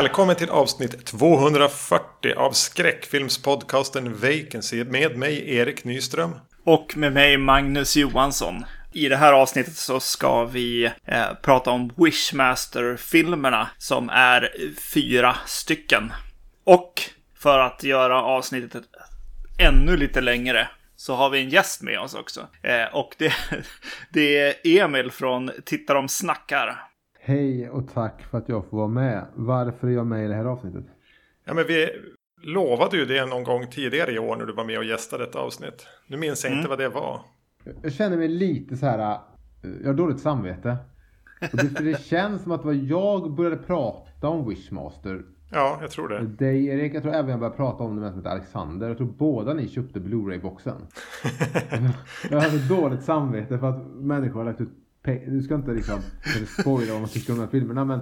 Välkommen till avsnitt 240 av skräckfilmspodcasten Vacancy med mig Erik Nyström. Och med mig Magnus Johansson. I det här avsnittet så ska vi eh, prata om Wishmaster-filmerna som är fyra stycken. Och för att göra avsnittet ännu lite längre så har vi en gäst med oss också. Eh, och det, det är Emil från Titta de snackar. Hej och tack för att jag får vara med. Varför är jag med i det här avsnittet? Ja, men vi lovade ju det någon gång tidigare i år när du var med och gästade ett avsnitt. Nu minns jag inte vad det var. Jag känner mig lite så här. eh, Jag har dåligt samvete. Och det, för det känns som att det var jag började prata om Wishmaster. Ja, jag tror det. Dig Erik, jag tror även jag började prata om det med som heter Alexander. Jag tror båda ni köpte Blu-ray-boxen. jag har så dåligt samvete för att människor har lagt ut. Du ska inte liksom spoila vad man tycker om de här filmerna men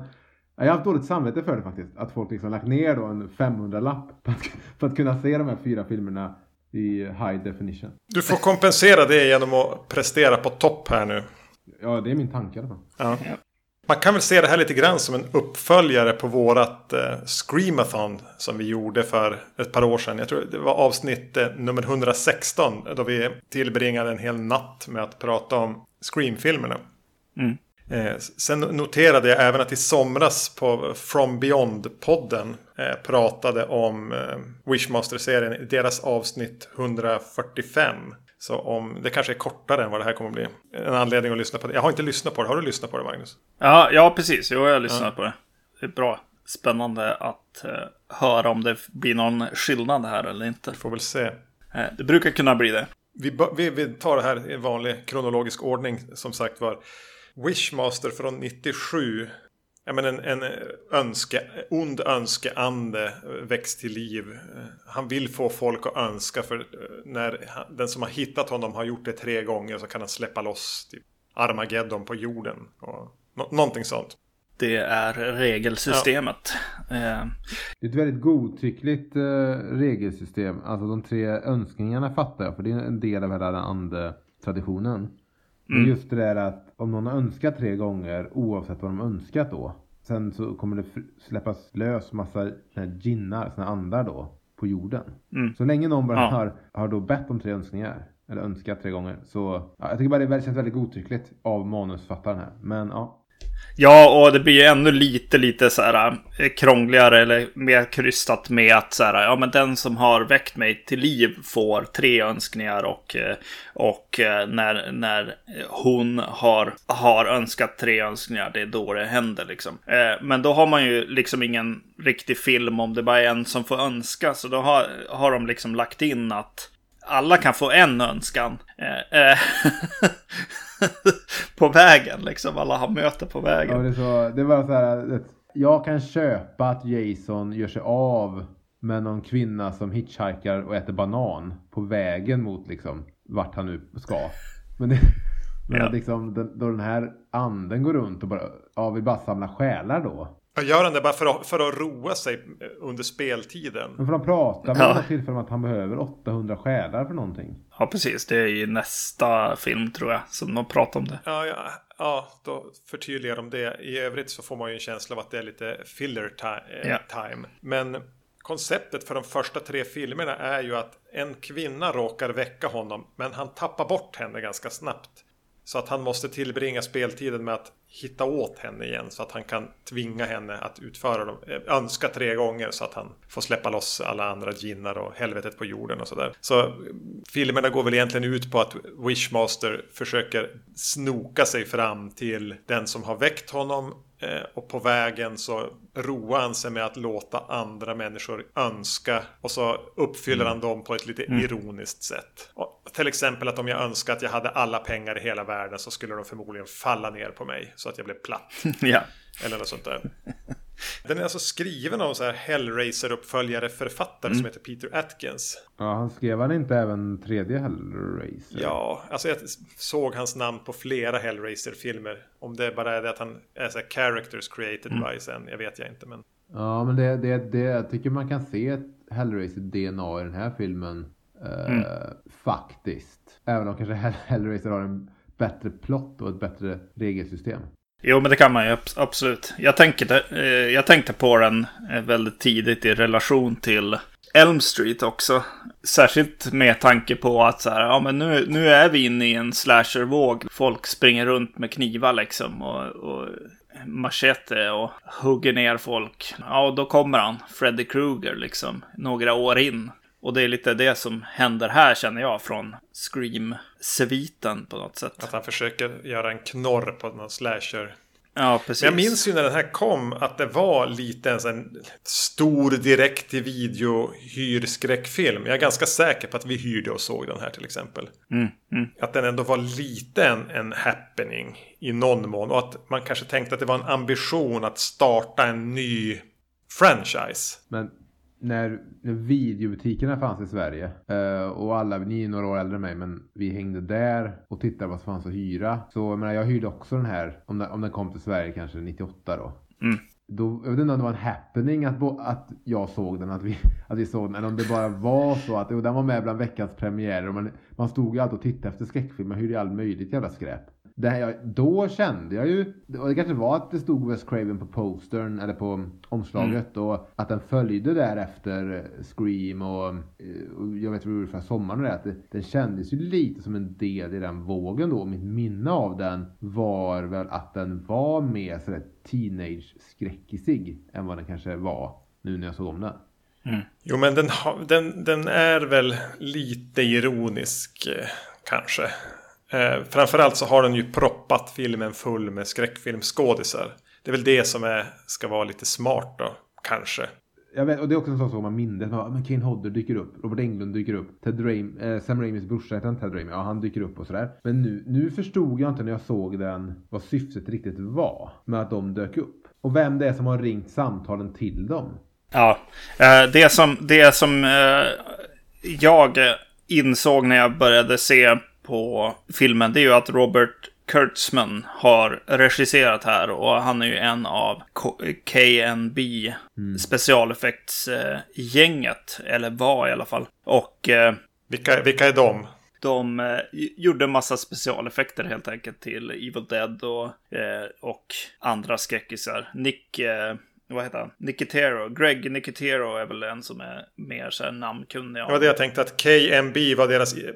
jag har haft dåligt samvete för det faktiskt. Att folk liksom lagt ner då en 500-lapp på att, för att kunna se de här fyra filmerna i high definition. Du får kompensera det genom att prestera på topp här nu. Ja, det är min tanke i fall. Ja. Man kan väl se det här lite grann som en uppföljare på vårat eh, Screamathon som vi gjorde för ett par år sedan. Jag tror det var avsnitt eh, nummer 116 då vi tillbringade en hel natt med att prata om Scream-filmerna. Mm. Eh, sen noterade jag även att i somras på From Beyond-podden eh, pratade om eh, Wishmaster-serien i deras avsnitt 145. Så om det kanske är kortare än vad det här kommer att bli. En anledning att lyssna på det. Jag har inte lyssnat på det. Har du lyssnat på det Magnus? Ja, ja precis. Jo, jag har lyssnat på det. Det är bra. Spännande att eh, höra om det blir någon skillnad här eller inte. Vi får väl se. Eh, det brukar kunna bli det. Vi, vi, vi tar det här i vanlig kronologisk ordning som sagt var. Wishmaster från 97. Ja, men en, en önske, ond önskeande väcks till liv. Han vill få folk att önska för eh, när han- den som har hittat honom har gjort det tre gånger så kan han släppa loss typ Armageddon på jorden. Och nå- någonting sånt. Det är regelsystemet. Eh, Det är ett väldigt godtyckligt eh, regelsystem. Alltså de tre önskningarna fattar jag, för det är en del av hela den ande-traditionen. Men just det där att om någon har önskat tre gånger, oavsett vad de önskat då. Sen så kommer det släppas lös massa ginnar, såna andar då, på jorden. Mm. Så länge någon bara Ja. har, har då bett om tre önskningar, eller önskat tre gånger, så ja, jag tycker bara det känns väldigt godtyckligt av manusfattaren här. Men ja, Ja, och det blir ju ännu lite, lite så här eh, krångligare eller mer krystat med att så här, ja men den som har väckt mig till liv får tre önskningar och, eh, och eh, när, när hon har, har önskat tre önskningar, det är då det händer liksom. Men då har man ju liksom ingen riktig film om det bara är en som får önska, så då har, har de liksom lagt in att alla kan få en önskan. På vägen, liksom. Alla har möte på vägen. Ja, det, så, det var så här jag kan köpa att Jason gör sig av med någon kvinna som hitchhikar och äter banan på vägen mot liksom vart han nu ska. Men, det, men Ja. liksom den, då den här anden går runt och bara, ja, vill bara samla själar då. Gör han det bara för att, för att roa sig under speltiden? Men för de pratar med Ja. ja. tillfälle om att han behöver 800 själar för någonting. Ja, precis. Det är i nästa film, tror jag, som de pratar om det. Ja, ja, ja, då förtydligar de det. I övrigt så får man ju en känsla av att det är lite filler ti- eh, Ja. time. Men konceptet för de första tre filmerna är ju att en kvinna råkar väcka honom, men han tappar bort henne ganska snabbt. Så att han måste tillbringa speltiden med att hitta åt henne igen så att han kan tvinga henne att utföra dem. eh, Önska tre gånger så att han får släppa loss alla andra ginnar och helvetet på jorden och sådär. Så eh, filmerna går väl egentligen ut på att Wishmaster försöker snoka sig fram till den som har väckt honom eh, och på vägen så roar han sig med att låta andra människor önska och så uppfyller han dem på ett lite ironiskt sätt. Och till exempel att om jag önskar att jag hade alla pengar i hela världen så skulle de förmodligen falla ner på mig så att jag blev platt. ja. Eller något sånt där. Den är alltså skriven av så här Hellraiser-uppföljare författare som heter Peter Atkins. Ja, han skrev han inte även tredje Hellraiser? Ja, alltså jag såg hans namn på flera Hellraiser-filmer. Om det bara är det att han är så här characters created by sen, jag vet jag inte. Men Ja, men det, det, det, jag tycker man kan se ett Hellraiser-DNA i den här filmen. Eh, Faktiskt. Även om kanske Hell- Hellraiser har en bättre plott och ett bättre regelsystem. Jo, men det kan man ju absolut. Jag tänkte, eh, jag tänkte på den eh, väldigt tidigt i relation till Elm Street också. Särskilt med tanke på att så här, ja men nu, nu är vi inne i en slashervåg. Folk springer runt med knivar liksom och, och machete och hugger ner folk. Ja, och då kommer han, Freddy Krueger liksom, några år in. Och det är lite det som händer här känner jag från Scream. Scream-sviten på något sätt. Att han försöker göra en knorr på någon slasher. Ja, precis. Jag minns ju när den här kom att det var lite en sån stor direkt till video hyrskräckfilm. Jag är ganska säker på att vi hyrde och såg den här till exempel. Mm, mm. Att den ändå var lite en, en happening i någon mån. Och att man kanske tänkte att det var en ambition att starta en ny franchise. Men när, när videobutikerna fanns i Sverige eh, och alla, ni är några år äldre än mig, men vi hängde där och tittade vad som fanns att hyra. Så jag, menar, jag hyrde också den här, om den, om den kom till Sverige kanske 98 då. Mm. Då, jag vet inte om det var en happening att, att jag såg den, att vi, att vi såg den, eller om det bara var så att jo, den var med bland veckans premiärer. Man, man stod ju alltid och tittade efter skräckfilmer, hyrde all möjligt jävla skräp det här, då kände jag ju, och det kanske var att det stod West Craven på postern eller på omslaget mm. och att den följde därefter Scream och, och jag vet vi gjorde för sommaren det, att det, den kändes ju lite som en del i den vågen då. Mitt minne av den var väl att den var mer sådär teenage-skräckisig än vad den kanske var nu när jag såg om den. Mm. Jo men den, den, den är väl lite ironisk eh, kanske. Eh, framförallt så har den ju proppat filmen full med skräckfilmskådisar. Det är väl det som är, ska vara lite smart då, kanske. Jag vet, och det är också en sån sak man minns. Men Kane Hodder dyker upp. Robert Englund dyker upp. Ted Raim, eh, Sam Raimis brorsa heter han Ted Raimi. Ja, han dyker upp och sådär. Men nu, nu förstod jag inte när jag såg den vad syftet riktigt var med att de dök upp. Och vem det är som har ringt samtalen till dem. Ja, eh, det som, det som eh, jag insåg när jag började se på filmen, det är ju att Robert Kurtzman har regisserat här och han är ju en av KNB mm. specialeffektsgänget, eller var i alla fall. Och... Eh, vilka, vilka är de? De eh, gjorde massa specialeffekter helt enkelt till Evil Dead och, eh, och andra skräckisar. Nick eh, vad heter han? Nicotero. Greg Nicotero är väl en som är mer så här namnkunnig. Det var det jag tänkte att KMB var deras eh,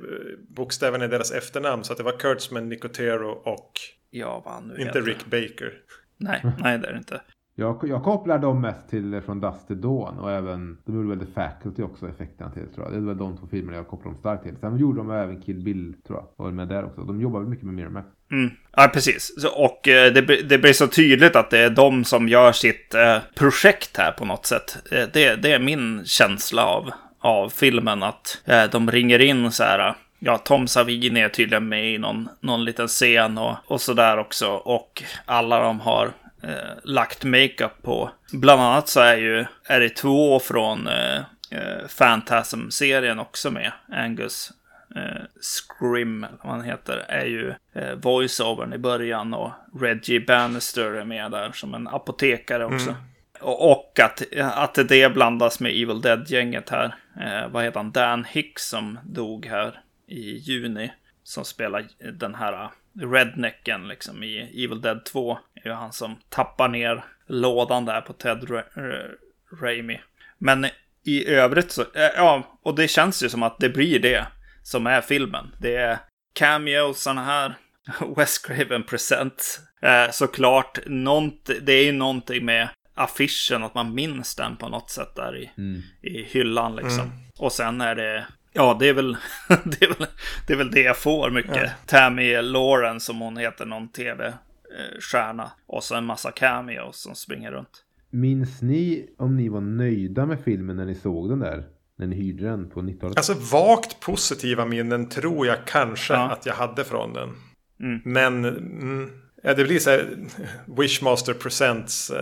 bokstäverna i deras efternamn. Så att det var Kurtzman, Nicotero och... Ja, vad han nu Inte heter. Rick Baker. Nej, nej det är det inte. Jag, jag kopplar dem mest till Från Dust till Dawn och även, de gjorde väl The Faculty också effekterna till tror jag. Det är väl de två filmerna jag kopplar dem starkt till. Sen gjorde de även Kill Bill tror jag, var med där också. De jobbar mycket med Miramax. Mm. Ja, precis. Och eh, det, det, blir så tydligt att det är de som gör sitt eh, projekt här på något sätt. Eh, det, det, är min känsla av, av filmen, att de ringer in så här. Ja, Tom Savini är tydligen med i någon, någon liten scen och, och sådär också. Och alla de har eh, lagt makeup på. Bland annat så är ju är det två från eh, eh, Phantasm-serien också med. Angus eh, Scrim, eller vad han heter, är ju eh, voiceovern i början och Reggie Bannister är med där som en apotekare också. Mm. Och att, att det blandas med Evil Dead-gänget här. Eh, vad heter han? Dan Hicks som dog här i juni. Som spelar den här rednecken liksom i Evil Dead 2. är ju han som tappar ner lådan där på Ted Ra Raimi. Men i övrigt så, eh, ja, och det känns ju som att det blir det som är filmen. Det är cameos, sådana här West Craven Present. Eh, såklart, det är ju någonting med affischen, att man minns den på något sätt där i, mm. i hyllan liksom. Mm. Och sen är det Ja, det är väl det, är väl, det, är väl det jag får mycket. Ja. Tammy Lawrence som hon heter, någon tv-stjärna. Och så en massa cameos som springer runt. Minns ni om ni var nöjda med filmen när ni såg den där? När ni hyrde den på 90-talet? Alltså vagt positiva minnen tror jag kanske ja. att jag hade från den. Mm. Men mm, ja, det blir så här Wishmaster Presents uh,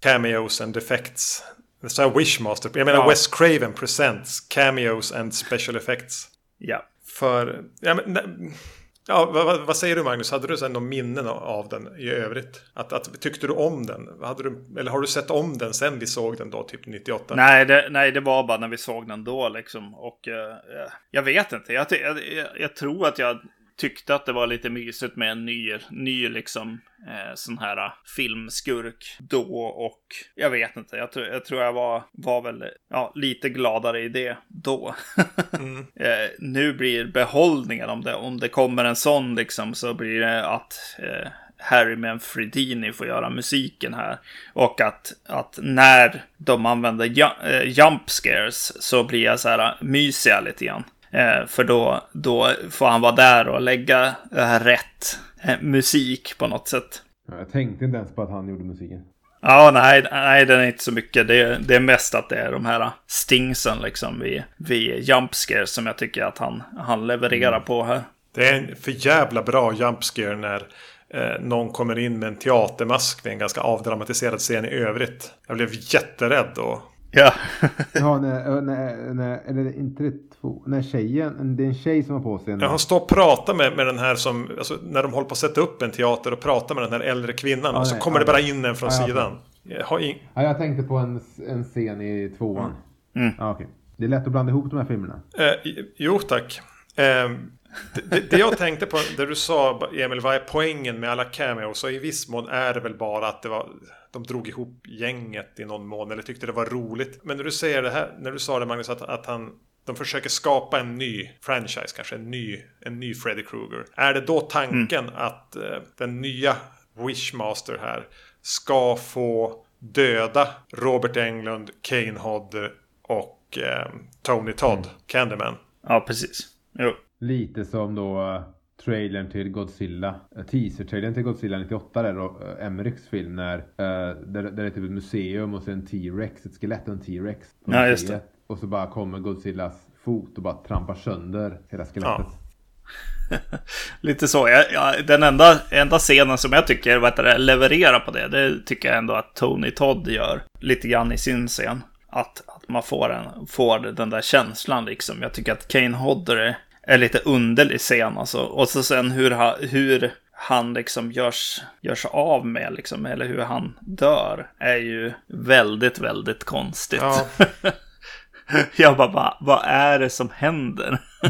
cameos and effects. Så här Wishmaster. Jag menar ja. Wes Craven Presents Cameos and Special Effects. Ja. För, ja, men, ja vad, vad, säger du Magnus? Hade du sen någon minnen av den i övrigt? Att, att, tyckte du om den? Hade du, eller har du sett om den sen vi såg den då, typ 98? Nej, det, nej, det var bara när vi såg den då liksom. Och eh, jag vet inte. Jag, jag, jag tror att jag tyckte att det var lite mysigt med en ny, ny liksom eh, sån här filmskurk då och jag vet inte, jag, tror jag tror jag var, var väl ja, lite gladare i det då. mm. eh, nu blir behållningen om det, om det kommer en sån liksom så blir det att eh, Harry Manfredini får göra musiken här. Och att, att när de använder eh, jump scares så blir jag så här mysiga lite grann. Eh, för då, då får han vara där och lägga rätt eh, musik på något sätt. Jag tänkte inte ens på att han gjorde musiken. Ja, nej, nej, den är inte så mycket. Det, det är mest att det är de här stingsen liksom vid, vid jumpscares som jag tycker att han, han levererar mm. på här. Det är en för jävla bra jumpscare när eh, någon kommer in med en teatermask vid en ganska avdramatiserad scen i övrigt. Jag blev jätterädd då. Ja. ja, när, när, när, eller inte det två, när tjejen, det är en tjej som har på sig en... Ja, han står och pratar med, med den här som, alltså, när de håller på att sätta upp en teater och pratar med den här äldre kvinnan. Ja, och så nej, kommer ja, det bara in en från ja, sidan. Jag, in... ja, jag tänkte på en, en scen i tvåan. Mm. Ja, okay. Det är lätt att blanda ihop de här filmerna. Eh, jo, tack. Eh, det, det, jag tänkte på, det du sa Emil, vad är poängen med alla cameos? Så i viss mån är det väl bara att det var, de drog ihop gänget i någon mån eller tyckte det var roligt. Men när du säger det här, när du sa det Magnus, att, att han de försöker skapa en ny franchise, kanske en ny, en ny Freddy Krueger. Är det då tanken mm. att uh, den nya Wishmaster här ska få döda Robert Englund, Kane Hodder och uh, Tony Todd, mm. Candyman? Ja, precis. Jo. Lite som då uh, trailern till Godzilla. Uh, Teaser-trailern till Godzilla 98 där då, uh, Emmerichs film när uh, där, där det är typ ett museum och så en T-Rex, ett skelett och en T-Rex. Ja, just det. Och så bara kommer Godzillas fot och bara trampar sönder hela skelettet. Ja. Lite så. Jag, jag, den enda, enda scenen som jag tycker vad det, levererar på det, det tycker jag ändå att Tony Todd gör lite grann i sin scen. Att, att man får, en, får den där känslan liksom. Jag tycker att Kane Hodder är lite underlig scen alltså. Och så sen hur, ha, hur han liksom görs, görs av med liksom, eller hur han dör, är ju väldigt, väldigt konstigt. Ja. Jag bara, va, vad är det som händer?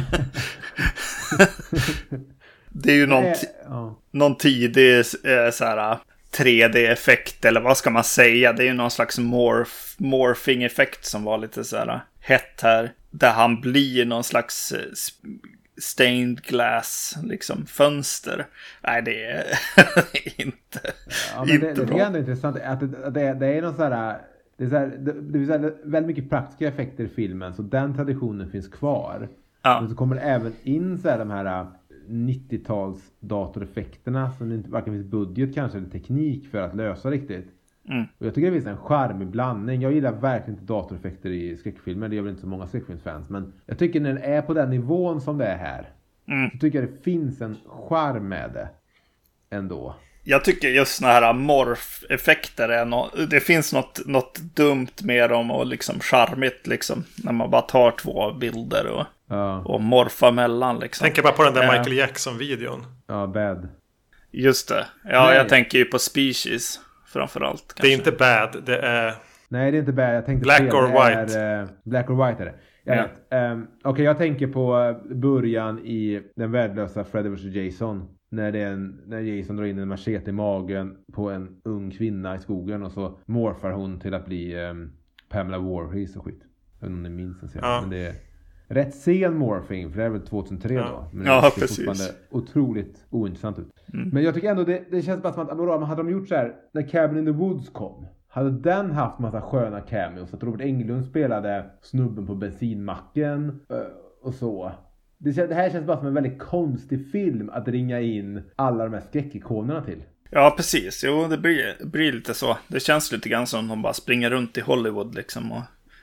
det är ju någon, någon tidig eh, så här, 3D-effekt eller vad ska man säga? Det är ju någon slags morph, morphing-effekt som var lite så här hett här. Där han blir någon slags eh, stained glass liksom fönster. Nej, det är inte, ja, men inte det, bra. Det är ändå intressant att det, det, det är någon sån här det är, så här, det, det är så här, väldigt mycket praktiska effekter i filmen så den traditionen finns kvar. Ja. Men så kommer det även in så här, de här 90-tals äh, datoreffekterna som det inte varken finns budget kanske eller teknik för att lösa riktigt. Mm. Och jag tycker det finns en charmig blandning. Jag gillar verkligen inte datoreffekter i skräckfilmer. Det gör väl inte så många skräckfilmsfans. Men jag tycker när den är på den nivån som det är här. Mm. Så tycker jag det finns en charm med det. Ändå. Jag tycker just sådana här morf-effekter är no Det finns något, något dumt med dem och liksom charmigt liksom. När man bara tar två bilder och, ja. och morfar mellan liksom. Tänker bara på den där Michael Jackson-videon. Ja, bad. Just det. Ja, Nej. jag tänker ju på Species framförallt. Kanske. Det är inte bad, det är... Nej, det är inte bad. Jag tänkte Black or White. Är, uh, black or White är det. Jag ja. um, Okej, okay, jag tänker på eh, början i den värdelösa Freddy vs Jason. När, det en, när Jason drar in en machete i magen på en ung kvinna i skogen och så morfar hon till att bli um, Pamela Warhees och skit. Jag vet inte om ni minns den scenen. Ja. Men det är rätt sen morphing, för det är väl 2003 ja. då. Men ja, det ser precis. fortfarande otroligt ointressant ut. Mm. Men jag tycker ändå det, det känns bara som att, hade de gjort så här, när Cabin in the Woods kom. Hade den haft massa sköna cameos, att Robert Englund spelade snubben på bensinmacken eh, och så. Det, det här känns bara som en väldigt konstig film att ringa in alla de här skräckikonerna till. Ja, precis. Jo, det blir, blir lite så. Det känns lite grann som de bara springer runt i Hollywood liksom och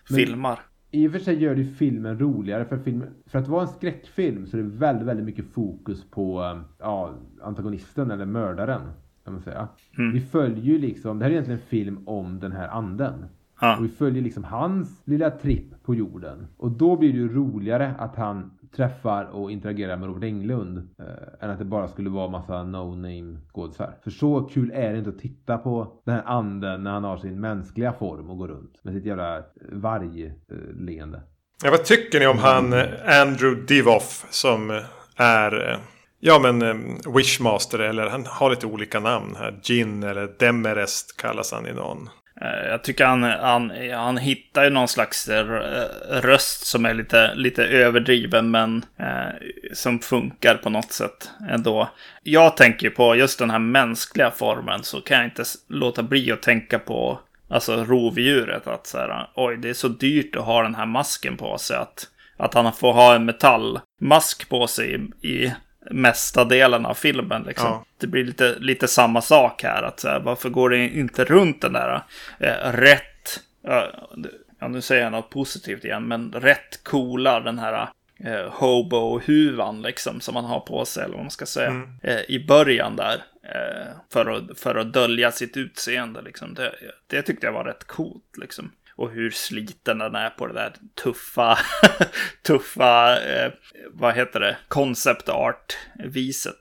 Men, filmar. I och för sig gör det filmen roligare. För, film, för att vara en skräckfilm så är det väldigt, väldigt mycket fokus på ja, antagonisten eller mördaren. Kan man säga. Mm. Vi följer ju liksom, det här är egentligen en film om den här anden. Ja. Och vi följer liksom hans lilla tripp på jorden. Och då blir det ju roligare att han träffar och interagerar med Robert Englund. Eh, än att det bara skulle vara massa no-name skådisar. För så kul är det inte att titta på den här anden när han har sin mänskliga form och går runt. Med sitt jävla eh, vargleende. Ja, vad tycker ni om han eh, Andrew Divoff som eh, är... Ja, men Wishmaster eller han har lite olika namn här. Gin eller Demerest kallas han i någon. Eh, jag tycker han, han, han hittar ju någon slags röst som är lite, lite överdriven men eh, som funkar på något sätt ändå. Jag tänker på just den här mänskliga formen så kan jag inte låta bli att tänka på alltså rovdjuret. Att så här, oj, det är så dyrt att ha den här masken på sig. Att, att han får ha en metallmask på sig i, i mesta delen av filmen. Liksom. Ja. Det blir lite, lite samma sak här. Att, här, varför går det inte runt den där eh, rätt, ja nu säger jag något positivt igen, men rätt coola den här eh, hobo-huvan liksom som man har på sig, eller vad man ska säga, mm. eh, i början där. Eh, för, att, för att dölja sitt utseende liksom. Det, det tyckte jag var rätt coolt liksom och hur sliten den är på det där tuffa, tuffa, eh, vad heter det, concept art-viset.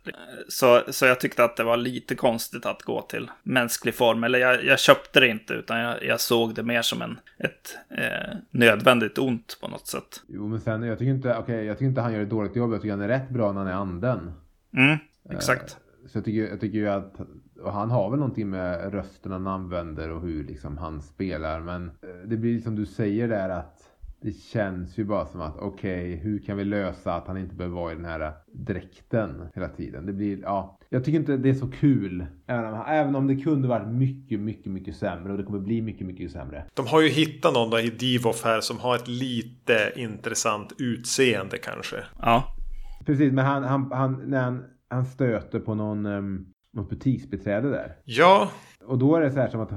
Så, så jag tyckte att det var lite konstigt att gå till mänsklig form. Eller jag, jag köpte det inte, utan jag, jag såg det mer som en, ett eh, nödvändigt ont på något sätt. Jo, men sen, jag tycker inte, okay, jag tycker inte han gör ett dåligt jobb. Jag tycker han är rätt bra när han är anden. Mm, exakt. Eh, så jag tycker, jag tycker ju att och han har väl någonting med rösten han använder och hur liksom han spelar. Men eh, det blir som du säger där att det känns ju bara som att okej, okay, hur kan vi lösa att han inte behöver vara i den här dräkten hela tiden? Det blir, ja, jag tycker inte det är så kul. Även om, även om det kunde varit mycket, mycket, mycket sämre och det kommer bli mycket, mycket sämre. De har ju hittat någon då i Divoff här som har ett lite intressant utseende kanske. Ja. Precis, men han, han, han när han, han stöter på någon um, något butiksbiträde där. Ja. Och då är det så här som att,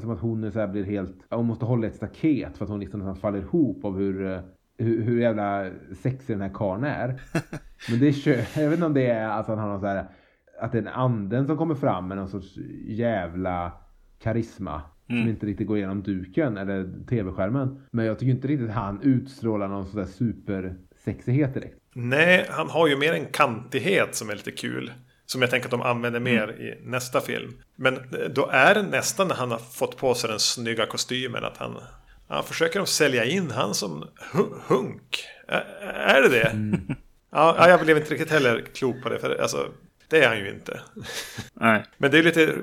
som att hon så blir helt, hon måste hålla ett staket för att hon liksom nästan faller ihop av hur, eh, hur, hur jävla sexig den här karln är. Men det är, jag vet inte om det är att han har någon så här, att det är en anden som kommer fram med någon sorts jävla karisma. Mm. Som inte riktigt går igenom duken eller tv-skärmen. Men jag tycker inte riktigt han utstrålar någon sån där supersexighet direkt. Nej, han har ju mer en kantighet som är lite kul. Som jag tänker att de använder mer mm. i nästa film. Men då är det nästan när han har fått på sig den snygga kostymen att han, han försöker de sälja in han som hunk. Är, är det det? Mm. Ja, jag blev inte riktigt heller klok på det. För alltså, det är han ju inte. Nej. Men det är lite,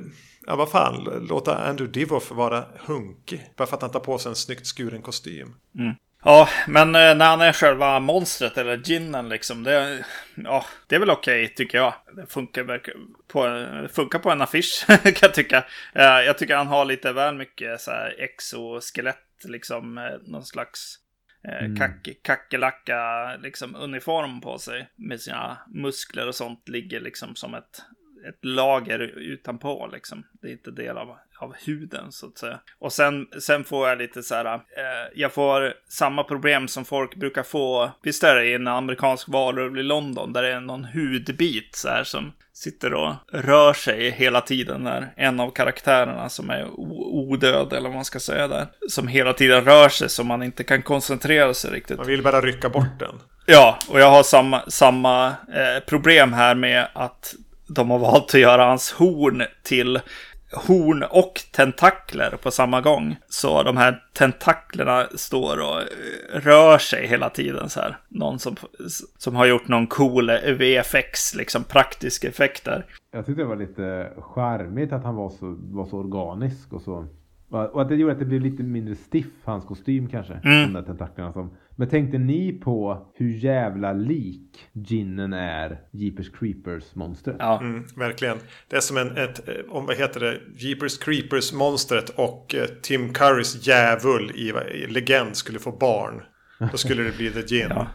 ja vad fan, låta Andrew Divoff vara hunkig. Bara för att han tar på sig en snyggt skuren kostym. Mm. Ja, men eh, när han är själva monstret eller ginnen liksom. Det, ja, det är väl okej okay, tycker jag. Det funkar på, funkar på en affisch kan jag tycka. Eh, jag tycker han har lite väl mycket så här exoskelett liksom. Eh, någon slags mm. kack, kackerlacka liksom uniform på sig. Med sina muskler och sånt ligger liksom som ett ett lager utanpå liksom. Det är inte del av, av huden så att säga. Och sen, sen får jag lite så här, eh, jag får samma problem som folk brukar få, visst är det i en amerikansk varuhus i London, där det är någon hudbit så här som sitter och rör sig hela tiden när en av karaktärerna som är odöd eller vad man ska säga där, som hela tiden rör sig så man inte kan koncentrera sig riktigt. Man vill bara rycka bort den. Ja, och jag har samma, samma eh, problem här med att de har valt att göra hans horn till horn och tentakler på samma gång. Så de här tentaklerna står och eh, rör sig hela tiden så här. Någon som, som har gjort någon cool VFX, liksom praktiska effekter. Jag tyckte det var lite charmigt att han var så, var så organisk och så. Och att det gjorde att det blev lite mindre stiff, hans kostym kanske. Mm. De där tentaklerna som men tänkte ni på hur jävla lik ginnen är Jeepers Creepers monstret? Ja, mm, verkligen. Det är som en, ett, eh, om vad heter det, Jeepers Creepers monstret och eh, Tim Currys djävul i, i Legend skulle få barn. Då skulle det bli The Gin. ja.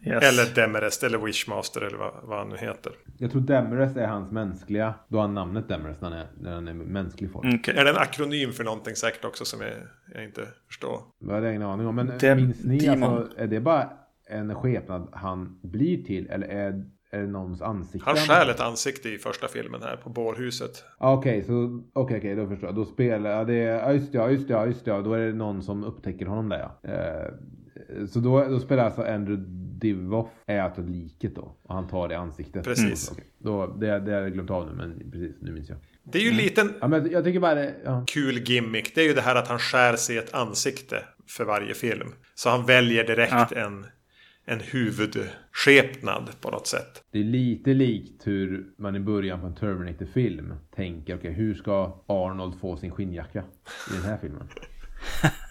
Yes. Eller Demerest eller Wishmaster eller vad, vad han nu heter. Jag tror Demerest är hans mänskliga. Då har han namnet Demerest när han är, när han är mänsklig form. Okay. Är det en akronym för någonting säkert också som jag, jag inte förstår? Det har jag ingen aning om. Men Dem minns ni, alltså, är det bara en skepnad han blir till? Eller är, är det någons ansikte? Han stjäl ett ansikte i första filmen här på bårhuset. Okej, okay, så okej, okay, okay, då förstår jag. Då spelar ja, det. Ja, just det, ja, just det, ja, just det. Då är det någon som upptäcker honom där ja. Eh, så då, då spelar alltså Andrew Divoff är alltså liket då. Och han tar det i ansiktet. Precis. Mm. Då, det, det har jag glömt av nu, men precis, nu minns jag. Det är ju mm. liten ja, men jag tycker bara det, ja. kul gimmick. Det är ju det här att han skär sig ett ansikte för varje film. Så han väljer direkt ja. en, en huvudskepnad på något sätt. Det är lite likt hur man i början på en Terminator-film tänker, okej, okay, hur ska Arnold få sin skinnjacka i den här filmen?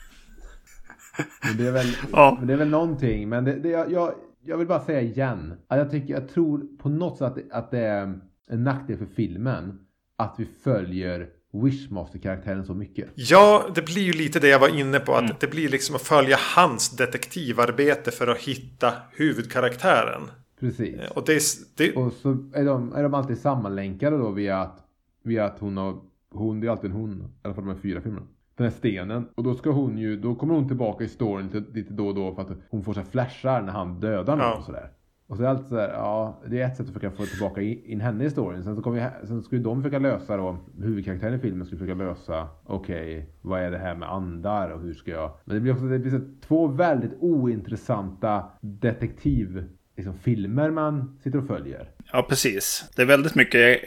Men det är väl, ja. det är väl någonting, men det, det, jag, jag vill bara säga igen, jag, tycker, jag tror på något sätt att, att det är en nackdel för filmen att vi följer Wishmaster-karaktären så mycket. Ja, det blir ju lite det jag var inne på. Att mm. det blir liksom att följa hans detektivarbete för att hitta huvudkaraktären. Precis. Och, det, det... och så är de, är de alltid sammanlänkade då via att, via att hon har... Hon, det är alltid en hon. I alla fall de här fyra filmerna. Den här stenen. Och då ska hon ju, då kommer hon tillbaka i storyn lite, lite då och då för att hon får så flashar när han dödar någon ja. och sådär. Och så är det alltid så här, ja, det är ett sätt att försöka få tillbaka in henne i storyn. Sen så kommer sen skulle de försöka lösa då, huvudkaraktären i filmen skulle försöka lösa, okej, okay, vad är det här med andar och hur ska jag... Men det blir också, det blir så två väldigt ointressanta detektiv liksom, filmer man sitter och följer. Ja, precis. Det är väldigt mycket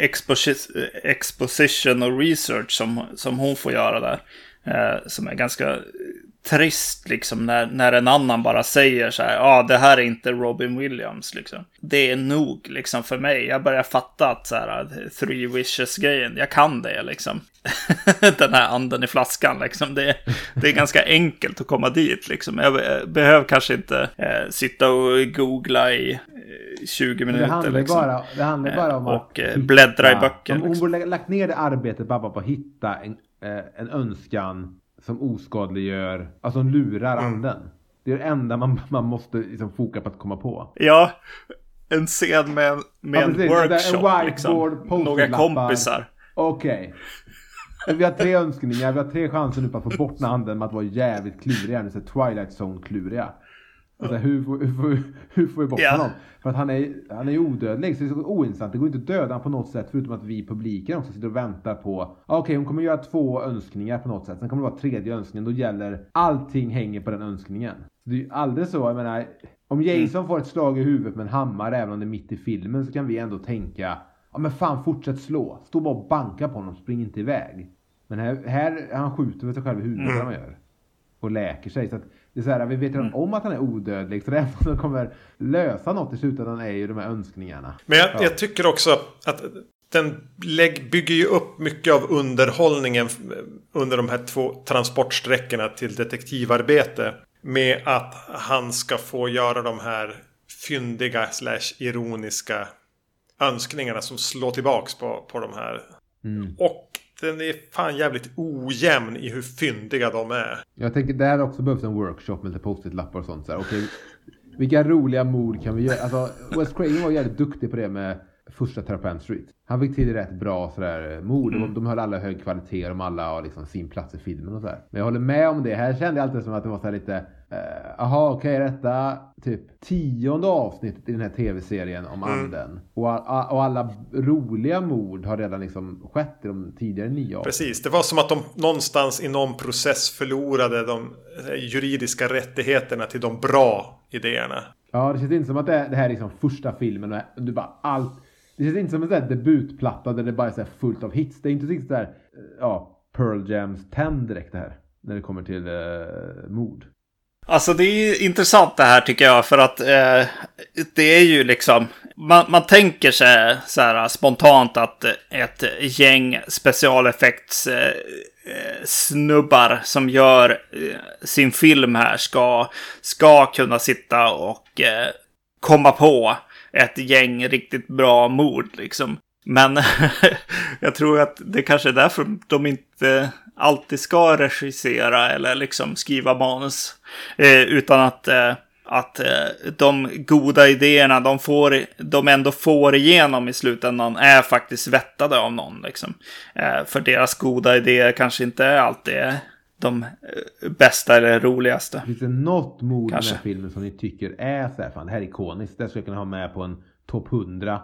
exposition och research som, som hon får göra där. Eh, som är ganska trist liksom när, när en annan bara säger så här, ja ah, det här är inte Robin Williams liksom. Det är nog liksom för mig. Jag börjar fatta att så här, three wishes-grejen, jag kan det liksom. Den här anden i flaskan liksom. Det, det är ganska enkelt att komma dit liksom. Jag behöver kanske inte eh, sitta och googla i 20 minuter. Det handlar, liksom. bara, det handlar bara om och, att och bläddra i böcker. Hon liksom. borde lagt ner det arbetet bara på att hitta en, eh, en önskan som oskadliggör, alltså lurar mm. anden. Det är det enda man, man måste liksom foka på att komma på. Ja, en scen med, med ja, en workshop. En liksom. Några kompisar. Okej. Okay. Vi har tre önskningar, vi har tre chanser nu på att få bort den anden med att vara jävligt kluriga. Twilight Zone-kluriga. Alltså, hur, får, hur, får, hur får vi bort yeah. honom? För att han är, han är odödlig, så det är så ointressant. Det går inte att döda honom på något sätt, förutom att vi publiken också sitter och väntar på... Okej, okay, hon kommer göra två önskningar på något sätt. Sen kommer det vara tredje önskningen, då gäller... Allting hänger på den önskningen. Så det är ju aldrig så, jag menar... Om Jason mm. får ett slag i huvudet med en hammare, även om det är mitt i filmen, så kan vi ändå tänka... Ja men fan, fortsätt slå. Stå bara och banka på honom, spring inte iväg. Men här, här han skjuter väl sig själv i huvudet, mm. han gör. Och läker sig. Så att det är så här, vi vet redan mm. om att han är odödlig, så det enda som kommer lösa något i slutändan är ju de här önskningarna. Men jag, ja. jag tycker också att den bygger ju upp mycket av underhållningen under de här två transportsträckorna till detektivarbete. Med att han ska få göra de här fyndiga slash ironiska önskningarna som slår tillbaks på, på de här. Mm. Och den är fan jävligt ojämn i hur fyndiga de är. Jag tänker där också behövs en workshop med lite post-it-lappar och sånt. Så här. Okej, vilka roliga mord kan vi göra? Alltså, Wes Craven var jävligt duktig på det med första Terrapin Street. Han fick till rätt bra sådär mord. Mm. De höll alla hög kvalitet. De alla har liksom sin plats i filmen och sådär. Men jag håller med om det. Här kände jag alltid som att det var så lite Jaha, uh, okej, okay, detta typ tionde avsnittet i den här tv-serien om mm. anden. Och, och, alla roliga mord har redan liksom skett i de tidigare nio avsnitten. Precis, det var som att de någonstans i någon process förlorade de juridiska rättigheterna till de bra idéerna. Ja, det känns inte som att det, det här är liksom första filmen och du bara allt. Det känns inte som en sån här debutplatta där det bara är så fullt av hits. Det är inte riktigt så här, ja, Pearl Jams 10 direkt det här. När det kommer till eh, mord. Alltså det är intressant det här tycker jag för att eh, det är ju liksom man, man tänker sig så här spontant att ett gäng specialeffekts eh, eh snubbar som gör eh, sin film här ska, ska kunna sitta och eh, komma på ett gäng riktigt bra mord liksom. Men jag tror att det kanske är därför de inte alltid ska regissera eller liksom skriva manus. Eh, utan att, eh, att eh, de goda idéerna de, får, de ändå får igenom i slutändan är faktiskt vettade av någon. Liksom. För deras goda idéer kanske inte är alltid de eh, bästa eller roligaste. Finns det något mord i den här filmen som ni tycker är så här, fan det här är ikoniskt, det skulle jag kunna ha med på en topp 100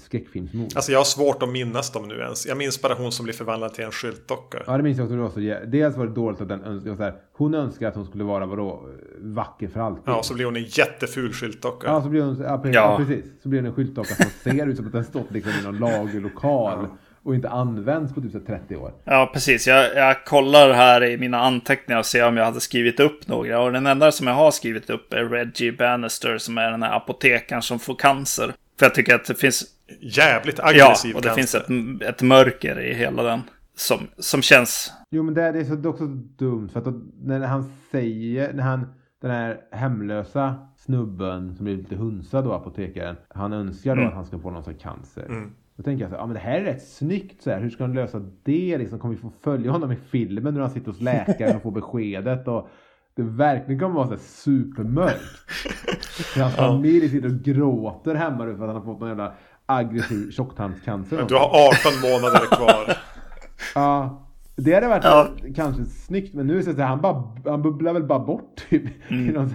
skräckfilmsmord. Alltså jag har svårt att minnas dem nu ens. Jag minns bara hon som blir förvandlad till en skyltdocka. Ja det minns jag också. Det var så, dels var det dåligt att den önskade, hon önskar att hon skulle vara vadå, vacker för alltid. Ja, så blir hon en jätteful skyltdocka. Ja, så blir hon, ja, precis, ja. precis. Så blir hon en skyltdocka som ser ut som att den stått liksom i någon lagerlokal. Ja. och inte använts på typ så här 30 år. Ja, precis. Jag, jag kollar här i mina anteckningar och ser om jag hade skrivit upp några. Och den enda som jag har skrivit upp är Reggie Bannister som är den här apotekaren som får cancer. För jag tycker att det finns... Jävligt Ja, aggressiv och det finns ett, ett mörker i hela den. Som, som känns... Jo men det, det är så, det är också dumt för att då, när han säger, när han, den här hemlösa snubben som blir lite hunsad då, apotekaren. Han önskar då Mm. att han ska få någon sån cancer. Mm. Då tänker jag så här, ja men det här är rätt snyggt så här. Hur ska han lösa det liksom? Kommer vi få följa honom i filmen när han sitter hos läkaren och får beskedet? Och det verkligen kommer vara så supermörkt. För hans familj sitter och gråter hemma nu för att han har fått någon jävla aggressiv tjocktarmscancer. Du har 18 månader kvar. Ja. Det hade varit Ja. kanske snyggt men nu är det så att han, bara, han bubblar väl bara bort typ. Mm.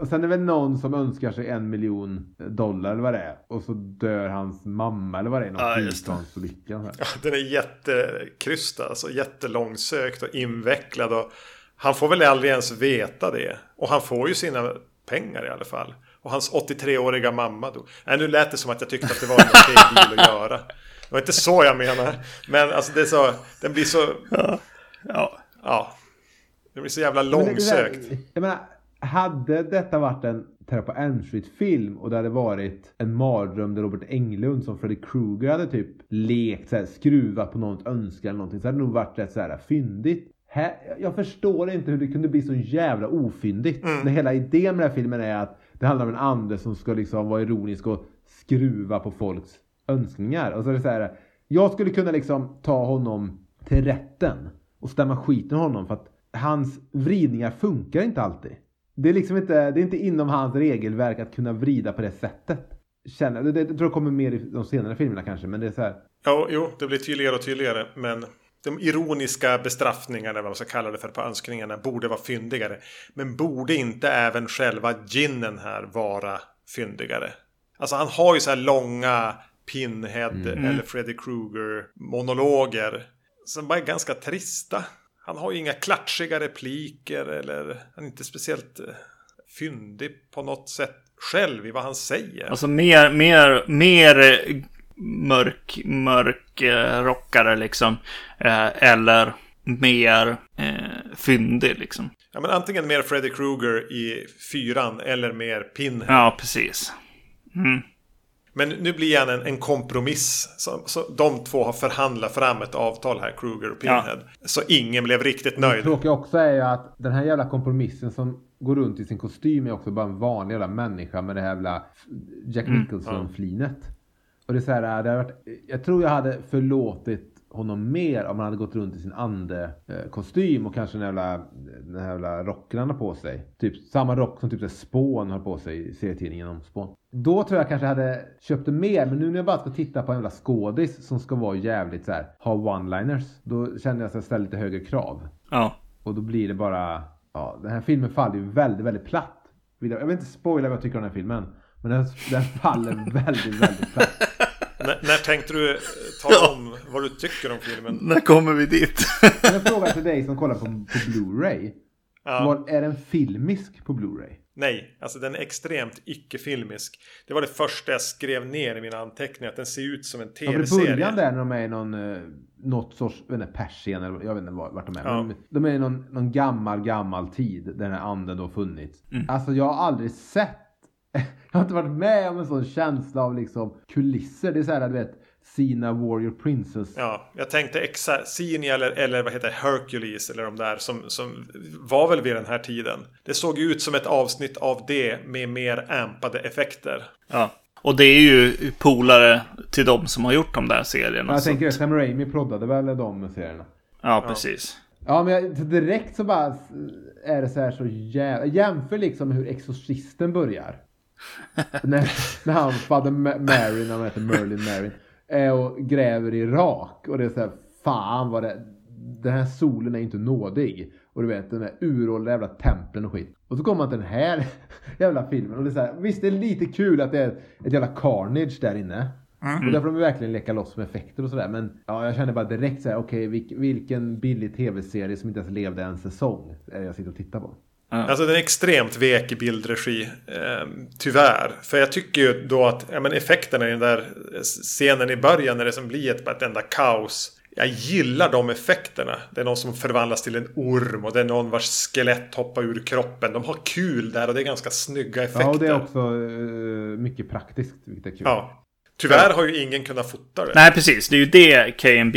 Och sen är det väl någon som önskar sig en miljon dollar eller vad det är. Och så dör hans mamma eller vad det är. Någon Ja, flygplansolycka. Ja, Den är jättekrystad, alltså jättelångsökt och invecklad. Och han får väl aldrig ens veta det. Och han får ju sina pengar i alla fall. Och hans 83-åriga mamma dog. Nej, nu lät det som att jag tyckte att det var en okej deal att göra. Det var inte så jag menar. Men alltså det är så, den blir så, Ja, ja. Den blir så jävla Men det- det långsökt. Jag menar, hade detta varit en Terra på Elm Street-film och det hade varit en mardröm där Robert Englund som Freddy Krueger hade typ lekt så här, skruvat på något önskan eller någonting så hade det nog varit rätt så här fyndigt. Här, jag förstår inte hur det kunde bli så jävla ofyndigt. När hela idén med den här filmen är att det handlar om en ande som ska liksom vara ironisk och skruva på folks önskningar. Och så är det så här, jag skulle kunna liksom ta honom till rätten och stämma skiten honom för att hans vridningar funkar inte alltid. Det är liksom inte, det är inte inom hans regelverk att kunna vrida på det sättet. Känner, det, det, det tror jag kommer mer i de senare filmerna kanske, men det är så här. Ja, jo, det blir tydligare och tydligare. Men de ironiska bestraffningarna, eller vad man ska kalla det för, på önskningarna borde vara fyndigare. Men borde inte även själva ginnen här vara fyndigare? Alltså han har ju så här långa Pinhead eller Freddy Krueger monologer. Som bara är ganska trista. Han har ju inga klatschiga repliker eller han är inte speciellt eh, fyndig på något sätt själv i vad han säger. alltså mer, mer, mer mörk, mörk eh, rockare liksom. Eh, eller mer eh, fyndig liksom. Ja, men antingen mer Freddy Krueger i fyran eller mer Pinhead. Ja, precis. Mm. Men nu blir han en, en kompromiss. Så, så de två har förhandlat fram ett avtal här, Kruger och Pinhead. Så ingen blev riktigt Det nöjd. tråkiga också är ju att den här jävla kompromissen som går runt i sin kostym är också bara en vanlig jävla människa med det här jävla Jack Nicholson-flinet. Och det är så här, det hade varit, jag tror jag hade förlåtit honom mer om han hade gått runt i sin ande-kostym och kanske den jävla, den här jävla rocken han har på sig. Typ samma rock som typ Spawn har på sig i serietidningen om Spawn. Då tror jag kanske hade köpt det mer, men nu när jag bara ska titta på en jävla skådis som ska vara jävligt så här, ha one-liners, då känner jag att jag ställer lite högre krav. Ja. Och då blir det bara... Ja, den här filmen faller ju väldigt, väldigt platt. Jag jag vill inte spoila vad jag tycker om den här filmen. Men den, den faller väldigt, väldigt platt. När, tänkte du eh, tala om vad du tycker om filmen? När kommer vi dit? Men jag frågar till dig som kollar på, på Blu-ray. Ja. Vad, är den filmisk på Blu-ray? Nej, alltså den är extremt icke-filmisk. Det var det första jag skrev ner i mina anteckningar. Att den ser ut som en Ja, för i början tv-serie. där när de är i någon, eh, något sorts, jag vet inte, Persien eller jag vet inte vart vart de är. Ja. Men de är i någon, någon gammal, gammal tid där den här anden då funnits. Mm. Alltså jag har aldrig sett, jag har inte varit med om en sån känsla av liksom kulisser. Det är så här, du vet, Sina Warrior Princess. Ja, jag tänkte exakt Sini eller, eller vad heter det, Hercules eller de där som, som var väl vid den här tiden. Det såg ut som ett avsnitt av det med mer ampade effekter. ja. Och det är ju polare till de som har gjort de där serierna. jag tänker att Sam Raimi proddade väl de serierna. Ja, precis. Ja, men jag, direkt så bara är det så här så jävla... Jämför liksom hur Exorcisten börjar. när, när han, fader Ma- Marin, han heter Merlin Marin, är och gräver i Irak. Och det är så här, fan vad det... Den här solen är inte nådig. Och du vet, den där uråldriga jävla templen och skit. Och så kommer man till den här jävla filmen. Och det är så här, visst det är lite kul att det är ett jävla carnage där inne. Och där får de verkligen leka loss med effekter och sådär. Men ja, jag känner bara direkt så här, okej vilk, vilken billig tv-serie som inte ens levde en säsong är det jag sitter och tittar på. Alltså den är extremt vek i bildregi. Eh, tyvärr. För jag tycker ju då att ja, men effekterna i den där scenen i början när det som blir ett, ett enda kaos. Jag gillar de effekterna. Det är någon som förvandlas till en orm och det är någon vars skelett hoppar ur kroppen. De har kul där och det är ganska snygga effekter. Ja, och det är också uh, mycket praktiskt, vilket är kul. Ja. Tyvärr har ju ingen kunnat fota det. Nej, precis. Det är ju det KMB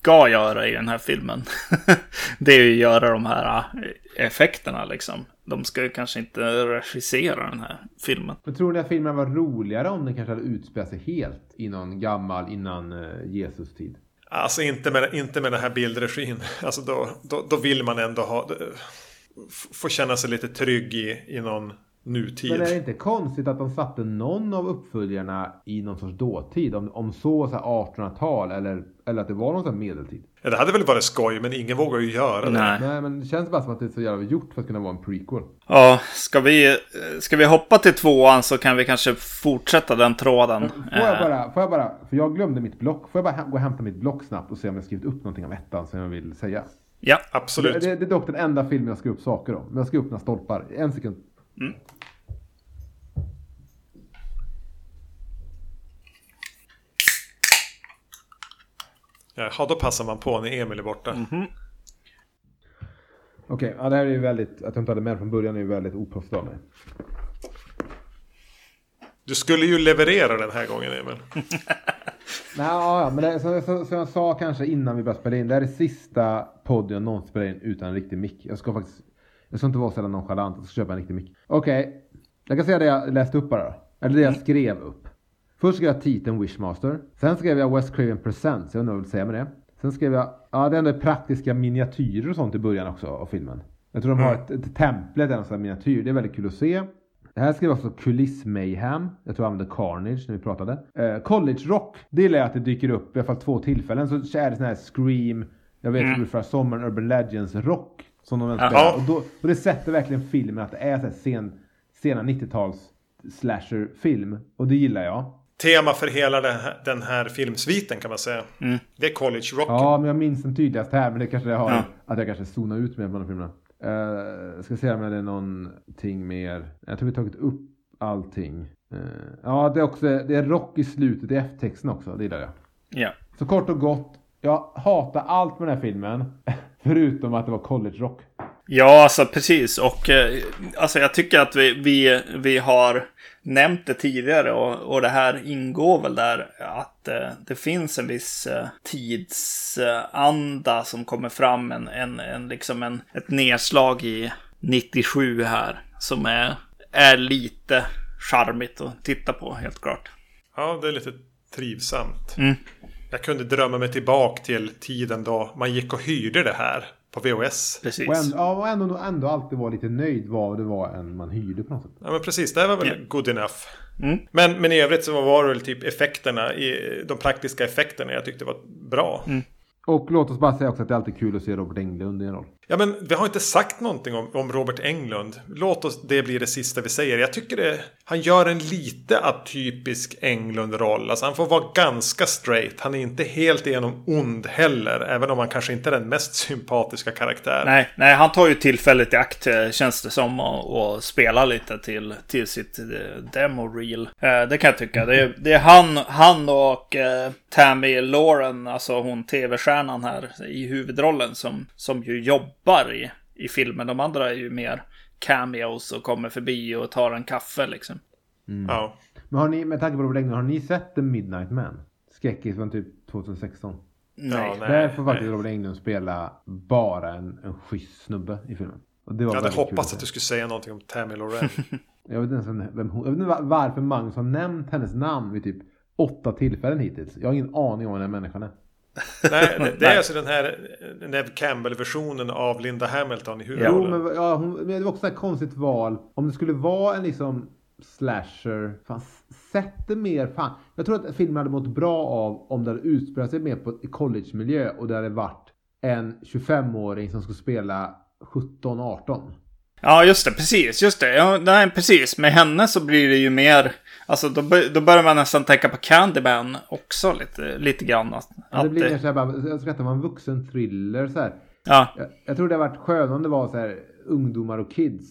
ska göra i den här filmen. det är ju att göra de här äh, effekterna liksom. De ska ju kanske inte regissera den här filmen. Men tror ni att filmen var roligare om den kanske hade utspelat sig helt i någon gammal innan uh, Jesus tid? Alltså inte med, inte med den här bildregin. Alltså då, då, då vill man ändå ha... Få känna sig lite trygg i, i någon nutid. Men är det inte konstigt att de satte någon av uppföljarna i någon sorts dåtid? Om, om så, så 1800-tal eller, eller att det var någon sån medeltid? Ja, det hade väl varit skoj, men ingen vågar ju göra det. Nej. Nej, men det känns bara som att det är så jävla gjort för att kunna vara en prequel. Ja, ska vi, ska vi hoppa till tvåan så kan vi kanske fortsätta den tråden. Får jag bara, får jag bara för jag glömde mitt block. Får jag bara gå och hämta mitt block snabbt och se om jag skrivit upp någonting om ettan som jag vill säga? Ja. Absolut. Det, det, det är dock den enda filmen jag skriver upp saker om. Men jag skriver upp några stolpar. En sekund. Mm. Jaha, då passar man på när Emil är borta. Mm -hmm. Okej, okay, ja, det här är ju väldigt, att jag inte hade med från början är ju väldigt oproffsigt av mig. Du skulle ju leverera den här gången Emil. Nej, ja, men det, som, som, som, jag sa kanske innan vi började spela in. Det här är sista podden jag någonsin spelar in utan en riktig mick. Jag ska faktiskt, jag ska inte vara så nonchalant. Jag ska köpa en riktig mick. Okej, okay. jag kan säga det jag läste upp bara. Eller det jag skrev upp. Först skrev jag titeln Wishmaster. Sen skrev jag West Craven Presents. Jag undrar vad jag vill säga med det. Sen skrev jag, ja det är ändå praktiska miniatyrer och sånt i början också av filmen. Jag tror de har ett, ett temple där, sån miniatyr. Det är väldigt kul att se. Det här skrev också Kuliss Mayhem. Jag tror jag använde Carnage när vi pratade. Eh, College Rock. Det gillar jag att det dyker upp i alla fall två tillfällen. Så är det sån här Scream. Jag vet mm. för sommaren Urban Legends Rock. Som de spelar. Och, då, och det sätter verkligen filmen att det är så här sen, sena 90-tals slasher-film. Och det gillar jag tema för hela den här, den här filmsviten kan man säga. Mm. Det är College Rock. Ja, men jag minns den tydligast här. Men det kanske jag har, ja. att jag kanske zonar ut med bland filmerna. Uh, ska se om det är någonting mer. Jag tror vi tagit upp allting. Uh, ja, det är också det är rock i slutet i eftertexten också. Det gillar jag. Ja. Så kort och gott. Jag hatar allt med den här filmen. Förutom att det var college rock. Ja, alltså precis. Och eh, alltså jag tycker att vi, vi, vi har nämnt det tidigare och, och det här ingår väl där att eh, det finns en viss eh, tidsanda som kommer fram. En, en, en, liksom en, ett nedslag i 97 här som är, är lite charmigt att titta på helt klart. Ja, det är lite trivsamt. Mm. Jag kunde drömma mig tillbaka till tiden då man gick och hyrde det här på VHS. Precis. Och ändå, ja, och ändå, ändå alltid vara lite nöjd vad det var än man hyrde på något sätt. Ja men precis, det var väl Yeah. good enough. Mm. Men, men i övrigt så var det väl typ effekterna, i, de praktiska effekterna jag tyckte var bra. Mm. Och låt oss bara säga också att det är alltid kul att se Robert Englund i en roll. Ja men vi har inte sagt någonting om, om Robert Englund. Låt oss det bli det sista vi säger. Jag tycker det, han gör en lite atypisk Englund-roll. Alltså han får vara ganska straight. Han är inte helt igenom ond heller. Även om han kanske inte är den mest sympatiska karaktären. Nej, nej, han tar ju tillfället i akt eh, känns det som och, och spelar lite till, till sitt eh, demo-reel. Eh, det kan jag tycka. Det är, det är han, han och eh, Tammy Lauren, alltså hon tv-stjärnan här i huvudrollen som, som ju jobbar i, i filmen. De andra är ju mer cameos och kommer förbi och tar en kaffe liksom. Mm. Ja. Men har ni, med tanke på Englund, har ni sett The Midnight Man? Skräckis från typ 2016. Nej. Ja, Där får faktiskt Robert Englund spela bara en, en schysst snubbe i filmen. Och det var Jag hade hoppats att du skulle säga någonting om Tammy Loren. Jag vet inte ens vem hon, jag vet inte va- varför Magnus har nämnt hennes namn vid typ åtta tillfällen hittills. Jag har ingen aning om vem den här människan är. Nej, det, det är alltså den här Neve Campbell-versionen av Linda Hamilton i Jo, huvudrollen. men, ja, hon, men det var också ett konstigt val. Om det skulle vara en liksom slasher. Fan, sätt det mer. Fan. Jag tror att filmen hade mått bra av om det hade utspelat sig mer på ett college-miljö och det hade varit en 25-åring som skulle spela 17-18. Ja, just det. Precis. Just det. Ja, nej, precis. Med henne så blir det ju mer... Alltså, då, då börjar man nästan tänka på Candyman också lite, lite grann. Att, Ja, det blir det- mer såhär bara, jag vara en vuxen thriller så här. Ja. Jag, jag tror det har varit skönare om det var så här ungdomar och kids.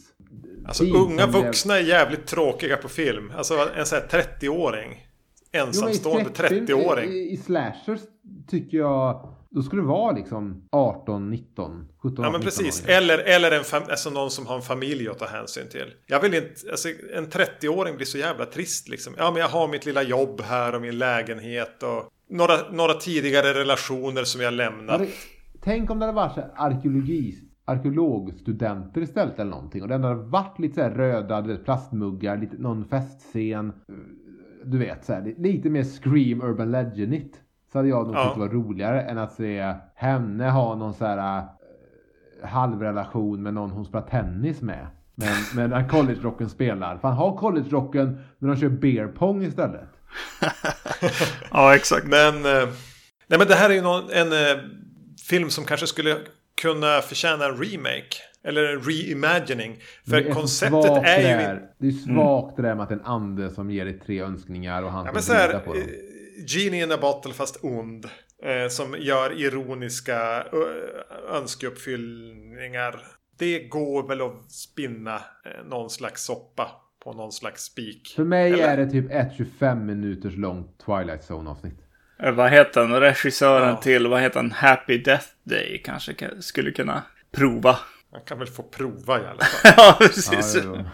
Alltså Teens unga vuxna är jävligt tråkiga på film. Alltså en sån här 30-åring. Jo, men i Ensamstående skräckfilm, 30-åring. I, i, I slashers tycker jag, då skulle det vara liksom 18, 19, 17, Ja men 19 precis. åringar. Eller, eller en fam- alltså någon som har en familj att ta hänsyn till. Jag vill inte, alltså en 30-åring blir så jävla trist liksom. Ja men jag har mitt lilla jobb här och min lägenhet och några, några tidigare relationer som jag Ja, lämnat. det, tänk om det hade varit så arkeologi, arkeologstudenter istället eller någonting. Och det hade varit lite så här röda vet, plastmuggar, lite, någon festscen. Du vet, så här, lite mer Scream Urban Legend-igt. Så hade jag nog Ja. tyckt det var roligare än att se henne ha någon så här äh, halvrelation med någon hon spelar tennis med. Men, men college-rocken spelar. Fan, ha college-rocken när de kör beer pong istället. ja, exakt. Men, eh, nej men det här är ju någon, en eh, film som kanske skulle kunna förtjäna en remake. Eller en reimagining. För konceptet är ju... Det är svagt det där med att en ande som ger dig tre önskningar och han Ja, bjuda på dem. Genie in a bottle fast ond. Eh, som gör ironiska eh, önskeuppfyllningar. Det går väl att spinna eh, någon slags soppa på någon slags spik. För mig Eller? är det typ ett 25 minuters långt Twilight Zone avsnitt. Eh, Vad heter den? Regissören Ja. till, vad heter den? Happy Death Day kanske ka- skulle kunna prova. Man kan väl få prova i alla fall. ja, Ja, precis. då.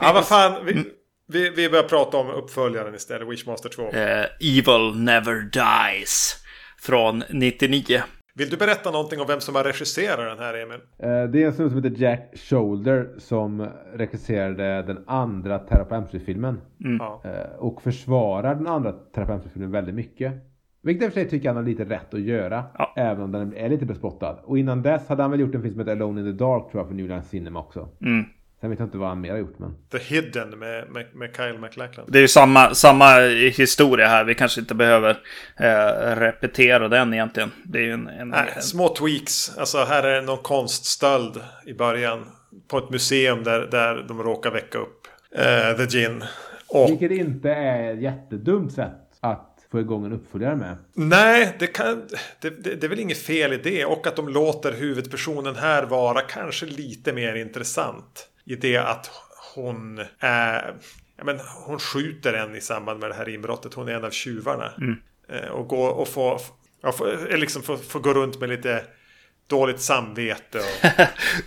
ja, vad fan. Vi, vi, vi börjar prata om uppföljaren istället. Wishmaster 2. Eh, Evil Never Dies. Från 99. Vill du berätta någonting om vem som har regisserat den här, Emil? Eh, Det är en snubbe som heter Jack Shoulder som regisserade den andra Terra på MC-filmen. Ja. Eh, Och försvarar den andra Terra på MC-filmen väldigt mycket. Vilket och för sig tycker han har lite rätt att göra. Ja. Även om den är lite bespottad. Och innan dess hade han väl gjort en film som heter Alone in the Dark tror jag för New Line Cinema också. Mm. Sen vet jag inte vad han mer har gjort men. The Hidden med, med, med Kyle MacLachlan. Det är ju samma, samma historia här. Vi kanske inte behöver eh, repetera den egentligen. Det är ju en... en, Nej, en små tweaks. Alltså här är någon konststöld i början. På ett museum där, där de råkar väcka upp eh, The Gin. Och Vilket inte är ett jättedumt sätt att få igång en uppföljare med. nej, det, kan, det, det, det är väl inget fel i det. Och att de låter huvudpersonen här vara kanske lite mer intressant. I det att hon är... Ja, men hon skjuter en i samband med det här inbrottet. Hon är en av tjuvarna. Eh, och går och får... Ja, eh, liksom får, får gå runt med lite dåligt samvete. Och,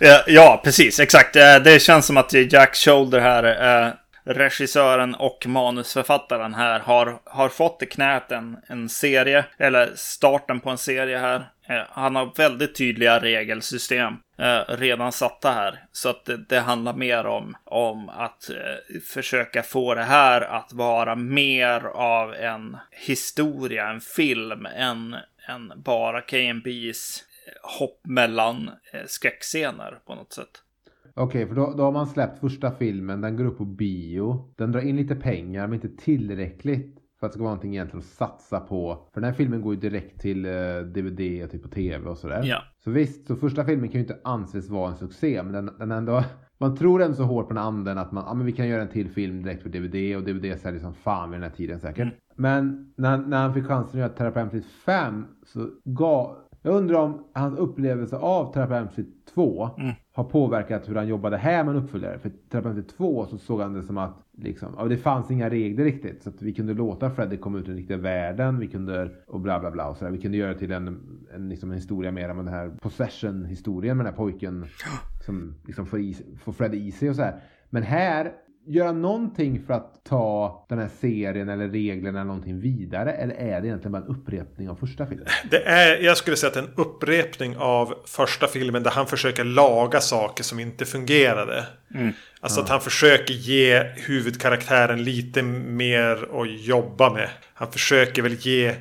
Ja, ja, precis. Exakt. Eh, Det känns som att Jack Shoulder här, eh, regissören och manusförfattaren här, har, har fått i knät en, en serie, eller starten på en serie här. Eh, han har väldigt tydliga regelsystem eh, redan satta här. Så att det, det handlar mer om, om att eh, försöka få det här att vara mer av en historia, en film, än, än bara KMBs eh, hopp mellan eh, skräckscener på något sätt. Okej, för då, då har man släppt första filmen, den går upp på bio. Den drar in lite pengar, men inte tillräckligt för att det ska vara någonting egentligen att satsa på. För den här filmen går ju direkt till eh, DVD och typ på tv och sådär. Ja. Så visst, så första filmen kan ju inte anses vara en succé, men den, den ändå... Man tror ändå så hårt på den anden att man, ja men vi kan göra en till film direkt på DVD och DVD säljer som fan vid den här tiden säkert. Mm. Men när, när han fick chansen att göra Terapeutic 5 så gav... Jag undrar om hans upplevelse av Terapeutic 2 Mm. har påverkat hur han jobbade här med en uppföljare. För Terapeutic 2 så såg han det som att liksom, ja, det fanns inga regler riktigt. Så att vi kunde låta Freddy komma ut i den riktiga världen. Vi kunde, och bla bla bla och sådär. Vi kunde göra till en, en, liksom en historia mer om den här possession-historien med den här pojken. Som liksom får, is, får Freddy i sig och så här. Men här, göra någonting för att ta den här serien eller reglerna eller någonting vidare? Eller är det egentligen bara en upprepning av första filmen? Det är, jag skulle säga att det är en upprepning av första filmen där han försöker laga saker som inte fungerade. Alltså att han försöker ge huvudkaraktären lite mer att jobba med. Han försöker väl ge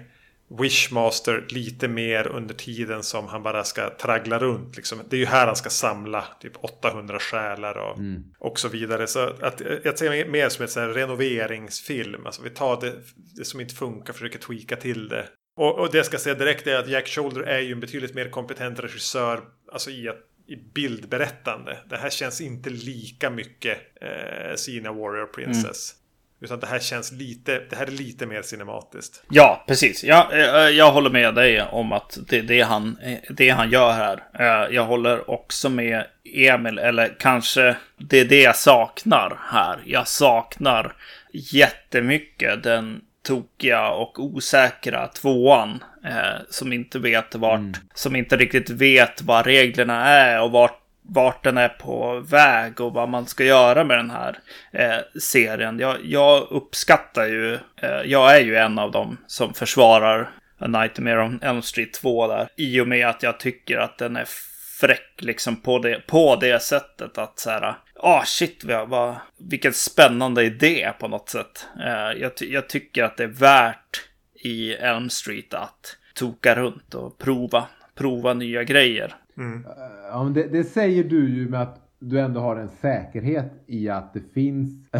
Wishmaster lite mer under tiden som han bara ska traggla runt. Liksom. Det är ju här han ska samla typ 800 själar och, och så vidare. Så att, jag ser det mer som här renoveringsfilm. Alltså vi tar det, det som inte funkar, försöker tweaka till det. Och, och det jag ska säga direkt är att Jack Shoulder är ju en betydligt mer kompetent regissör alltså i, att, i bildberättande. Det här känns inte lika mycket eh, Sina Warrior Princess. Utan det här känns lite, det här är lite mer cinematiskt. Ja, precis. Jag, jag, jag håller med dig om att det är det han, det han gör här. Eh, jag håller också med Emil, eller kanske det är det jag saknar här. Jag saknar jättemycket den tokiga och osäkra tvåan. Eh, som inte vet vart, mm. som inte riktigt vet vad reglerna är och vart vart den är på väg och vad man ska göra med den här eh, serien. Jag, jag uppskattar ju, eh, jag är ju en av dem som försvarar A Nightmare on Elm Street 2 där. I och med att jag tycker att den är fräck liksom på det, på det sättet att så här, ah oh, shit, vad, vad, vilken spännande idé på något sätt. Eh, jag, jag tycker att det är värt i Elm Street att toka runt och prova, prova nya grejer. Mm. Ja, men det, det, säger du ju med att du ändå har en säkerhet i att det finns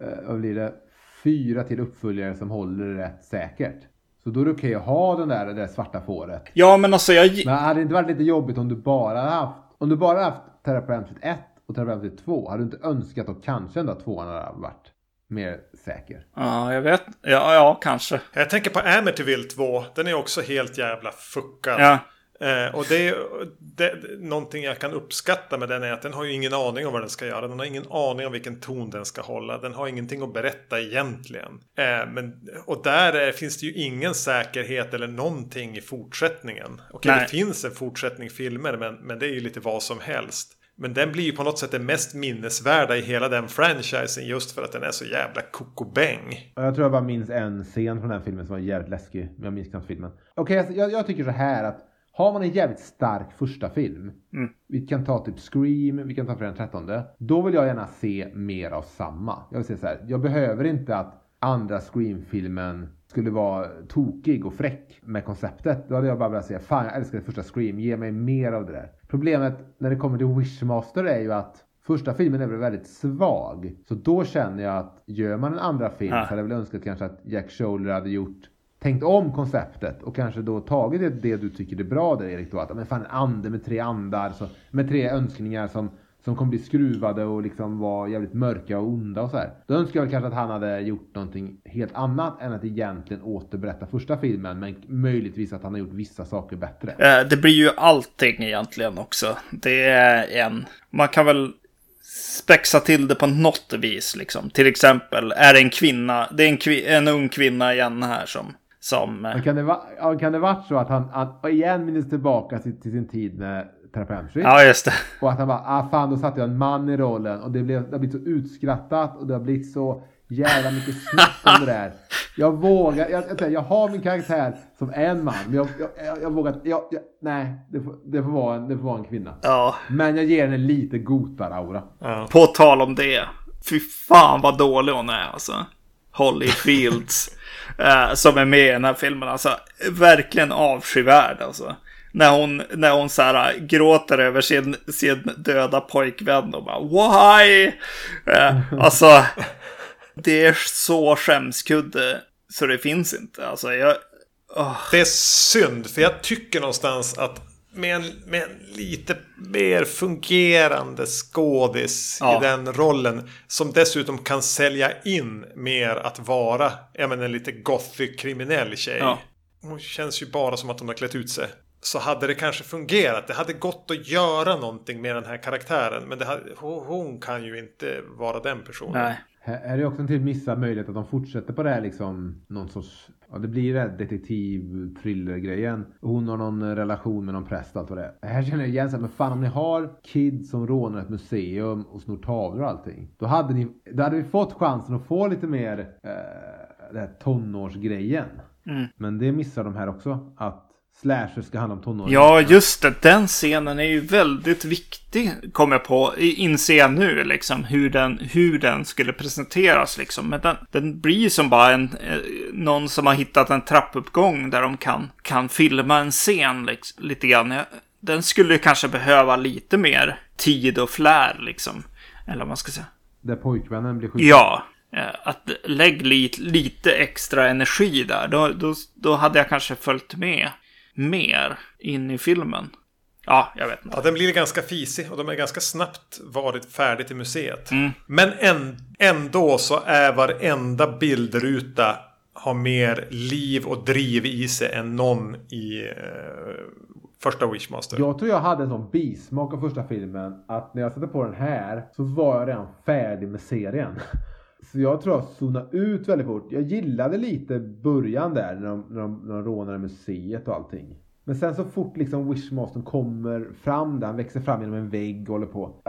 eh, vad blir det, fyra till uppföljare som håller det rätt säkert. Så då är det okej att ha den där, det där svarta fåret. Ja, men alltså jag... Men hade det inte varit lite jobbigt om du bara haft, om du bara haft Terapeut 1 och Terapeut 2? Hade du inte önskat att kanske ändå tvåan hade varit mer säker? Ja, jag vet. Ja, ja, kanske. Jag tänker på Amityville 2. Den är också helt jävla fuckad. Ja. Eh, och det är det, någonting jag kan uppskatta med den är att den har ju ingen aning om vad den ska göra. Den har ingen aning om vilken ton den ska hålla. Den har ingenting att berätta egentligen. Eh, men, och där är, finns det ju ingen säkerhet eller någonting i fortsättningen. Okej, det finns en fortsättning filmer men, men det är ju lite vad som helst. Men den blir ju på något sätt det mest minnesvärda i hela den franchisen just för att den är så jävla kokobäng. Jag tror jag bara minns en scen från den filmen som var jävligt läskig. Men jag minns knappt filmen. Okej, okay, jag, jag tycker så här att har man en jävligt stark första film, mm. vi kan ta typ Scream, vi kan ta Fredag den 13. Då vill jag gärna se mer av samma. Jag vill säga så här, jag behöver inte att andra Scream-filmen skulle vara tokig och fräck med konceptet. Då hade jag bara velat säga, fan jag älskar det första Scream, ge mig mer av det där. Problemet när det kommer till Wishmaster är ju att Första filmen är väl väldigt svag. Så då känner jag att gör man en andra film ah. så hade jag väl önskat kanske att Jack Shoulder hade gjort tänkt om konceptet och kanske då tagit det, det du tycker är bra där Erik då. Att men fan en ande med tre andar, så, med tre önskningar som, som kommer bli skruvade och liksom vara jävligt mörka och onda och så här. Då önskar jag kanske att han hade gjort någonting helt annat än att egentligen återberätta första filmen. Men möjligtvis att han har gjort vissa saker bättre. Eh, det blir ju allting egentligen också. Det är en... Man kan väl spexa till det på något vis liksom. Till exempel är det en kvinna, det är en, en ung kvinna igen här som som... Kan, det va, kan det varit så att han, han igen minns tillbaka till, till sin tid med Terapeutstreet? Ja, just det. Och att han bara, ah fan, då satte jag en man i rollen och det, blev, det har blivit så utskrattat och det har blivit så jävla mycket snack om det där. Jag vågar, jag, jag, jag har min karaktär som en man, men jag, jag, jag vågar jag, nej, det får, det, får vara en, det får vara en kvinna. Ja. Men jag ger henne lite gotar-aura. Ja. På tal om det, fy fan vad dålig hon är alltså. Holly Fields. Eh, som är med i den här filmen. Alltså, verkligen avskyvärd alltså. När hon, när hon så här, gråter över sin, sin döda pojkvän och bara why? Eh, alltså, det är så skämskudde så det finns inte. Alltså, jag, oh. Det är synd, för jag tycker någonstans att med en, med en lite mer fungerande skådis ja. i den rollen. Som dessutom kan sälja in mer att vara ja, men en lite gothic kriminell tjej. Ja. Hon känns ju bara som att hon har klätt ut sig. Så hade det kanske fungerat. Det hade gått att göra någonting med den här karaktären. Men hade, hon kan ju inte vara den personen. Nej. Här är det också en till missad möjlighet att de fortsätter på det här liksom någon sorts Ja, det blir det detektiv thriller grejen. Hon har någon relation med någon präst allt vad det är. Här känner jag igen så men fan om ni har kids som rånar ett museum och snor tavlor och allting. Då hade, ni, då hade vi fått chansen att få lite mer eh, den här tonårsgrejen. Mm. Men det missar de här också. Att slasher ska handla om tonåringar. Ja, just det. Den scenen är ju väldigt viktig, kommer jag på. Inser jag nu, liksom. Hur den, hur den skulle presenteras, liksom. Men den, den blir som bara en... Eh, någon som har hittat en trappuppgång där de kan, kan filma en scen, liksom, lite grann. Den skulle kanske behöva lite mer tid och flär, liksom. Eller vad man ska säga. Där pojkvännen blir skjuten? Ja. Eh, att lägg lite, lite extra energi där. Då, då, då hade jag kanske följt med mer in i filmen. Ja, jag vet inte. Ja, den blir ganska fisig och de är ganska snabbt varit färdig till museet. Men en, ändå så är varenda bildruta har mer liv och driv i sig än någon i eh, första Wishmaster. Jag tror jag hade en sån bismak av första filmen att när jag satte på den här så var jag redan färdig med serien. Så jag tror jag zonade ut väldigt fort. Jag gillade lite början där när de, när de, när de rånade museet och allting. Men sen så fort liksom Wishmastern kommer fram där, han växer fram genom en vägg och håller på.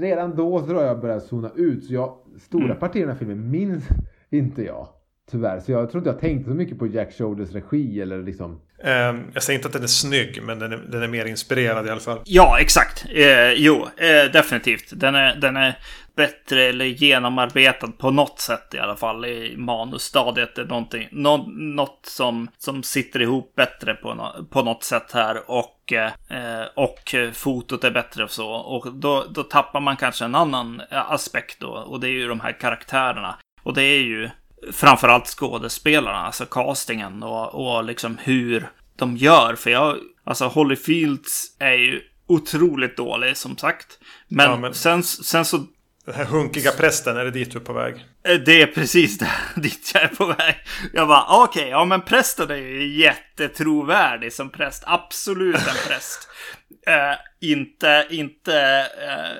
Redan då så tror jag jag började zona ut. Så jag, stora partier i den här filmen minns inte jag. Tyvärr. Så jag tror inte jag tänkte så mycket på Jack Shoulders regi eller liksom. Eh, jag säger inte att den är snygg, men den är, den är mer inspirerad i alla fall. Ja, exakt. Eh, jo, eh, definitivt. Den är, den är bättre eller genomarbetad på något sätt i alla fall i manusstadiet. Är någonting, nå, något som, som sitter ihop bättre på, no, på något sätt här. Och, eh, och fotot är bättre och så. Och då, då tappar man kanske en annan aspekt då. Och det är ju de här karaktärerna. Och det är ju framförallt skådespelarna, alltså castingen och, och liksom hur de gör. För jag, alltså Holly Fields är ju otroligt dålig som sagt. Men, Ja, men- Sen, sen så Den här hunkiga prästen, är det dit du är på väg? Eh, Det är precis där, dit jag är på väg. Jag bara, okej, ja men prästen är ju jättetrovärdig som präst. Absolut en präst. Eh, inte, inte eh,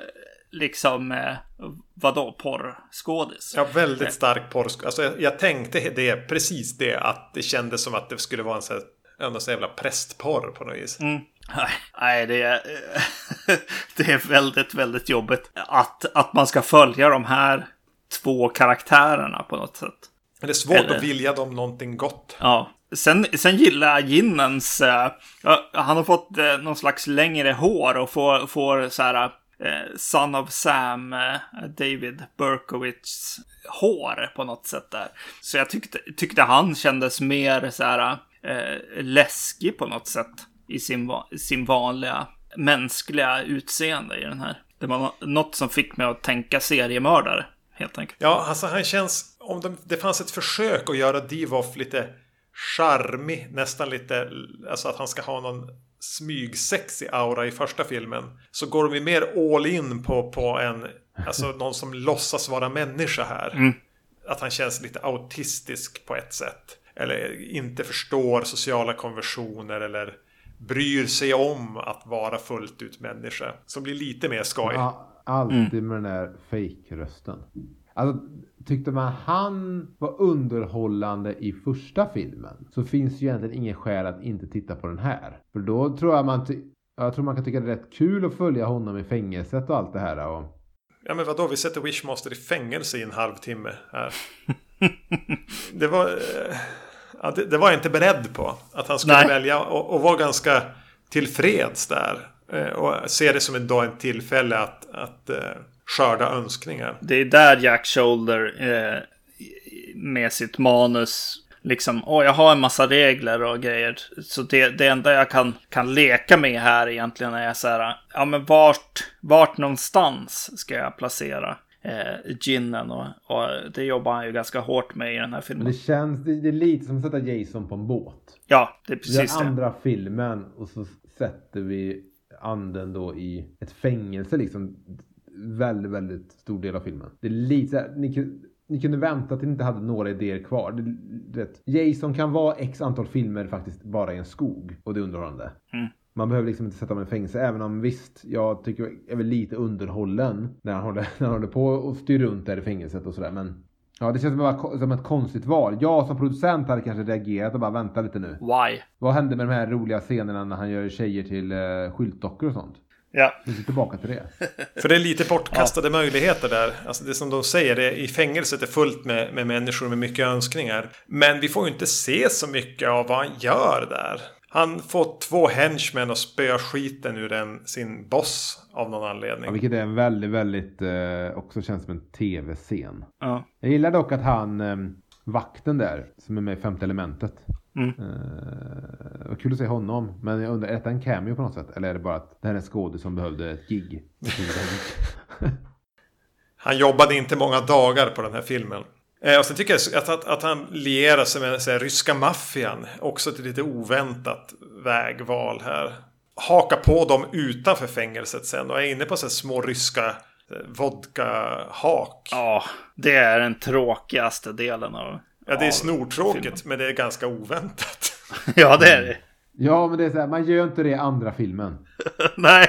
liksom, eh, vadå, porrskådis. Ja, väldigt stark porrsk. Alltså, jag, jag tänkte det, precis det, att det kändes som att det skulle vara en sån här, en sån jävla prästporr på något vis. Mm. Nej, det är, det är väldigt, väldigt jobbigt att, att man ska följa de här två karaktärerna på något sätt. Det är svårt Eller- att vilja dem någonting gott. Ja. Sen, sen gillar jag Ginnens... eh, ja, han har fått uh, någon slags längre hår och får, får så här... eh, Son of Sam, eh, David Berkowitz hår på något sätt där. Så jag tyckte, tyckte han kändes mer så här eh, läskig på något sätt i sin, sin vanliga mänskliga utseende i den här. Det var nå- något som fick mig att tänka seriemördare, helt enkelt. Ja, alltså han känns... Om de, det fanns ett försök att göra Divoff lite charmig, nästan lite... Alltså att han ska ha någon smygsexig aura i första filmen. Så går de ju mer all in på, på en... Alltså någon som låtsas vara människa här. Att han känns lite autistisk på ett sätt. Eller inte förstår sociala konventioner eller bryr sig om att vara fullt ut människa. Som blir lite mer skoj. Ja, alltid med den där fake-rösten. Alltså, tyckte man han var underhållande i första filmen så finns ju egentligen ingen skäl att inte titta på den här. För då tror jag man, ty- jag tror man kan tycka det är rätt kul att följa honom i fängelset och allt det här. Och, Ja men vadå, vi sätter Wishmaster i fängelse i en halvtimme här. det var... eh, det, det var jag inte beredd på. Att han skulle Nej. välja och, och vara ganska tillfreds där. Eh, Och se det som då en tillfälle att, att eh, skörda önskningar. Det är där Jack Shoulder eh, med sitt manus liksom, åh jag har en massa regler och grejer. Så det, det enda jag kan, kan leka med här egentligen är så här, ja men vart, vart någonstans ska jag placera eh, ginen och, och det jobbar han ju ganska hårt med i den här men filmen. det känns, det, det är lite som att sätta Jason på en båt. Ja, det är precis det. andra filmen och så sätter vi anden då i ett fängelse liksom. Väldigt, väldigt stor del av filmen. Det är lite så här, ni, ni kunde vänta till ni inte hade några idéer kvar. Det, du vet, Jason kan vara x antal filmer faktiskt bara i en skog och det är underhållande. Mm. Man behöver liksom inte sätta honom i fängelse även om visst, jag tycker jag är väl lite underhållen när han håller, när han håller på och styr runt där i fängelset och sådär. Men ja, det känns bara ko- som ett konstigt val. Jag som producent hade kanske reagerat och bara vänta lite nu. Why? Vad hände med de här roliga scenerna när han gör tjejer till uh, skyltdockor och sånt? Ja, Vi ska tillbaka till det. För det är lite bortkastade möjligheter där. Alltså det som de säger, det är, i fängelset är fullt med, med människor med mycket önskningar. Men vi får ju inte se så mycket av vad han gör där. Han får två henchmen och spöa skiten ur en, sin boss av någon anledning. Ja, vilket är en väldigt, väldigt, eh, också känns som en tv-scen. ja. Jag gillar dock att han, eh, vakten där, som är med i femte elementet. Mm. Eh, vad kul att se honom. Men jag undrar, är detta en cameo på något sätt? Eller är det bara att det här är en skådis som behövde ett gig? Han jobbade inte många dagar på den här filmen. Eh, och sen tycker jag att, att, att han lierar sig med här, ryska maffian. Också ett lite oväntat vägval här. hakar på dem utanför fängelset sen och är inne på så små ryska eh, vodka-hak. Ja, det är den tråkigaste delen av... Ja, det är snortråkigt, men det är ganska oväntat. ja, det är det. Ja, men det är så här, man gör inte det i andra filmen. Nej.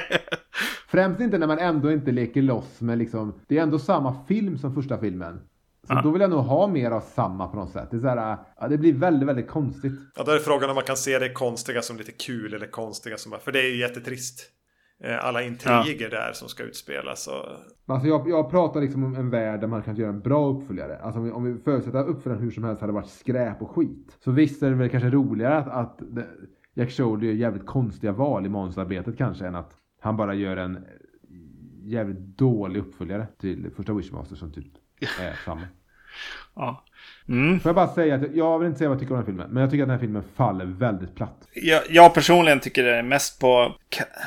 Främst inte när man ändå inte leker loss med liksom, det är ändå samma film som första filmen. Så Ja. då vill jag nog ha mer av samma på något sätt. Det, är så här, ja, det blir väldigt, väldigt konstigt. Ja, då är frågan om man kan se det konstiga som lite kul eller konstiga som... För det är ju jättetrist. Eh, Alla intriger där som ska utspelas. Och... Alltså jag, jag pratar liksom om en värld där man kan göra en bra uppföljare. Alltså om vi, om vi förutsätter att uppföljaren hur som helst hade varit skräp och skit. Så visst är det väl kanske roligare att, att det, Jack Sholey gör jävligt konstiga val i manusarbetet kanske än att han bara gör en jävligt dålig uppföljare till första Wishmaster som typ är samma. Ja. Mm. Får jag bara säga att jag vill inte säga vad jag tycker om den här filmen. Men jag tycker att den här filmen faller väldigt platt. Jag, jag personligen tycker det är mest på...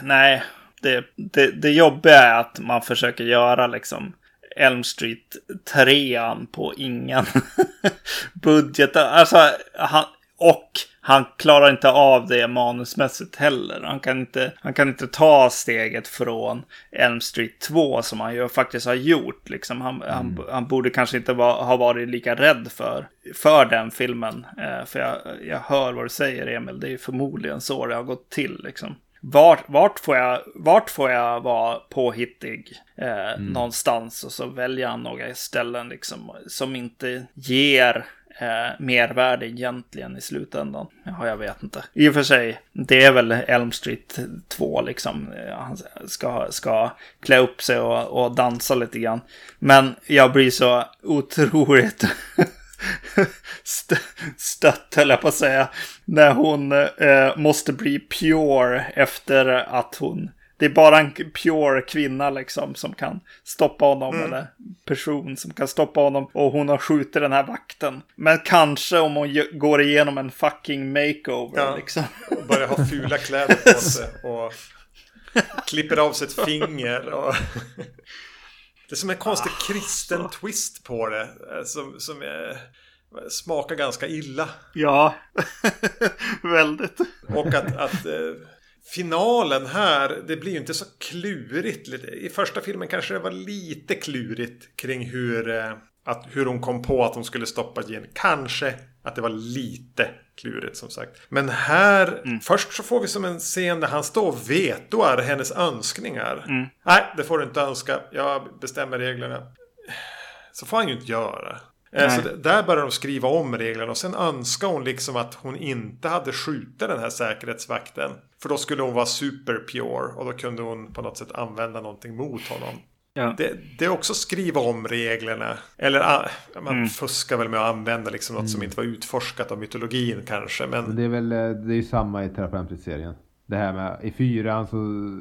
Nej, det, det, det jobbiga är att man försöker göra liksom Elm Street 3 på ingen budget. Alltså, han, och han klarar inte av det manusmässigt heller. Han kan inte, han kan inte ta steget från Elm Street 2 som han ju faktiskt har gjort. Liksom, han, han, han borde kanske inte va, ha varit lika rädd för, för den filmen. Eh, för jag, jag hör vad du säger Emil, det är förmodligen så det har gått till. Liksom. Vart, vart, får jag, vart får jag vara påhittig eh, någonstans och så välja några ställen liksom, som inte ger eh, mervärde egentligen i slutändan. Ja, jag vet inte. I och för sig, det är väl Elm Street 2 liksom. Eh, han ska, ska klä upp sig och, och dansa lite grann. Men jag blir så otroligt st stött, höll jag på att säga. När hon eh, måste bli pure efter att hon... Det är bara en pure kvinna liksom som kan stoppa honom. Eller person som kan stoppa honom. Och hon har skjutit den här vakten. Men kanske om hon går igenom en fucking makeover Ja. liksom. och börjar ha fula kläder på sig. Och klipper av sig ett finger. Och det är som en konstig kristen twist på det. eh, Som, som eh, smakar ganska illa. Ja, väldigt. Och att, att eh, finalen här, det blir ju inte så klurigt. I första filmen kanske det var lite klurigt kring hur, eh, att, hur hon kom på att hon skulle stoppa Jean. Kanske att det var lite klurigt som sagt. Men här, först så får vi som en scen där han står och vetoar hennes önskningar. Nej, det får du inte önska. Jag bestämmer reglerna. Så får han ju inte göra. Eh, Så Nej. d- där börjar de skriva om reglerna och sen önskar hon liksom att hon inte hade skjutit den här säkerhetsvakten. För då skulle hon vara super pure och då kunde hon på något sätt använda någonting mot honom. Ja. Det, det är också skriva om reglerna. Eller ah, man fuskar väl med att använda liksom något som inte var utforskat av mytologin kanske. Men det är väl eh, det är samma i Terapeutic-serien. Det här med i fyran så,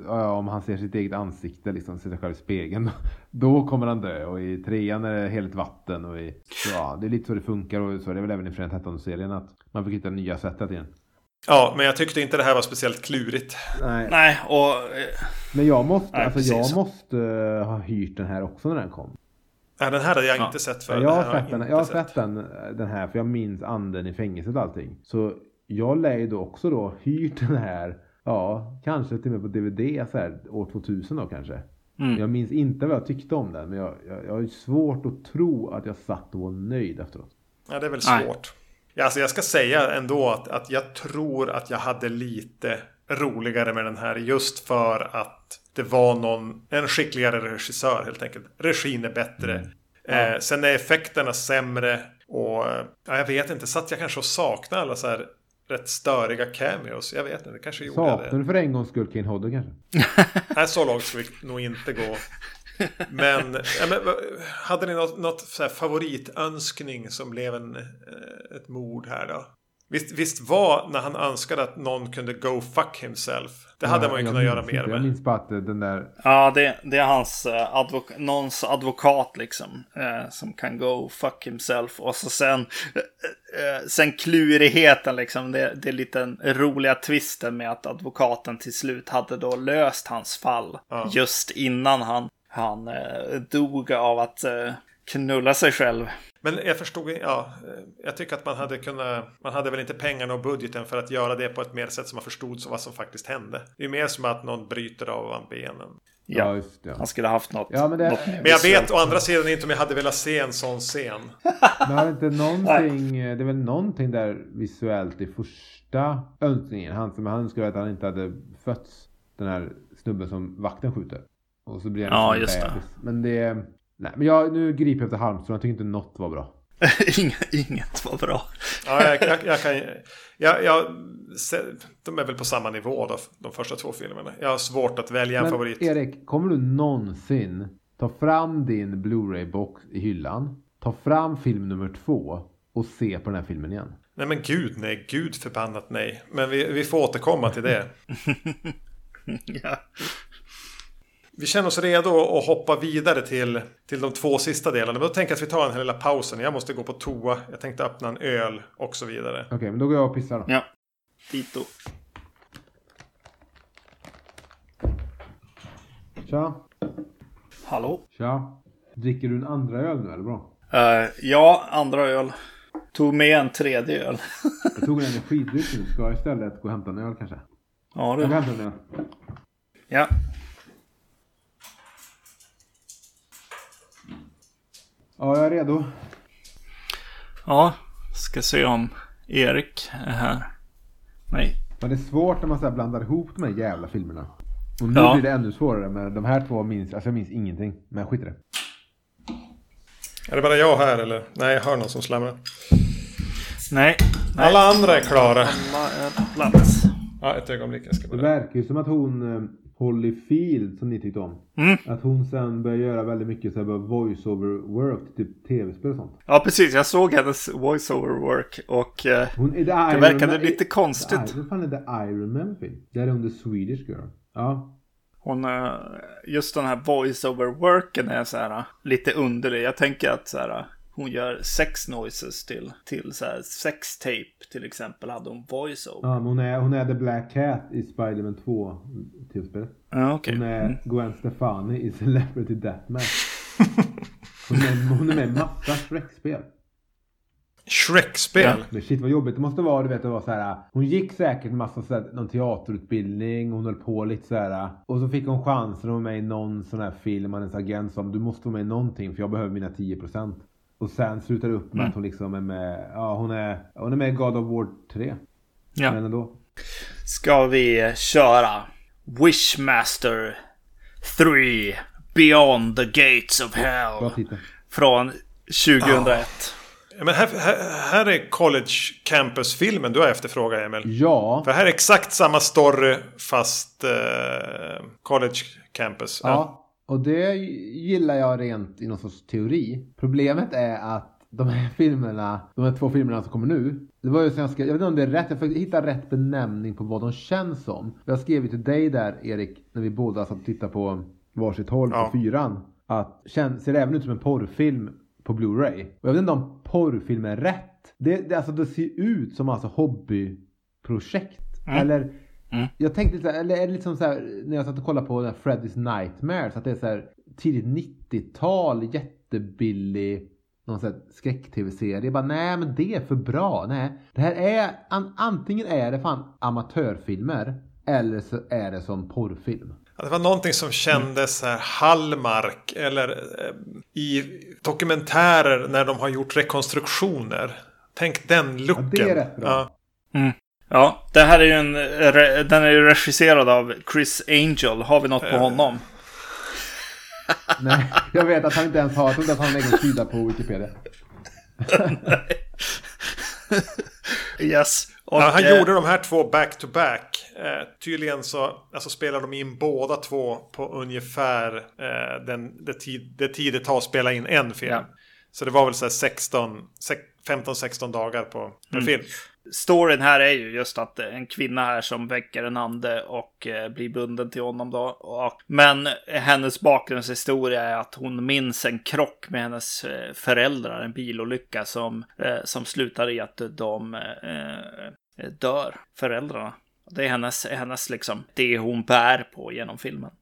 ja, om han ser sitt eget ansikte liksom, ser sig själv i spegeln. Då kommer han dö och i trean är det heligt vatten och i, så, ja, det är lite så det funkar och så är det väl även i Fredag 13-serien att man fick hitta nya sätt att igen. ja, men jag tyckte inte det här var speciellt klurigt. Nej. Nej, och... eh, Men jag måste, Nej, alltså jag måste eh, ha hyrt den här också när den kom. Nej, den här hade jag Ja. inte sett för. jag har sett den, jag har sett den, den här för jag minns anden i fängelset och allting. Så jag lär ju då också då hyrt den här, ja, kanske till och med på DVD så här, år 2000 då kanske. Mm. Jag minns inte vad jag tyckte om den, men jag, jag, jag har ju svårt att tro att jag satt och var nöjd efteråt. Ja, det är väl Nej. svårt. Ja, alltså jag ska säga ändå att, att jag tror att jag hade lite roligare med den här just för att det var någon, en skickligare regissör helt enkelt. Regin är bättre. Eh, sen är effekterna sämre och ja, jag vet inte, satt jag kanske och saknade alla så här rätt störiga cameos. Jag vet inte, kanske gjorde Saknar det. du för en gångs skull Kane Hodder kanske? Nej, så långt ska vi nog inte gå. Men, ja, men hade ni något, något så här favoritönskning som blev en, eh, ett mord här då? Visst, visst var när han önskade att någon kunde go fuck himself. Det hade Ja, man ju kunnat göra mer inte. Jag med. minns bara att den där Ja, det, det är hans eh, advok någons advokat liksom. Eh, som kan go fuck himself. Och så sen, eh, eh, sen klurigheten liksom. Det, det är lite den roliga twisten med att advokaten till slut hade då löst hans fall. Ja. Just innan han, han eh, dog av att eh, knulla sig själv. Men jag förstod, ja, eh, jag tycker att man hade kunnat, man hade väl inte pengarna och budgeten för att göra det på ett mer sätt som man förstod så vad som faktiskt hände. Det är mer som att någon bryter av benen. Ja, just det. Han skulle haft något. Ja, men det- något Men jag vet å andra sidan inte om jag hade velat se en sån scen. Men har det inte någonting, det är väl någonting där visuellt i första önskningen. Han som han önskade att han inte hade fötts. Den här snubben som vakten skjuter. Och så blir han Ja, just det. Men det, nej men jag, nu griper jag efter halmstrån. Jag tycker inte något var bra. inget, inget var bra. Ja, jag, jag, jag kan jag, jag, De är väl på samma nivå då, de första två filmerna. Jag har svårt att välja en Men favorit. Erik, kommer du någonsin ta fram din Blu-ray-box i hyllan, ta fram film nummer två och se på den här filmen igen? Nej men gud nej, gud förbannat nej. Men vi, vi får återkomma till det. ja. Vi känner oss redo att hoppa vidare till, till de två sista delarna. Men då tänker jag att vi tar den här lilla pausen. Jag måste gå på toa. Jag tänkte öppna en öl och så vidare. Okej, men då går jag och pissar då. ja. Dito. Tja! Hallå? Tja! Dricker du en andra öl nu eller bra? Eh, ja, andra öl. Tog med en tredje öl. Jag tog en energidryck nu. Ska jag istället gå och hämta en öl kanske? ja, Jag går och du. hämtar en öl. Ja. Ja, jag är redo. ja, ska se om Erik är här. Nej. Men det är svårt när man så här blandar ihop de här jävla filmerna. Och nu Ja. blir det ännu svårare med de här två minns, alltså jag minns ingenting. Men skit i det. Är det bara jag här eller? Nej, jag hör någon som slamrar. Nej. Nej. Alla andra är klara. Alla är på plats. Ja, ett ögonblick. Jag ska Det bara... verkar ju som att hon eh, Holly Field som ni tyckte om. Mm. Att hon sen börjar göra väldigt mycket så här voice-over work typ tv-spel och sånt. Ja, precis. Jag såg hennes voice-over work och eh, Hon är det Iron verkade Man- lite The konstigt. Vad fan är The Iron Man film? Där är the Swedish girl. Ja. Hon, eh, just den här voice-over worken är så här eh, lite underlig. Jag tänker att så här, eh, hon gör sex noises till, till så här sex tape till exempel hade hon voice-over. ja hon, är, hon är the Black Cat i Spider-Man 2 tv-spelet. Ja, okej. Hon är Mm. Gwen Stefani i Celebrity Deathmatch. Hon är, hon är med i massa Shrek-spel. Shrek-spel. Men shit vad jobbigt det måste vara. Du vet det var så här. Hon gick säkert massa så här, någon teaterutbildning. Hon höll på lite så här. Och så fick hon chansen att vara med i någon sån här film. Hennes agent sa du måste vara med i någonting för jag behöver mina 10%. Och sen slutar det upp med att hon liksom är med. Ja hon är, hon är med i God of War 3. Ja. Men ändå. Ska vi köra Wishmaster 3 Beyond the Gates of Bra Hell titel. från 2001. Ja, Men här, här, här är College Campus-filmen du har efterfrågat Emil. Ja. För här är exakt samma story fast eh, College Campus. Ja. Och det gillar jag rent i någon sorts teori. Problemet är att de här filmerna, de här två filmerna som kommer nu. Det var ju så jag skrev, jag vet inte om det är rätt, jag försökte hitta rätt benämning på vad de känns som. Jag skrev ju till dig där Erik, när vi båda satt och tittade på varsitt håll Ja. på fyran. Att känns, ser det även ut som en porrfilm på Blu-ray. Och jag vet inte om porrfilm är rätt. Det, det, alltså, det ser ut som alltså hobbyprojekt. Mm. Eller Mm. jag tänkte eller är det liksom så här när jag satt och kollade på den här Freddy's Nightmares att det är så här tidigt 90-tal, jättebillig någon sån skräck-tv-serie. Jag bara nej men det är för bra. Nej, det här är an, antingen är det fan amatörfilmer eller så är det som porrfilm. Ja, Det var någonting som kändes så här Hallmark eller eh, i dokumentärer när de har gjort rekonstruktioner. Tänk den looken. Ja, det är rätt bra. Ja. Mm. Ja, det här är ju en, den är ju regisserad av Chris Angel. Har vi något på Eh. honom? nej, jag vet att han inte ens har, jag tror inte att han har en egen sida på Wikipedia. Yes. Och, Ja, han eh, gjorde de här två back-to-back. Eh, tydligen så alltså, spelar de in båda två på ungefär eh, den, det, tid, det tid det tar att spela in en film. Ja. Så det var väl så här 16, sex- 15-16 dagar på, per Mm. film. Storyn här är ju just att en kvinna här som väcker en ande och eh, blir bunden till honom då. Och, men hennes bakgrundshistoria är att hon minns en krock med hennes eh, föräldrar, en bilolycka som, eh, som slutar i att de eh, dör, föräldrarna. Det är hennes, hennes liksom, det hon bär på genom filmen.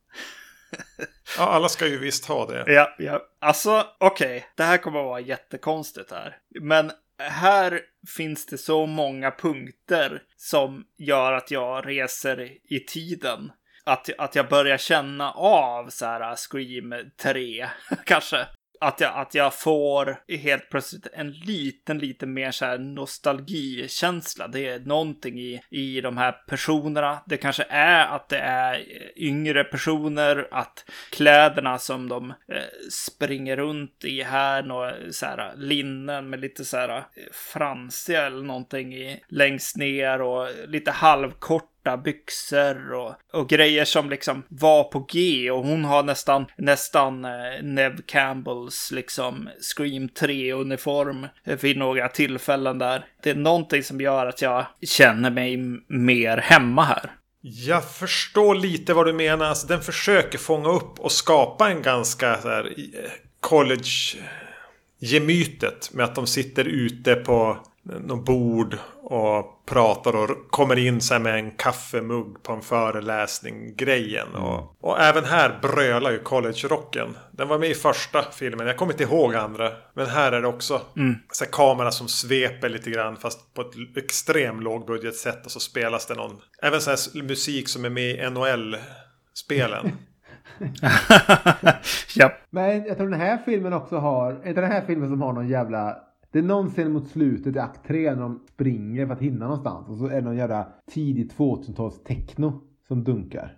Ja, alla ska ju visst ha det. Ja, ja. Alltså, okej. Okay. Det här kommer att vara jättekonstigt här. Men här finns det så många punkter som gör att jag reser i tiden. Att, att jag börjar känna av så här Scream 3 kanske att jag, att jag får helt plötsligt en liten, lite mer så här nostalgikänsla. Det är någonting i, i de här personerna. Det kanske är att det är eh, yngre personer, att kläderna som de eh, springer runt i här, några eh, så här linnen med lite så här eh, fransiga eller någonting i, längst ner och lite halvkort korta byxor och, och grejer som liksom var på G och hon har nästan, nästan eh, Nev Campbells liksom Scream 3-uniform vid några tillfällen där. Det är någonting som gör att jag känner mig mer hemma här. Jag förstår lite vad du menar. Alltså, den försöker fånga upp och skapa en ganska så här, eh, college-gemytet med att de sitter ute på något bord och pratar och kommer in så med en kaffemugg på en föreläsning grejen. Mm. Och, och även här brölar ju college-rocken. Den var med i första filmen. Jag kommer inte ihåg andra. Men här är det också mm. så kamera som sveper lite grann fast på ett extremt lågbudgetsätt. Och så spelas det någon. Även så här musik som är med i NHL-spelen. ja. Men jag tror den här filmen också har, är det den här filmen som har någon jävla det är någon scen mot slutet i akt 3 när de springer för att hinna någonstans. Och så är det någon jävla tidig 2000-tals techno som dunkar.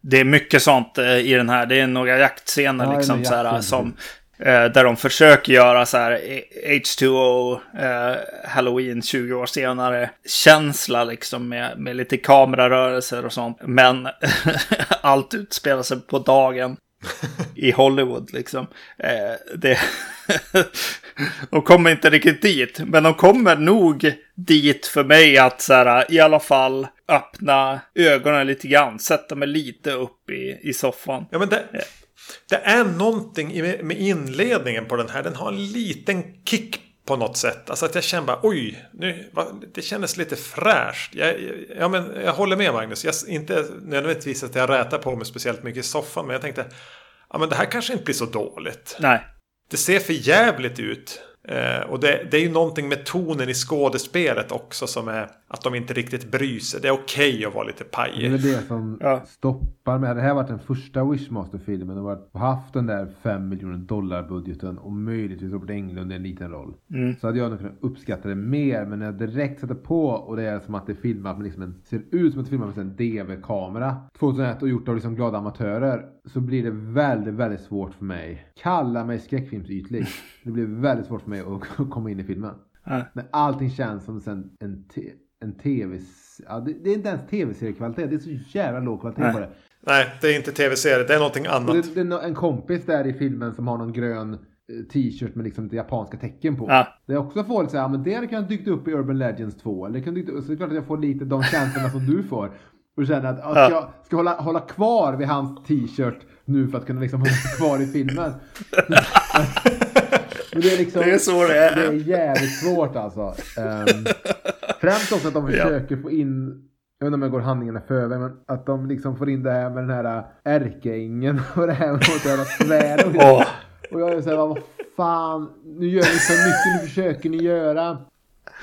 Det är mycket sånt eh, i den här. Det är några jaktscener ja, liksom så här, som eh, där de försöker göra så här H2O eh, Halloween 20 år senare känsla liksom med, med lite kamerarörelser och sånt. Men allt utspelar sig på dagen i Hollywood liksom. Eh, det de kommer inte riktigt dit, men de kommer nog dit för mig att så här, i alla fall öppna ögonen lite grann, sätta mig lite upp i, i soffan. Ja, men det, det är någonting med inledningen på den här. Den har en liten kick på något sätt. Alltså att jag känner bara oj, nu, det kändes lite fräscht. Jag, ja, men jag håller med Magnus. Jag, inte nödvändigtvis att jag rätar på mig speciellt mycket i soffan. Men jag tänkte, ja men det här kanske inte blir så dåligt. Nej. Det ser för jävligt ut. Eh, och det, det, är ju någonting med tonen i skådespelet också som är att de inte riktigt bryr sig. Det är okej okay att vara lite pajig. Det är det som ja. stoppar med. Det här varit den första Wishmaster-filmen och haft den där 5 miljoner dollar budgeten och möjligtvis Robert Englund i en liten roll. Mm. Så hade jag nog kunnat uppskatta det mer. Men när jag direkt sätter på och det är som att det är filmat med liksom en, ser ut som att det är filmat med en DV-kamera 2001 och gjort av liksom glada amatörer. Så blir det väldigt, väldigt svårt för mig. Kalla mig skräckfilmsytlig. Det blir väldigt svårt för mig att komma in i filmen. Ja. När allting känns som en, en, en tv... Ja, det, det, är inte ens tv-seriekvalitet. Det är så jävla låg kvalitet Nej. på det. Nej, det är inte tv-serie. Det är någonting annat. Det, det, är en kompis där i filmen som har någon grön eh, t-shirt med liksom lite japanska tecken på. Ja. Det är också folk säger, ja men det kan dykt upp i Urban Legends 2. Eller det kan dykt upp, så det är klart att jag får lite de känslorna som du får. Och känner att, ja, ska jag ska hålla, hålla kvar vid hans t-shirt nu för att kunna liksom hålla kvar i filmen. det, är liksom, det är så det är. Det är jävligt svårt alltså. Um, främst också att de försöker ja. få in jag vet inte om jag går handlingarna förväg, men att de liksom får in det här med den här ärkeängeln och det här med att göra svärd och, oh. och jag är såhär, vad fan, nu gör ni för mycket, nu försöker ni göra.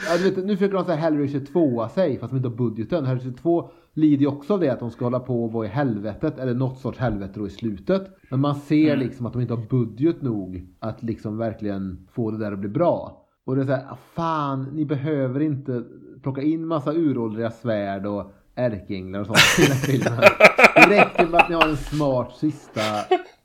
Ja, du vet, nu försöker de säga Hellraiser 2 sig, fast de inte har budgeten. Hellraiser 2 lider ju också av det att de ska hålla på och vara i helvetet, eller något sorts helvete då i slutet. Men man ser mm. liksom att de inte har budget nog att liksom verkligen få det där att bli bra. Och det är såhär, fan, ni behöver inte plocka in massa uråldriga svärd och ärkeänglar och sånt i den filmen. Det räcker med att ni har en smart sista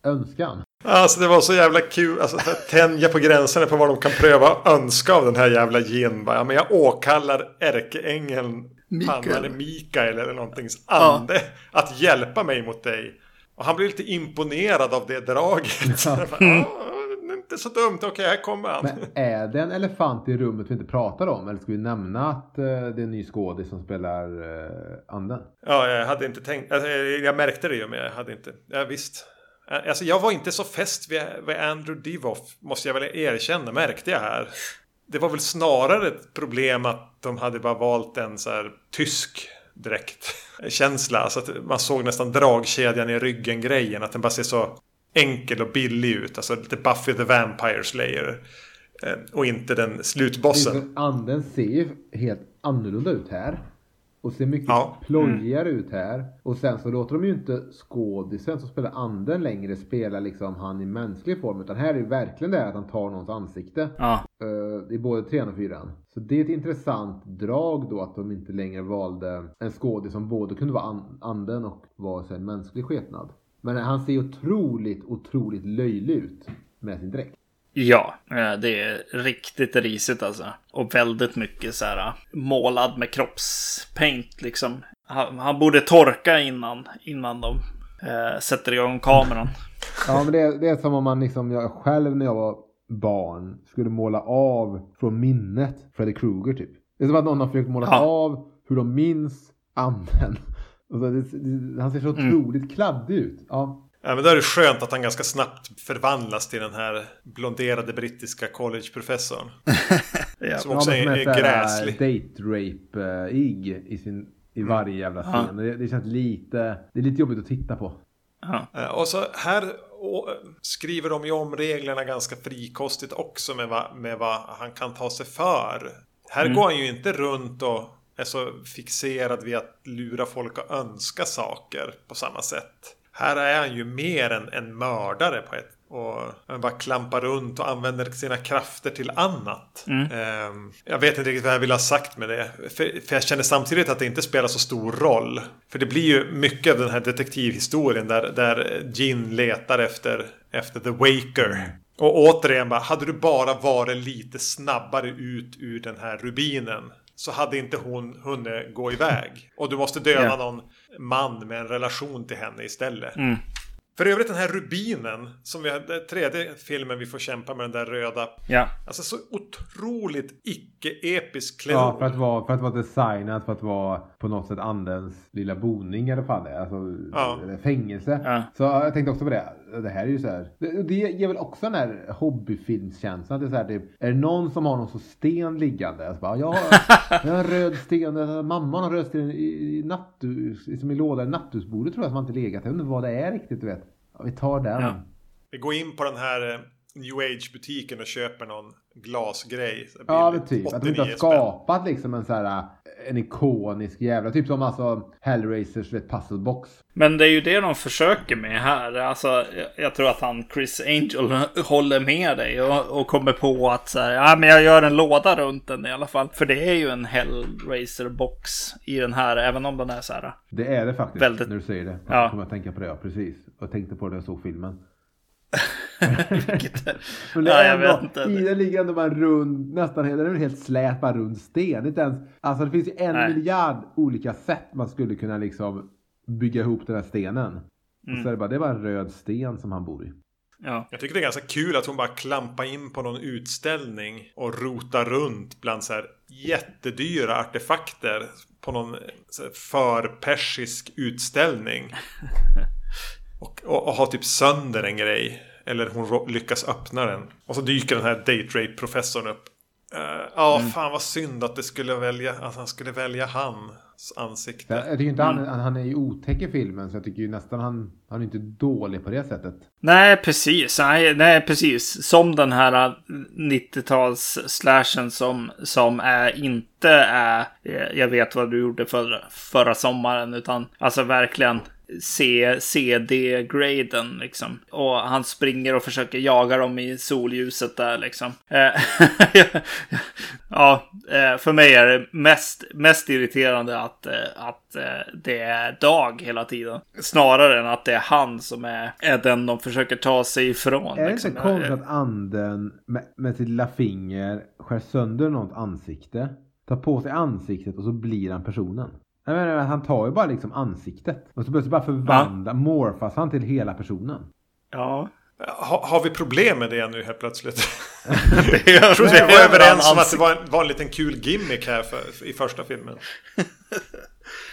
önskan. Alltså det var så jävla kul. Alltså tänja på gränserna på vad de kan pröva önska av den här jävla gin. Ja, men jag åkallar ärkeängeln Mikael. eller Mikael eller någontings ande ja. att hjälpa mig mot dig. Och han blir lite imponerad av det draget. Ja. Mm. inte så dumt, okej här kommer han. Men är det en elefant i rummet vi inte pratar om? Eller ska vi nämna att uh, det är en ny skådis som spelar uh, anden? Ja, jag hade inte tänkt. Alltså, jag märkte det ju, men jag hade inte. Ja, visst. Alltså, jag var inte så fäst vid, vid Andrew Divoff, måste jag väl erkänna, märkte jag här det var väl snarare ett problem att de hade bara valt en så här tysk dräktkänsla. Alltså att man såg nästan dragkedjan i ryggen-grejen. Att den bara ser så enkel och billig ut. Alltså lite Buffy the Vampire Slayer. Eh, och inte den slutbossen. Anden ser ju helt annorlunda ut här. Och ser mycket Ja. plojigare ut här. Och sen så låter de ju inte skådisen som spelar anden längre spela liksom han i mänsklig form. Utan här är det verkligen det här att han tar någons ansikte. Ja. Eh, I både trean och fyran. Så det är ett intressant drag då att de inte längre valde en skådis som både kunde vara an- anden och vara så här, en mänsklig skepnad. Men han ser otroligt, otroligt löjlig ut med sin dräkt. Ja, eh, det är riktigt risigt alltså. Och väldigt mycket så här målad med kroppspaint liksom. Han, han borde torka innan, innan de eh, sätter igång kameran. Ja men det är, det är som om man liksom, jag själv när jag var barn skulle måla av från minnet Freddy Krueger typ. Det är som att någon har försökt måla Ja. av hur de minns anden. Det, det, han ser så otroligt kladdig ut. Ja. Ja, men då är det skönt att han ganska snabbt förvandlas till den här blonderade brittiska collegeprofessorn. Ja. Som också ja, är, är såhär gräslig. date rape ig i sin i varje jävla Ja. scen. Det, det känns lite, det är lite jobbigt att titta på. Ja. Och så här å- skriver de ju om reglerna ganska frikostigt också med, va, med vad han kan ta sig för. Här går han ju inte runt och är så fixerad vid att lura folk att önska saker på samma sätt. Här är han ju mer en, en mördare på ett och han bara klampar runt och använder sina krafter till annat. Ehm, jag vet inte riktigt vad jag vill ha sagt med det. För, jag känner samtidigt att det inte spelar så stor roll. För det blir ju mycket av den här detektivhistorien där, där Gin letar efter, efter The Waker. Och återigen bara, hade du bara varit lite snabbare ut ur den här rubinen så hade inte hon hunnit gå iväg. Och du måste döda Ja. någon man med en relation till henne istället. Mm. För övrigt den här rubinen, som vi hade, tredje filmen vi får kämpa med den där röda. ja. Alltså så otroligt icke-episk Ja, klenod. för att, vara, för att vara designat för att vara på något sätt andens lilla boning i alla fall. Alltså Ja. fängelse. Ja. Så jag tänkte också på det. Det här är ju så här. Det, det ger väl också den här hobbyfilmskänslan. Det är så här, typ, är det någon som har någon så sten liggande? Alltså bara, jag, har, jag har en röd sten. Mamma har en röd sten i, i, nattus, som liksom i lådan i natthusbordet tror jag som har inte legat. Jag undrar vad det är riktigt du vet. Ja, vi tar den. Ja. Vi går in på den här eh, New Age-butiken och köper någon glasgrej. Ja men typ. Att de inte har 89 spänn. skapat liksom en så här en ikonisk jävla, typ som alltså Hellraisers vet, puzzlebox. Men det är ju det de försöker med här. Alltså, jag- jag tror att han Chris Angel håller med dig och, och kommer på att så här, ja, men jag gör en låda runt den i alla fall. För det är ju en Hellraiser-box i den här, även om den är så här. Det är det faktiskt. Väldigt- När du säger det. Ja. Ja. Kommer jag tänka på det, ja. Precis. Jag tänkte på det när jag såg filmen. Vilket, Men det är jag ändå, vet inte. I den ligger ändå bara en rund, nästan helt, den är helt slät, bara rund sten. Inte ens, alltså det finns ju en Nej. miljard olika sätt man skulle kunna liksom bygga ihop den här stenen. Och Mm. så är det bara, det är bara en röd sten som han bor i. Ja. Jag tycker det är ganska kul att hon bara klampar in på någon utställning och rotar runt bland så här jättedyra artefakter på någon förpersisk utställning. Och, och, och har typ sönder en grej. Eller hon lyckas öppna den. Och så dyker den här date rape professorn upp. Eh, Ja, fan vad synd att det skulle välja, att han skulle välja hans Jag, ansikte. jag tycker inte Mm. han, han, är ju otäck i filmen så jag tycker ju nästan han, han är inte dålig på det sättet. Nej, precis. Nej, nej, precis. Som den här 90-tals slashen som, som är, inte är Jag vet vad du gjorde förra, förra sommaren. Utan alltså verkligen CD-graden liksom. Och han springer och försöker jaga dem i solljuset där liksom. Eh, ja, eh, för mig är det mest, mest irriterande att, eh, att det är dag hela tiden. Snarare än att det är han som är, är den de försöker ta sig ifrån. Är det liksom. inte konstigt att anden med, med sitt lilla finger skär sönder något ansikte? Tar på sig ansiktet och så blir han personen. Jag menar, han tar ju bara liksom ansiktet. Och så plötsligt bara förvandla, morfas han till hela personen. Ja. Ha, har vi problem med det nu helt plötsligt? Jag trodde vi var överens om att det var en, var en liten kul gimmick här för, i första filmen.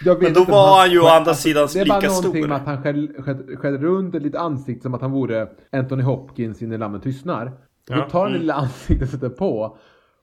Jag vet Men då var han ju å andra sidan Det är bara lika någonting stor. med att han skär, skär, skär runt ett litet ansikte som att han vore Anthony Hopkins i När lammen tystnar. Och Ja. tar han det lilla ansiktet och sätter på.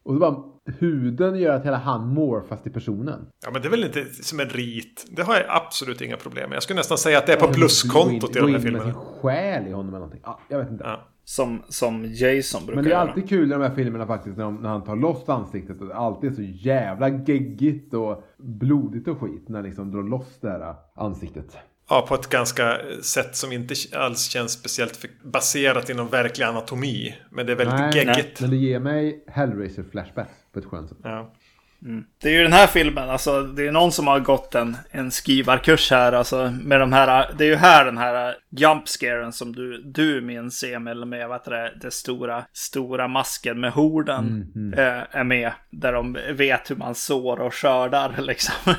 Och så bara huden gör att hela han morfas till personen. Ja, men det är väl inte som en rit. Det har jag absolut inga problem med. Jag skulle nästan säga att det är på pluskontot i Gå de in här med filmerna. sin själ i honom eller någonting. Ja, jag vet inte. Ja. Som, som Jason brukar Men det är göra. alltid kul i de här filmerna faktiskt när, de, när han tar loss ansiktet. Och det alltid är så jävla geggigt och blodigt och skit. När liksom drar loss det här ansiktet. Ja, på ett ganska sätt som inte alls känns speciellt baserat inom verklig anatomi. Men det är väldigt Nej, geggigt. Men det ger mig Hellraiser flashbacks på ett skönt sätt. Ja. Det är ju den här filmen, alltså det är någon som har gått en, en skrivarkurs här, alltså med de här, det är ju här den här jump scaren som du, du minns Emil med, vad heter det, det stora, stora masken med horden eh, är med. Där de vet hur man sår och skördar liksom.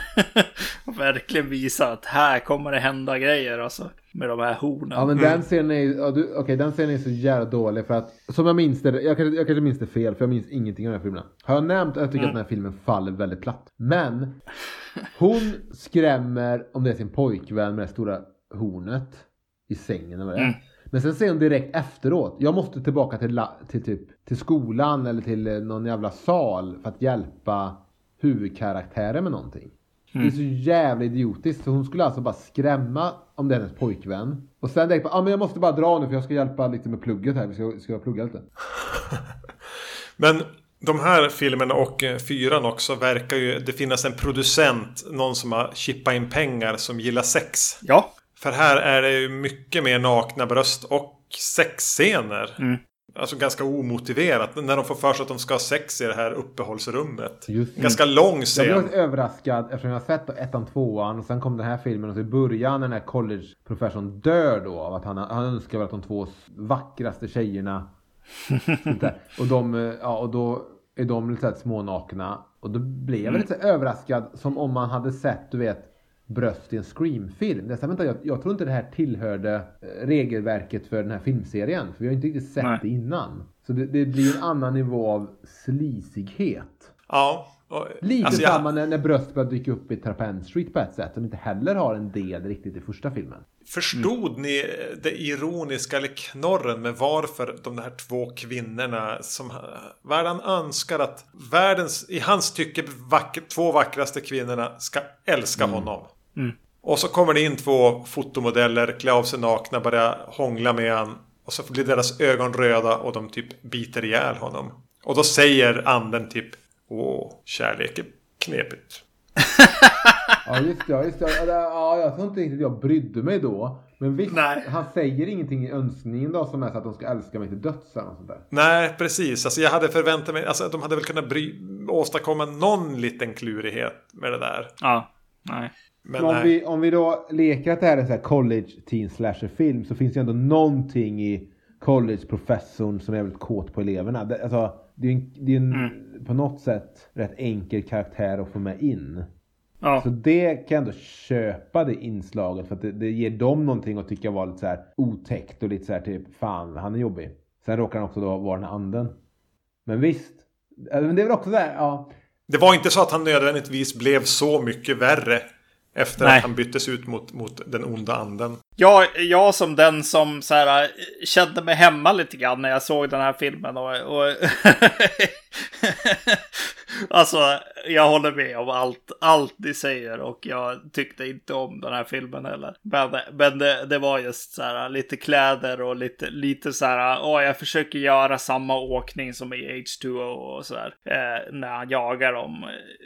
och verkligen visar att här kommer det hända grejer alltså. Med de här hornen. Ja men den scenen är ja, du- okej den scenen är så jävla dålig för att Som jag minns det, jag kanske, jag kanske minns det fel för jag minns ingenting av den här filmen. Har jag nämnt att jag tycker att den här filmen faller väldigt platt. Men Hon skrämmer om det är sin pojkvän med det stora hornet I sängen eller vad det är. Mm. Men sen säger hon direkt efteråt, jag måste tillbaka till, la, till, typ, till skolan eller till eh, någon jävla sal för att hjälpa huvudkaraktären med någonting. Det är så jävla idiotiskt. Så hon skulle alltså bara skrämma om det är hennes pojkvän. Och sen direkt bara, ah, men jag måste bara dra nu för jag ska hjälpa lite med plugget här. Vi ska, ska plugga lite. Men de här filmerna och eh, fyran också verkar ju det finnas en producent, någon som har chippat in pengar som gillar sex. Ja, För här är det ju mycket mer nakna bröst och sexscener. Mm. Alltså ganska omotiverat. När de får för sig att de ska ha sex i det här uppehållsrummet. Just. Ganska lång Jag scen. blev också överraskad eftersom jag har sett då ettan, tvåan och sen kom den här filmen och så i början när den här college-professorn dör då av att han, han önskar väl att de två vackraste tjejerna och, de, ja, och då är de lite smånakna och då blev jag lite så här överraskad som om man hade sett du vet bröst i en Scream-film. Vänta, jag, jag tror inte det här tillhörde eh, regelverket för den här filmserien. För vi har inte riktigt sett Nej. det innan. Så det, det blir en annan nivå av slisighet. Ja. och- Lite alltså jag- samma när, när bröst börjar dyka upp i Trappan Street på ett sätt. Som inte heller har en del riktigt i första filmen. Förstod ni det ironiska eller knorren med varför de här två kvinnorna som världen önskar att världens, i hans tycke, vack, två vackraste kvinnorna ska älska honom. Och så kommer det in två fotomodeller, klär av sig nakna, börjar hångla med han. Och så blir deras ögon röda och de typ biter ihjäl honom. Och då säger anden typ Åh, kärlek är knepigt. Ja just det, ja, just det. Ja, jag tror inte riktigt jag brydde mig då. Men visst, Nej. han säger ingenting i önskningen då som är så att de ska älska mig till döds eller sånt där. Nej, precis. Alltså jag hade förväntat mig, alltså de hade väl kunnat bry, åstadkomma någon liten klurighet med det där. ja, nej. Men om, vi, om vi då leker att det här är en sån här college teen slasher film så finns det ju ändå någonting i college-professorn som är väldigt kåt på eleverna. Det, alltså, det är ju en, det är en på något sätt rätt enkel karaktär att få med in. Ja, Så det kan jag ändå köpa det inslaget för att det, det ger dem någonting att tycka var lite så här otäckt och lite så här typ fan han är jobbig. Sen råkar han också då vara den anden. Men visst. Äh, Men det är väl också där, ja. Det var inte så att han nödvändigtvis blev så mycket värre. Efter Nej. att han byttes ut mot, mot den onda anden. Jag, jag som den som så här, eh, kände mig hemma lite grann när jag såg den här filmen. Och, och alltså, jag håller med om allt, allt ni säger och jag tyckte inte om den här filmen heller. Men, men det, det var just så här lite kläder och lite, lite så här, åh, jag försöker göra samma åkning som i H2O och så där. Eh, när han jagar dem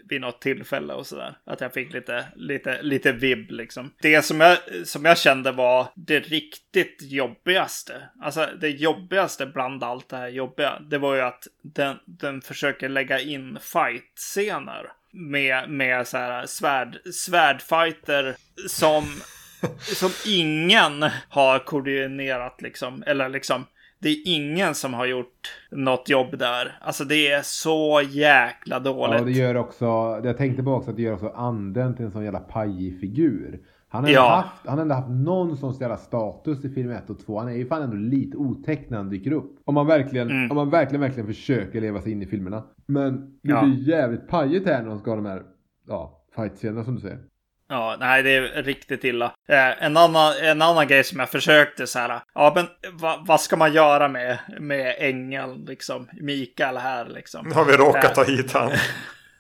vid något tillfälle och så där. Att jag fick lite, lite, lite vibb liksom. Det som jag, som jag kände var det riktigt jobbigaste. Alltså det jobbigaste bland allt det här jobbiga. Det var ju att den, den försöker lägga in fight-scener. Med, med så här svärd, svärdfighter som, som ingen har koordinerat liksom. Eller liksom. Det är ingen som har gjort något jobb där. Alltså det är så jäkla dåligt. Ja, det gör också, jag tänkte på också att det gör också anden till en sån jävla pajig figur. Han har, Ja. haft, han har ändå haft någon sån jävla status i film 1 och 2. Han är ju fan ändå lite otäck när han dyker upp. Om man verkligen, Mm. om man verkligen, verkligen försöker leva sig in i filmerna. Men det Ja. blir jävligt pajigt här när de ska ha de här, ja, fight-scenerna som du säger. Ja, nej, det är riktigt illa. Eh, en, annan, en annan grej som jag försökte så här. Ja, men va, vad ska man göra med, med ängeln, liksom? Mikael här, liksom. Nu har vi råkat ta hit han.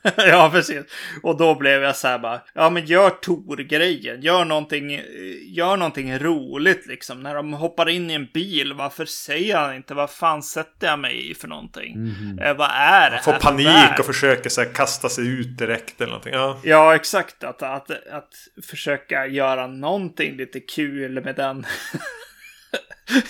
ja, precis. Och då blev jag så här bara, ja men gör Tor-grejen. Gör någonting, gör någonting roligt liksom. När de hoppar in i en bil, varför säger han inte vad fan sätter jag mig i för någonting? Mm. Eh, vad är det Får panik och försöker så här, kasta sig ut direkt eller någonting. Ja, ja exakt. Att, att, att försöka göra någonting lite kul med den.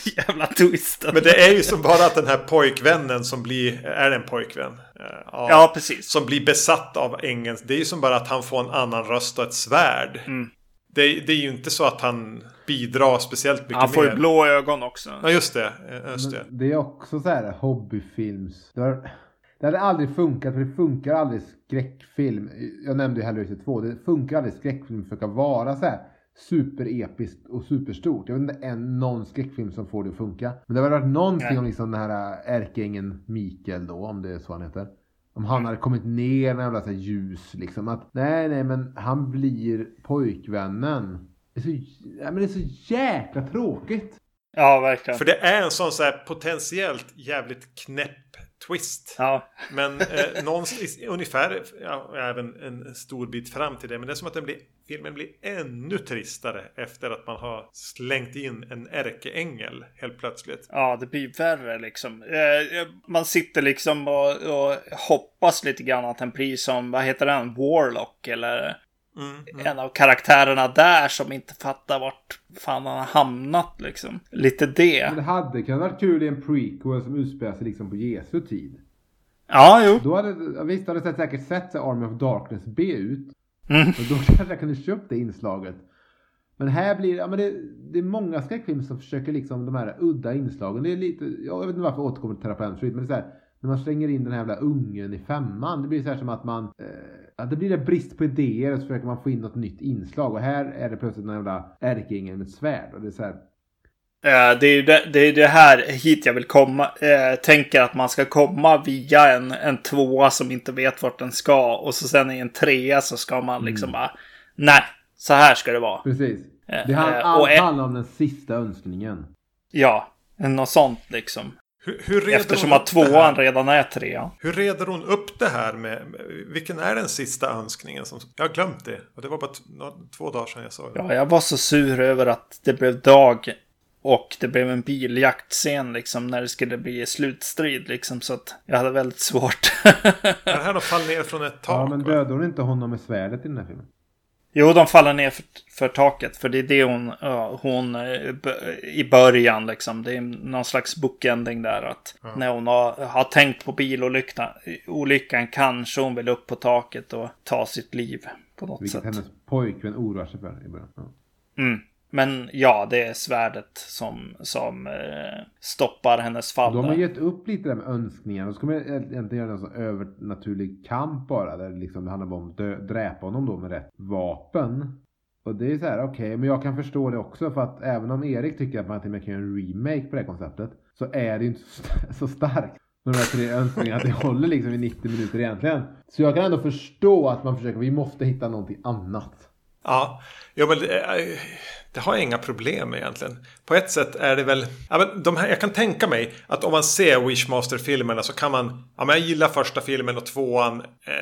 Jävla twisten. Men det är ju som bara att den här pojkvännen som blir, är det en pojkvän? Ja, ja, precis. Som blir besatt av ängeln. Det är ju som bara att han får en annan röst och ett svärd. Mm. Det, det, är ju inte så att han bidrar speciellt mycket mer. Han får ju blå ögon också. Ja, just det. Just det. det är också så här hobbyfilms. Det, har, det hade aldrig funkat, för det funkar aldrig skräckfilm. Jag nämnde ju Hellraiser 2. Det funkar aldrig skräckfilm för att vara så här superepiskt och superstort. Jag vet inte en någon skräckfilm som får det att funka. Men det har varit någonting Nej. om liksom den här äh, ärkeängeln Mikael då, om det är så han heter. Om han mm. hade kommit ner när jävla så här ljus liksom. Att nej, nej, men han blir pojkvännen. Det är så, ja, men det är så jäkla tråkigt. Ja, verkligen. För det är en sån så här potentiellt jävligt knäpp twist. Ja. Men eh, någonstans, ungefär, ja, även en stor bit fram till det. Men det är som att den blir, filmen blir ännu tristare efter att man har slängt in en ärkeängel helt plötsligt. Ja, det blir värre liksom. Eh, man sitter liksom och, och hoppas lite grann att den blir som, vad heter den, Warlock eller Mm, mm. En av karaktärerna där som inte fattar vart fan han har hamnat liksom. Lite det. Men det hade kunnat vara kul i en prequel som utspelar sig liksom på Jesu tid. Ja, jo. Då hade, visst hade det säkert sett Army of Darkness B ut. Mm. Och då kanske jag kunde köpt det inslaget. Men här blir ja, men det, det är många skräckfilmer som försöker liksom de här udda inslagen. Det är lite, jag vet inte varför jag återkommer till Terapeut men det är så här, när man slänger in den här jävla ungen i femman. Det blir så här som att man... Eh, det blir det brist på idéer och så försöker man få in något nytt inslag. Och här är det plötsligt en jävla ärkeängel med ett svärd. Och det är så här... Det är ju det, det, är det här hit jag vill komma. Uh, tänker att man ska komma via en, en tvåa som inte vet vart den ska. Och så sen i en trea så ska man liksom mm. bara... Nej, så här ska det vara. Precis. Det handlar, allt handlar om den sista önskningen. Ja, något sånt liksom. Hur, hur Eftersom att tvåan redan är trea. Hur reder hon upp det här med, vilken är den sista önskningen? Som, jag har glömt det. Och det var bara två dagar sedan jag sa det. Ja, jag var så sur över att det blev dag. Och det blev en biljaktscen liksom när det skulle bli slutstrid liksom. Så att jag hade väldigt svårt. är det här de faller ner från ett tak? Ja, men dödade hon inte honom med svärdet i den här filmen? Jo, de faller ner för, för taket. För det är det hon, hon eh, i början liksom. Det är någon slags bookending där. Att ja. när hon har, har tänkt på bilolyckan olyckan kanske hon vill upp på taket och ta sitt liv på något Vilket sätt. Vilket hennes pojkvän oroar sig för i början. Ja. Mm. Men ja, det är svärdet som, som eh, stoppar hennes fall. De har gett upp lite där med önskningar. Då ska man egentligen göra en sån övernaturlig kamp bara. Där liksom det handlar om att dräpa honom då med rätt vapen. Och det är så här, okej, okay, men jag kan förstå det också. För att även om Erik tycker att man till och med kan göra en remake på det konceptet. Så är det inte så starkt. De här tre önskningarna, att det håller liksom i 90 minuter egentligen. Så jag kan ändå förstå att man försöker, vi måste hitta någonting annat. Ja, ja men det, har jag inga problem med egentligen. På ett sätt är det väl... Ja, men de här, jag kan tänka mig att om man ser Wishmaster-filmerna så kan man... Ja, men jag gillar första filmen och tvåan. Eh,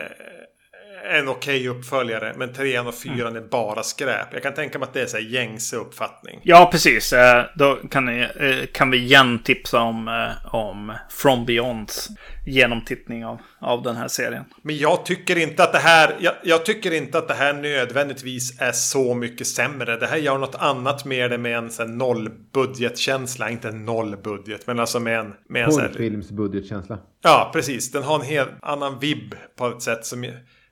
en okej okay uppföljare. Men trean och fyran mm. är bara skräp. Jag kan tänka mig att det är så här gängse uppfattning. Ja, precis. Eh, då kan, ni, eh, kan vi igen tipsa om, eh, om From Beyonds genomtittning av, av den här serien. Men jag tycker inte att det här... Jag, jag, tycker inte att det här nödvändigtvis är så mycket sämre. Det här gör något annat med det med en sån nollbudgetkänsla. Inte en nollbudget, men alltså med en... Med en Porrfilmsbudgetkänsla. Ja, precis. Den har en helt annan vibb på ett sätt som...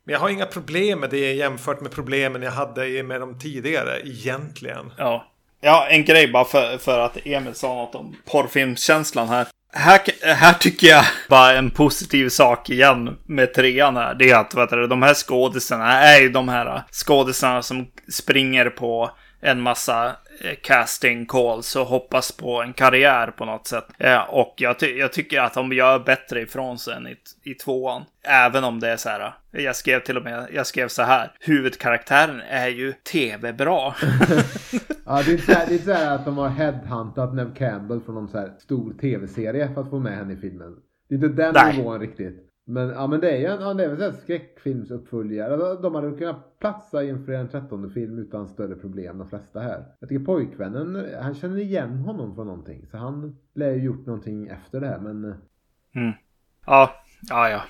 Men jag har inga problem med det jämfört med problemen jag hade med de tidigare egentligen. Ja, ja en grej bara för, för att Emil sa något om porrfilmskänslan här. Här, här tycker jag bara en positiv sak igen med trean här. Det är att vet du, de här skådisarna är ju de här äh, skådisarna som springer på en massa casting calls och hoppas på en karriär på något sätt. Eh, och jag, ty jag tycker att de gör bättre ifrån sig än i, i tvåan. Även om det är så här. Jag skrev till och med, jag skrev så här. Huvudkaraktären är ju tv-bra. ja, det är så här, det är så här att de har headhuntat Nev Campbell från någon så här stor tv-serie för att få med henne i filmen. Det är inte den Nej. nivån riktigt. Men, ja, men det är ju en, ja, det är väl en skräckfilmsuppföljare. Alltså, de hade kunnat platsa inför en trettonde film utan större problem, de flesta här. Jag tycker pojkvännen, han känner igen honom från någonting. Så han lär ju gjort någonting efter det här, men... Eh. Mm. Ja, ja, ja.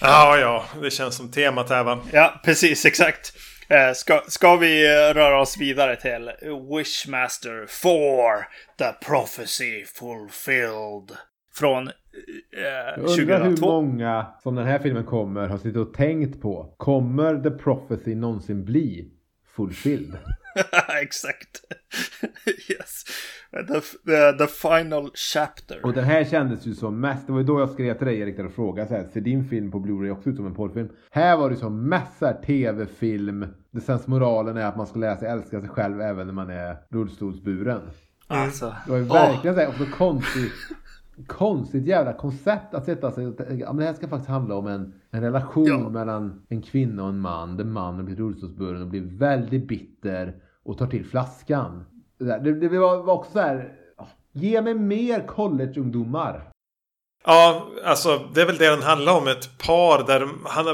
Ja, ja, det känns som temat här va? Ja, precis, exakt. Eh, ska, ska vi eh, röra oss vidare till Wishmaster 4, The Prophecy Fulfilled. Från eh, 2002. Jag undrar hur många som den här filmen kommer har suttit och tänkt på. Kommer The Prophecy någonsin bli fulfilled? Exakt. yes. The, the, the, final chapter. Och den här kändes ju som mest, det var ju då jag skrev till dig Erik och frågade så här, ser din film på Blu-ray också ut som en porrfilm? Här var det som mest så tv-film. Det sens moralen är att man ska lära sig älska sig själv även när man är rullstolsburen. Alltså. Det var ju verkligen oh. så här, också konstigt konstigt jävla koncept att sätta sig och ja, det här ska faktiskt handla om en, en relation ja. mellan en kvinna och en man där mannen blir rullstolsburen och blir väldigt bitter och tar till flaskan. Det, det, det var, var, också så här, ge mig mer collegeungdomar. Ja, alltså det är väl det den handlar om. Ett par där han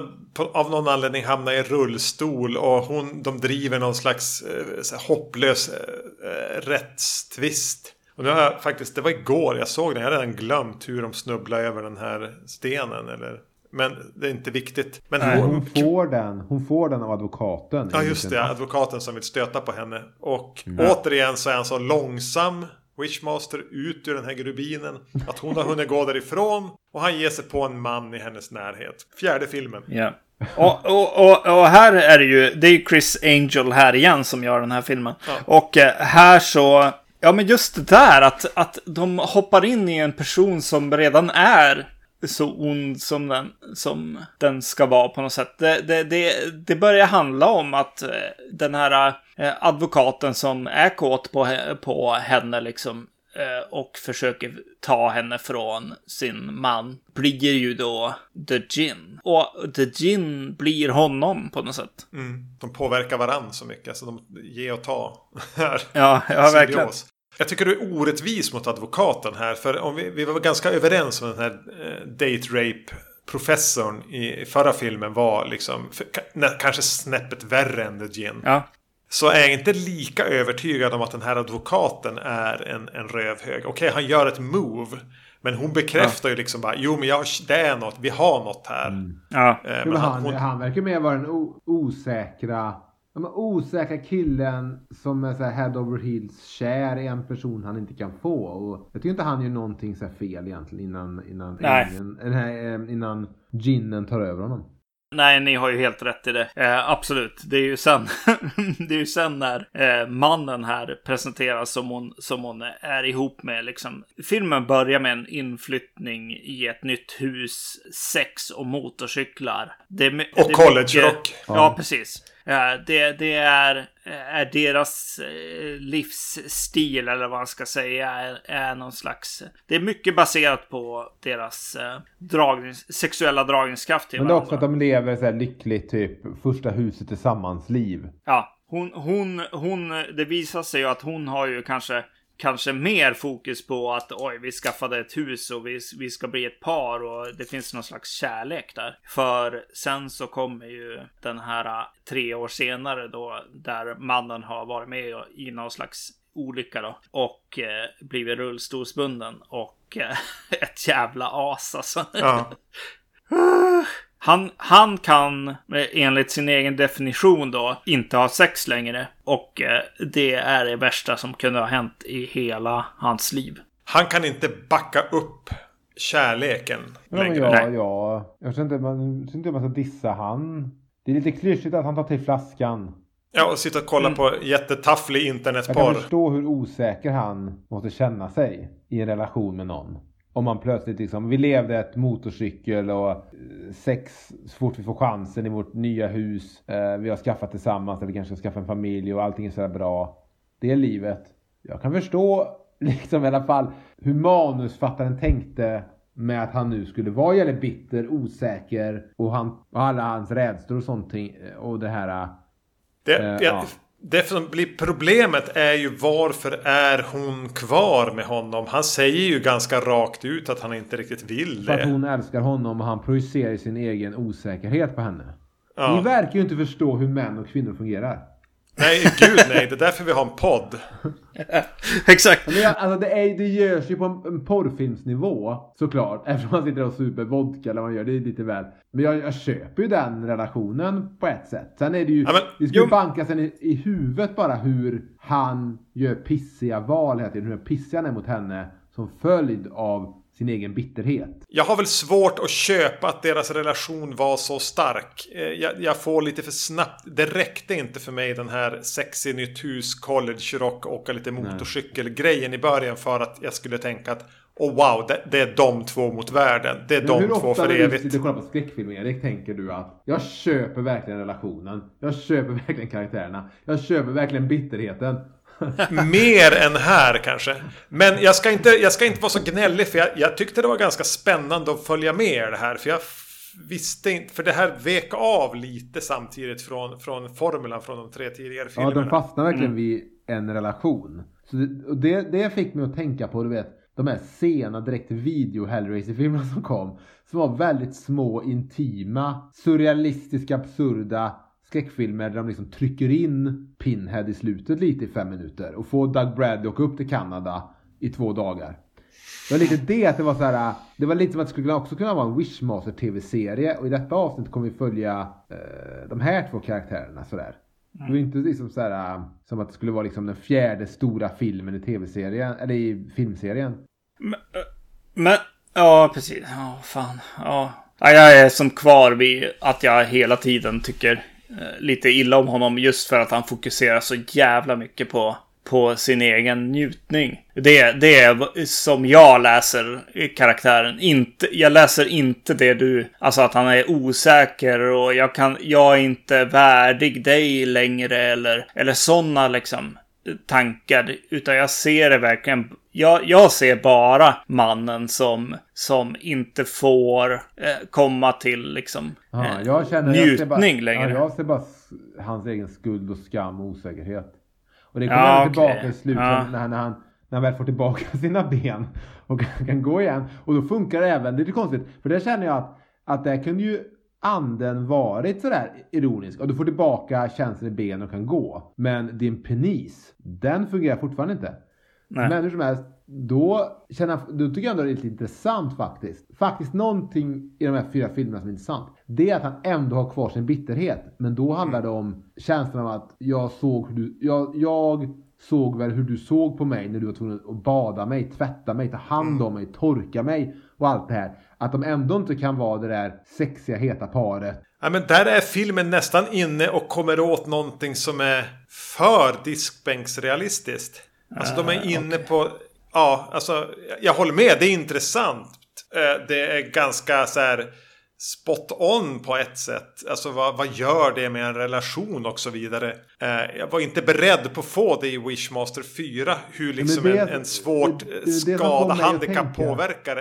av någon anledning hamnar i rullstol och hon, de driver någon slags eh, hopplös eh, rättstvist. Och nu har jag faktiskt, det var igår jag såg den. Jag har redan glömt hur de snubblade över den här stenen. Eller, men det är inte viktigt. Men Nej, hon, får den, hon får den av advokaten. Ja just det, advokaten som vill stöta på henne. Och mm. återigen så är han så långsam. Wishmaster ut ur den här grubinen. Att hon har hunnit gå därifrån. Och han ger sig på en man i hennes närhet. Fjärde filmen. Ja. Och, och, och, och, här är det ju, det är Chris Angel här igen som gör den här filmen. Ja. Och eh, här så Ja, men just det där att, att de hoppar in i en person som redan är så ond som den, som den ska vara på något sätt. Det, det, det, det börjar handla om att eh, den här eh, advokaten som är kåt på, på henne liksom och försöker ta henne från sin man blir ju då The Gin. Och The Gin blir honom på något sätt. Mm. De påverkar varandra så mycket, så de ger och ta. ja, ja verkligen. Jag tycker du är orättvis mot advokaten här. För om vi, vi var ganska överens om den här eh, date rape professorn i, förra filmen var liksom för, kanske snäppet värre än The Gin. Ja. Så är jag inte lika övertygad om att den här advokaten är en, en rövhög. Okej, okay, han gör ett move. Men hon bekräftar ja. ju liksom bara, jo men jag, det är något, vi har något här. Mm. Ja. Eh, men han, hon... han verkar mer vara den osäkra de osäkra killen som är så här head over heels kär i en person han inte kan få. Och jag tycker inte han gör någonting så fel egentligen innan, innan, ingen, innan, innan ginnen tar över honom. Nej, ni har ju helt rätt i det. Eh, absolut. Det är ju sen, det är ju sen när eh, mannen här presenteras som hon, som hon är ihop med. Liksom. Filmen börjar med en inflyttning i ett nytt hus, sex och motorcyklar. Det, och college-rock. Ja, ja, precis. Det, det är, är deras eh, livsstil eller vad man ska säga är, är någon slags. Det är mycket baserat på deras eh, dragnings, sexuella dragningskraft. Men det är också att de lever så här lyckligt typ första huset tillsammans liv. Ja, hon, hon, hon, det visar sig ju att hon har ju kanske kanske mer fokus på att oj, vi skaffade ett hus och vi, vi ska bli ett par och det finns någon slags kärlek där. För sen så kommer ju den här äh, tre år senare då där mannen har varit med i någon slags olycka då och eh, blivit rullstolsbunden och eh, ett jävla as alltså. Ja. Han, han kan enligt sin egen definition då inte ha sex längre. Och eh, det är det värsta som kunde ha hänt i hela hans liv. Han kan inte backa upp kärleken ja, längre. Ja, ja. Jag tror inte man, inte man ska dissa han. Det är lite klyschigt att han tar till flaskan. Ja, och sitta och kolla mm. på jättetafflig internetporr. Jag kan förstå hur osäker han måste känna sig i en relation med någon. Om man plötsligt liksom, vi levde ett motorcykel och eh, sex så fort vi får chansen i vårt nya hus. Eh, vi har skaffat tillsammans, eller vi kanske ska skaffa en familj och allting är sådär bra. det livet. Jag kan förstå liksom i alla fall hur manusfattaren tänkte med att han nu skulle vara jävligt bitter, osäker och, han, och alla hans rädslor och sånt och det här. Det, eh, ja. Det som blir problemet är ju varför är hon kvar med honom? Han säger ju ganska rakt ut att han inte riktigt vill det. För att hon älskar honom och han projicerar sin egen osäkerhet på henne. Ja. Ni verkar ju inte förstå hur män och kvinnor fungerar. Nej, gud nej. Det är därför vi har en podd. Exakt. Men alltså, det, är, det görs ju på en, en porrfilmsnivå såklart. Eftersom man sitter och super vodka eller vad man gör. Det är lite väl. Men jag, jag köper ju den relationen på ett sätt. Sen är det ju. Ja, men, det ska ju bankas en i, i huvudet bara hur han gör pissiga val hela tiden. Hur pissiga han är mot henne. Som följd av sin egen bitterhet. Jag har väl svårt att köpa att deras relation var så stark. Eh, jag, jag, får lite för snabbt. Det räckte inte för mig den här sexy nytt hus, college rock, åka lite motorcykel-grejen i början för att jag skulle tänka att Oh wow, det, det, är de två mot världen. Det är Men de två för evigt. Hur ofta när du och kollar på skräckfilmer Erik tänker du att jag köper verkligen relationen. Jag köper verkligen karaktärerna. Jag köper verkligen bitterheten. Mer än här kanske. Men jag ska inte, jag ska inte vara så gnällig för jag, jag tyckte det var ganska spännande att följa med det här. För jag visste inte, för det här vek av lite samtidigt från, från formulan från de tre tidigare filmerna. Ja, de fastnar verkligen mm. vid en relation. Så det, och det, det fick mig att tänka på, du vet, de här sena direkt video Hellraiser-filmerna som kom. Som var väldigt små, intima, surrealistiska, absurda skräckfilmer där de liksom trycker in Pinhead i slutet lite i fem minuter och får Doug Bradley åka upp till Kanada i två dagar. Det var lite det att det var så här. Det var lite som att det skulle också kunna vara en Wishmaster tv-serie och i detta avsnitt kommer vi följa eh, de här två karaktärerna sådär. Det var inte liksom så här, som att det skulle vara liksom den fjärde stora filmen i tv-serien eller i filmserien. Men, eh, men ja precis. Ja, fan. Ja. Jag är som kvar vid att jag hela tiden tycker Eh, lite illa om honom just för att han fokuserar så jävla mycket på, på sin egen njutning. Det, det är som jag läser karaktären. Inte, jag läser inte det du, alltså att han är osäker och jag, kan, jag är inte värdig dig längre eller, eller sådana liksom tankar. Utan jag ser det verkligen jag, jag ser bara mannen som, som inte får eh, komma till liksom, ja, jag känner, njutning jag bara, längre. Ja, jag ser bara hans egen skuld och skam och osäkerhet. Och det kommer ja, tillbaka okay. i slutet ja. när, han, när, han, när han väl får tillbaka sina ben och kan gå igen. Och då funkar det även, det är lite konstigt, för det känner jag att, att det kunde ju anden varit sådär ironisk och du får tillbaka känslan i ben och kan gå. Men din penis, den fungerar fortfarande inte. Nej. Men hur som helst, då, känner, då tycker jag ändå det är lite intressant faktiskt. Faktiskt någonting i de här fyra filmerna som är intressant. Det är att han ändå har kvar sin bitterhet. Men då handlar det om känslan av att jag såg hur du, jag, jag såg väl hur du såg på mig när du var tvungen att bada mig, tvätta mig, ta hand om mig, torka mig och allt det här. Att de ändå inte kan vara det där sexiga, heta paret. Ja, men där är filmen nästan inne och kommer åt någonting som är för diskbänksrealistiskt. Alltså de är ah, inne okay. på... Ja, alltså jag håller med. Det är intressant. Eh, det är ganska så här spot on på ett sätt. Alltså vad, vad gör det med en relation och så vidare. Eh, jag var inte beredd på att få det i Wishmaster 4. Hur liksom det, en, en svårt skada, handikapp påverkar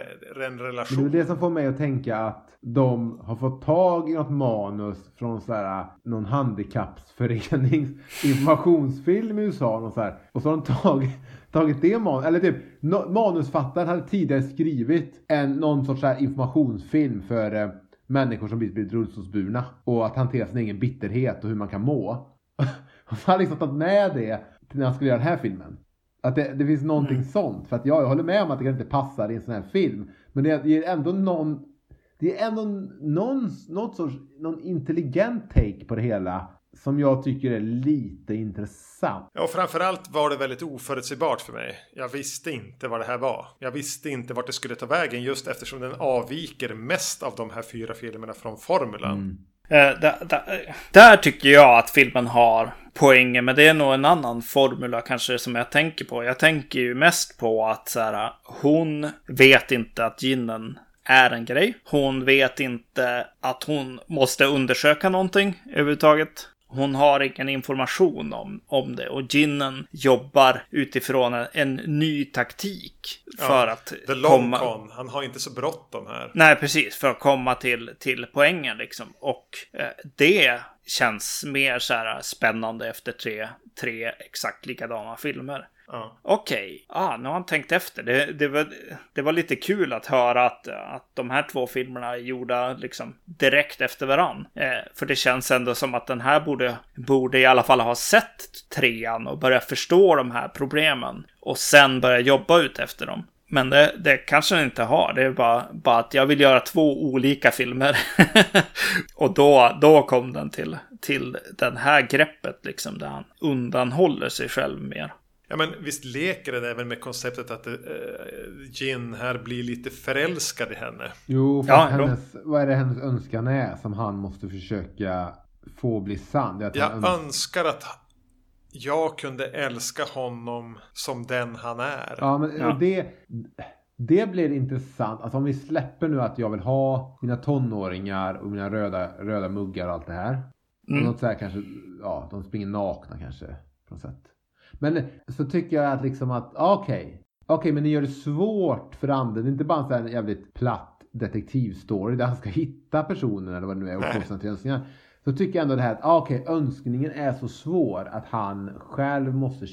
en relation. Det är det som får mig att tänka att de har fått tag i något manus från så här, någon handikappsförenings informationsfilm i USA. Och så, här, och så har de tagit, tagit det manus. Eller typ no, manusfattaren hade tidigare skrivit en, någon sorts så här, informationsfilm för eh, människor som blivit rullstolsburna. Och att hantera sin egen bitterhet och hur man kan må. Han har liksom tagit med det när han skulle göra den här filmen. Att det, det finns någonting mm. sånt. För att ja, jag håller med om att det kanske inte passar i en sån här film. Men det ger ändå någon det är ändå någon, något sorts, någon intelligent take på det hela som jag tycker är lite intressant. Ja, och framförallt var det väldigt oförutsägbart för mig. Jag visste inte vad det här var. Jag visste inte vart det skulle ta vägen just eftersom den avviker mest av de här fyra filmerna från formulan. Mm. Uh, där, där, där, tycker jag att filmen har poänger, men det är nog en annan formula kanske som jag tänker på. Jag tänker ju mest på att så här, hon vet inte att ginnen är en grej. Hon vet inte att hon måste undersöka någonting överhuvudtaget. Hon har ingen information om, om det och ginnen jobbar utifrån en, en ny taktik för Ja, att The long komma... con. Han har inte så bråttom här. Nej, precis. För att komma till, till poängen liksom. Och eh, det känns mer så här spännande efter tre, tre exakt likadana filmer. Ja. Okej, ah, nu har han tänkt efter. Det, det, var, det var lite kul att höra att, att de här två filmerna är gjorda liksom direkt efter varann. Eh, för det känns ändå som att den här borde, borde i alla fall ha sett trean och börja förstå de här problemen. Och sen börja jobba ut efter dem. Men det, det kanske den inte har. Det är bara, bara att jag vill göra två olika filmer. och då, då kom den till, till den här greppet liksom där han undanhåller sig själv mer. Ja men visst leker den även med konceptet att uh, Jin här blir lite förälskad i henne. Jo, för Ja, hennes, vad är det hennes önskan är som han måste försöka få bli sann? Det är att han Jag öns- önskar att jag kunde älska honom som den han är. Ja, men Ja. Det, det blir intressant. Alltså om vi släpper nu att jag vill ha mina tonåringar och mina röda, röda muggar och allt det här. Mm. Och något så här kanske, ja, de springer nakna kanske på något sätt. Men så tycker jag att liksom att, okej. Okej, men ni gör det svårt för anden. Det är inte bara en jävligt platt detektivstory där han ska hitta personen eller vad det nu är och tre önskningar. Så tycker jag ändå det här att, okej, önskningen är så svår att han själv måste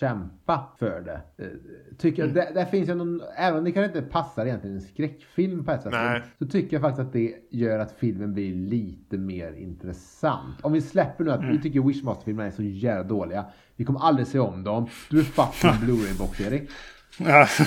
kämpa för det. Eh, Tycker där, där finns ju någon, även om det kanske inte passar egentligen en skräckfilm på ett sätt. Nej. Så tycker jag faktiskt att det gör att filmen blir lite mer intressant. Om vi släpper nu att vi tycker Wishmaster-filmerna är så jävla dåliga. Vi kommer aldrig se om dem. Du är en Blu-ray-box Erik.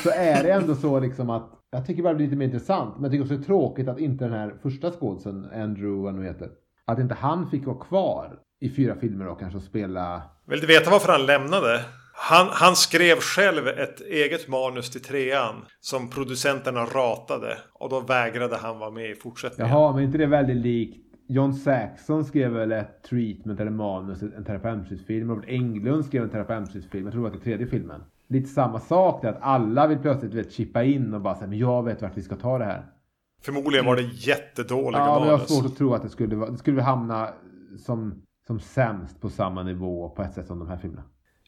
Så är det ändå så liksom att jag tycker bara det blir lite mer intressant. Men jag tycker också det är tråkigt att inte den här första skådisen, Andrew vad nu heter. Att inte han fick vara kvar i fyra filmer och kanske spela Vill du veta varför han lämnade? Han, han skrev själv ett eget manus till trean som producenterna ratade. Och då vägrade han vara med i fortsättningen. Jaha, men inte det väldigt likt John Saxon skrev väl ett treatment eller manus, en terapeutfilm. Robert Englund skrev en terapeutfilm. Jag tror det var tredje filmen. Lite samma sak där, att alla vill plötsligt vet, chippa in och bara säga men jag vet vart vi ska ta det här. Förmodligen var det jättedåliga Ja, men jag har manus. svårt att tro att det skulle, vara- det skulle hamna som, som sämst på samma nivå på ett sätt som de här filmerna.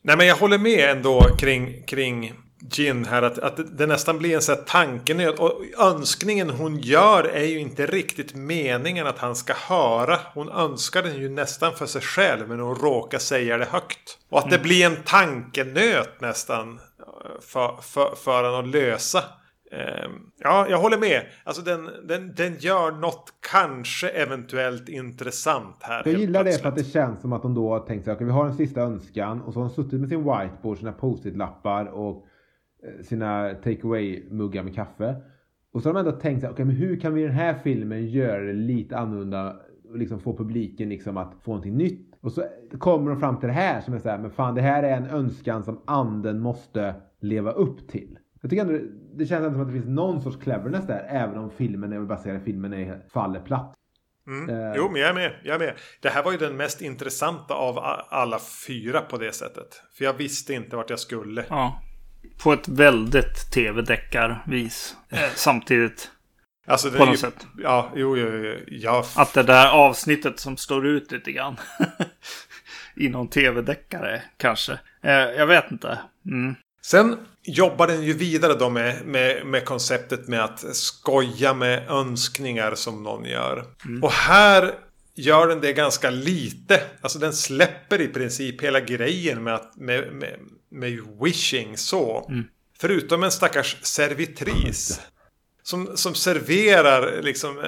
Nej men jag håller med ändå kring, kring Gin här. Att, att det, nästan blir en sån här tankenöd. Och önskningen hon gör är ju inte riktigt meningen att han ska höra. Hon önskar den ju nästan för sig själv. Men hon råkar säga det högt. Och att det blir en tankenöt nästan. eh, För, för, för honom att lösa. Ehm, Ja, jag håller med. Alltså den, den, den gör något kanske eventuellt intressant här. Jag gillar det för plötsligt. att det känns som att de då har tänkt sig, okej vi har en sista önskan och så har de suttit med sin whiteboard, sina post-it-lappar och eh, sina take away-muggar med kaffe. Och så har de ändå tänkt sig, okej men hur kan vi i den här filmen göra det lite annorlunda och liksom få publiken liksom att få någonting nytt. Och så kommer de fram till det här som är så här, men fan det här är en önskan som anden måste leva upp till. Jag tycker ändå det, känns ändå som att det finns någon sorts cleverness där, även om filmen, säga det, filmen är, faller platt. Mm. Eh. Jo, men jag är med. Jag är med. Det här var ju den mest intressanta av alla fyra på det sättet. För jag visste inte vart jag skulle. Ja. På ett väldigt tv-deckarvis. Eh, samtidigt. Alltså, det På är något ju, sätt. Ja, jo, jo, jo. Jag, Att det där avsnittet som står ut lite grann. I någon tv-deckare kanske. Eh, jag vet inte. Mm. Sen jobbar den ju vidare då med, med, med konceptet med att skoja med önskningar som någon gör. Och här gör den det ganska lite. Alltså den släpper i princip hela grejen med, att, med, med, med wishing så. Förutom en stackars servitris. Som, som serverar liksom eh,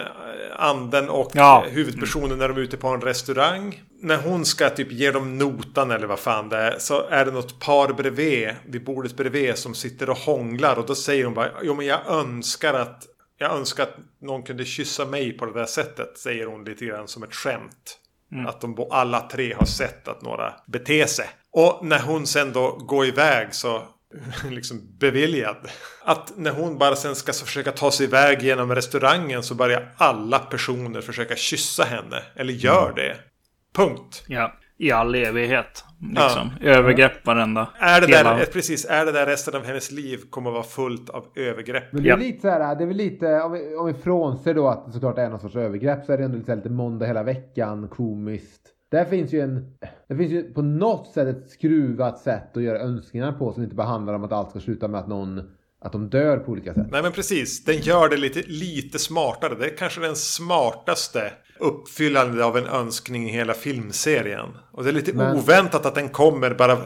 anden och Ja. huvudpersonen när de är ute på en restaurang. När hon ska typ ge dem notan eller vad fan det är. Så är det något par bredvid, vid bordet bredvid som sitter och hånglar. Och då säger hon bara, jo men jag önskar att jag önskar att någon kunde kyssa mig på det där sättet. Säger hon lite grann som ett skämt. Att de alla tre har sett att några beter sig. Och när hon sen då går iväg så liksom beviljad. Att när hon bara sen ska försöka ta sig iväg genom restaurangen så börjar alla personer försöka kyssa henne. Eller gör det. Punkt. Ja. I all evighet. Liksom. Övergrepp varenda. Är det, Hela- där, precis, är det där resten av hennes liv kommer vara fullt av övergrepp? Men det är Ja. lite så här, det är väl lite, om vi, om vi frånser då att det såklart är någon sorts övergrepp så är det ändå lite, lite måndag hela veckan, komiskt. där finns ju en... Det finns ju på något sätt ett skruvat sätt att göra önskningar på som inte bara handlar om att allt ska sluta med att någon att de dör på olika sätt. Nej men precis, den gör det lite, lite smartare. Det är kanske den smartaste uppfyllande av en önskning i hela filmserien. Och det är lite men... oväntat att den kommer bara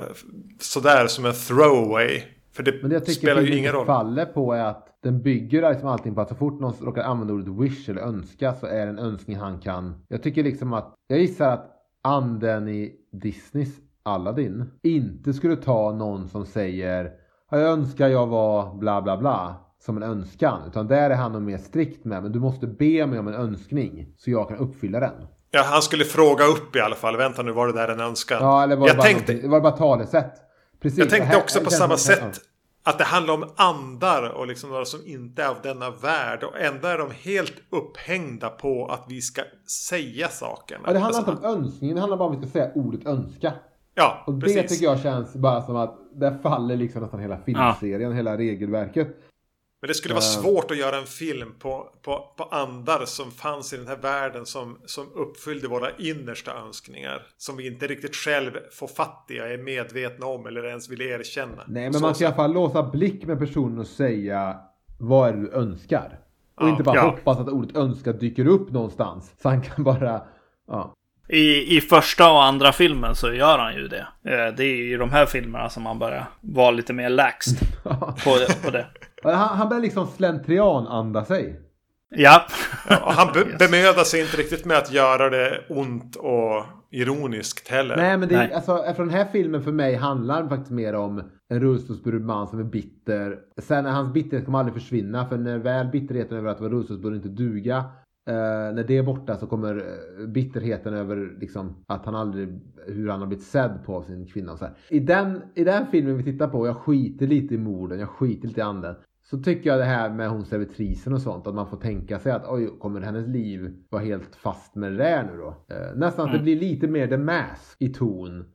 sådär som en throwaway. För det, men det jag spelar ju ingen roll. faller på är att den bygger liksom allting på att så fort någon råkar använda ordet wish eller önska så är det en önskning han kan. Jag tycker liksom att, jag gissar att anden i Disneys Aladdin inte skulle ta någon som säger jag önskar jag var bla bla bla som en önskan. Utan där är han nog mer strikt med. Men du måste be mig om en önskning så jag kan uppfylla den. Ja, han skulle fråga upp i alla fall. Vänta nu, var det där en önskan? Ja, eller var det, bara, tänkte... var det bara talesätt? Precis, jag tänkte här, också på samma sätt. Att det handlar om andar och liksom några som inte är av denna värld. Och ändå är de helt upphängda på att vi ska säga sakerna. Ja, det handlar inte om önskningen. Det handlar bara om att vi ska säga ordet önska. Ja, och precis. det tycker jag känns bara som att där faller liksom nästan hela filmserien, ja. hela regelverket. Men det skulle vara uh, svårt att göra en film på, på, på andar som fanns i den här världen som, som uppfyllde våra innersta önskningar. Som vi inte riktigt själv får fatt i, är medvetna om eller ens vill erkänna. Nej, men Så man ska i alla fall låsa blick med personen och säga vad är det du önskar. Och ja, inte bara ja. hoppas att ordet önska dyker upp någonstans. Så han kan bara... Ja. I, I första och andra filmen så gör han ju det. Eh, det är i de här filmerna som han börjar vara lite mer laxed på, på det. Han, han börjar liksom slentrian-anda sig. Ja. ja han be yes. bemödar sig inte riktigt med att göra det ont och ironiskt heller. Nej, men det, Nej. Alltså, eftersom den här filmen för mig handlar faktiskt mer om en rullstolsburen man som är bitter. Sen hans bitterhet kommer aldrig försvinna. För när väl bitterheten över att vara rullstolsburen inte duga Uh, när det är borta så kommer uh, bitterheten över liksom, att han aldrig, hur han har blivit sedd på av sin kvinna. Och så här. I, den, I den filmen vi tittar på, jag skiter lite i morden, jag skiter lite i anden. Så tycker jag det här med hon servitrisen och sånt, att man får tänka sig att oj, kommer hennes liv vara helt fast med det nu då? Uh, nästan mm. att det mm. blir lite mer The Mask i ton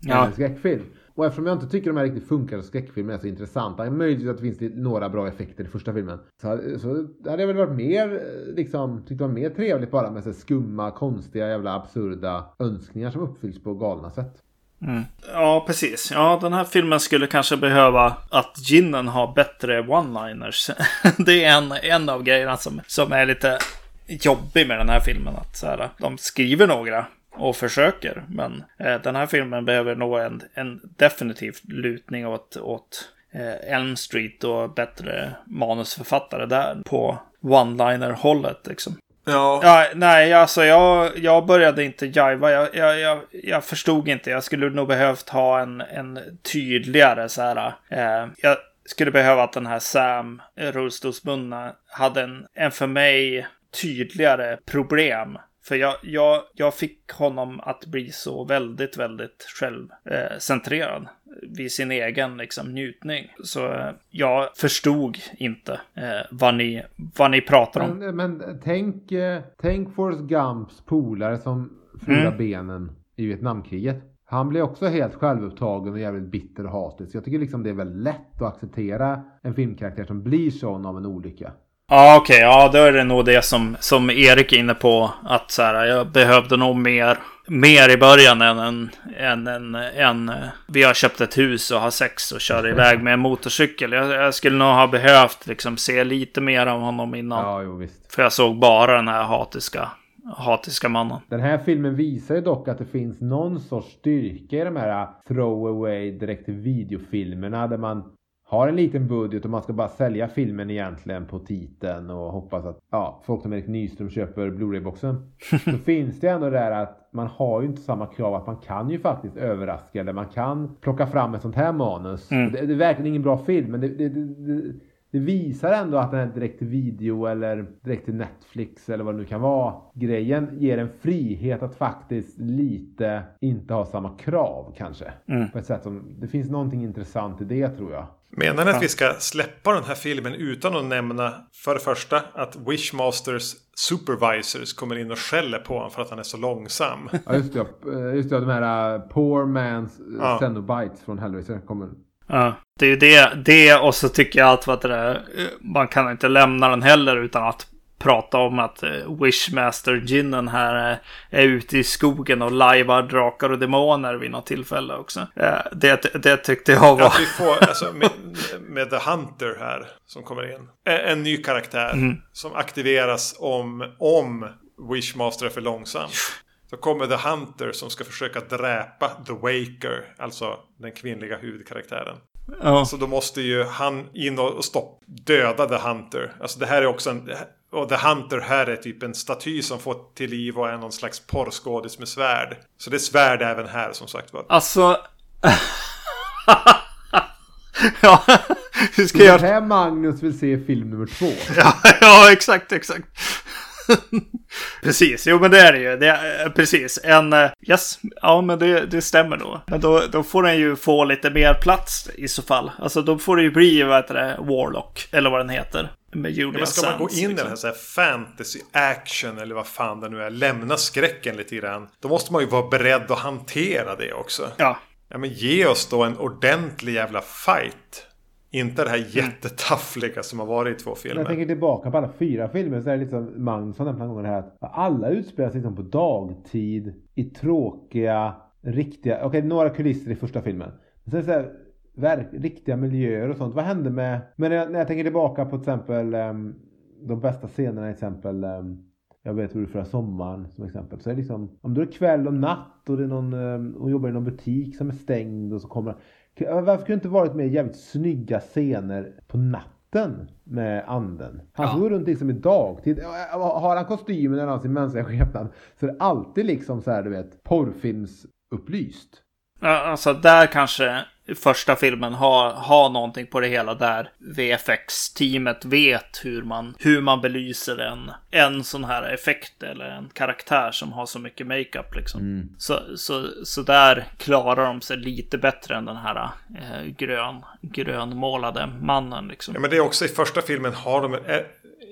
ja. en skräckfilm. Och eftersom jag inte tycker de här riktigt funkar skräckfilmer alltså är så intressanta. Möjligtvis att det finns några bra effekter i första filmen. Så, så hade jag väl varit mer, liksom, tyckt det var mer trevligt bara med så skumma, konstiga, jävla absurda önskningar som uppfylls på galna sätt. Mm. Ja, precis. Ja, den här filmen skulle kanske behöva att ginnen har bättre one-liners. det är en, en av grejerna som, som är lite jobbig med den här filmen. Att så här, de skriver några och försöker. Men eh, den här filmen behöver nog en, en definitiv lutning åt, åt eh, Elm Street och bättre manusförfattare där på one-liner-hållet. Liksom. Ja. ja. Nej, alltså jag, jag började inte jiva. Jag, jag, jag, jag förstod inte. Jag skulle nog behövt ha en, en tydligare så här. Eh, jag skulle behöva att den här Sam, rullstolsbundna, hade en, en för mig tydligare problem för jag, jag, jag fick honom att bli så väldigt, väldigt självcentrerad vid sin egen liksom, njutning. Så eh, jag förstod inte eh, vad, ni, vad ni pratar om. Men, men tänk, eh, tänk Forrest Gumps polare som förlorar mm. benen i Vietnamkriget. Han blir också helt självupptagen och jävligt bitter och hatisk. Så jag tycker liksom det är väldigt lätt att acceptera en filmkaraktär som blir sån av en olycka. Ja, okej. Okay, ja, då är det nog det som, som Erik är inne på. Att så här, jag behövde nog mer, mer i början än en, än en, en... Vi har köpt ett hus och har sex och kör iväg med en motorcykel. Jag, jag skulle nog ha behövt liksom se lite mer av honom innan. Ja, jo, visst. För jag såg bara den här hatiska hatiska mannen. Den här filmen visar ju dock att det finns någon sorts styrka i de här throwaway direkt till videofilmerna där man har en liten budget och man ska bara sälja filmen egentligen på titeln och hoppas att ja, folk som Erik Nyström köper Blu-ray-boxen. så finns det ändå där att man har ju inte samma krav att man kan ju faktiskt överraska eller man kan plocka fram ett sånt här manus. Mm. Det, det, är verkligen ingen bra film men det, det, det, det visar ändå att den här direkt till video eller direkt till Netflix eller vad det nu kan vara. Grejen ger en frihet att faktiskt lite inte ha samma krav kanske. Mm. På ett sätt som, det finns någonting intressant i det tror jag. Menar ni att vi ska släppa den här filmen utan att nämna för det första att Wishmasters supervisors kommer in och skäller på honom för att han är så långsam? Ja just det, just det de här uh, poor man's ja. Cenobites från Hellraiser kommer. Ja, det är ju det, det och så tycker jag att vad det är, man kan inte lämna den heller utan att prata om att eh, Wishmaster-ginnen här är ute i skogen och lajvar drakar och demoner vid något tillfälle också. Det, det tyckte jag var... Att vi får, alltså, med, med The Hunter här som kommer in. En, en ny karaktär mm. som aktiveras om, om Wishmaster är för långsam. Så kommer The Hunter som ska försöka dräpa The Waker, alltså den kvinnliga huvudkaraktären. Ja. Så då måste ju han in och stopp, döda The Hunter. Alltså det här är också en... Och The Hunter här är typ en staty som fått till liv och är någon slags porrskådis med svärd. Så det är svärd även här som sagt var. Alltså... ja, hur ska jag... Det här Magnus vill se film nummer två. ja, ja, exakt, exakt. precis, jo men det är det ju. Det är, eh, precis, en... Eh, yes, ja men det, det stämmer nog. Men då, då får den ju få lite mer plats i så fall. Alltså då får det ju bli, vad heter det, Warlock. Eller vad den heter. Med Julia men ska man gå in liksom. i den här, så här fantasy action eller vad fan det nu är. Lämna skräcken lite grann. Då måste man ju vara beredd att hantera det också. Ja. Ja men ge oss då en ordentlig jävla fight. Inte det här jättetaffliga som har varit i två filmer. Jag tänker tillbaka på alla fyra filmer så är det liksom Magnus har nämnt några gånger här att alla utspelar sig liksom på dagtid i tråkiga, riktiga, okej okay, några kulisser i första filmen. Men sen så här, verk, riktiga miljöer och sånt. Vad hände med, men när jag, när jag tänker tillbaka på till exempel um, de bästa scenerna till exempel um, jag vet hur det förra sommaren som exempel. Så är det liksom, om det är kväll och natt och det är någon, um, hon jobbar i någon butik som är stängd och så kommer varför kunde det inte varit mer jävligt snygga scener på natten med anden? Han ja. går runt liksom i dagtid. Har han kostymen eller sin mänskliga skepnad så är det alltid liksom så här du vet porrfilmsupplyst. Ja, alltså där kanske första filmen har, har någonting på det hela där VFX-teamet vet hur man, hur man belyser en, en sån här effekt eller en karaktär som har så mycket makeup liksom. Mm. Så, så, så där klarar de sig lite bättre än den här eh, grön, grönmålade mannen liksom. Ja, men det är också i första filmen har de, eh,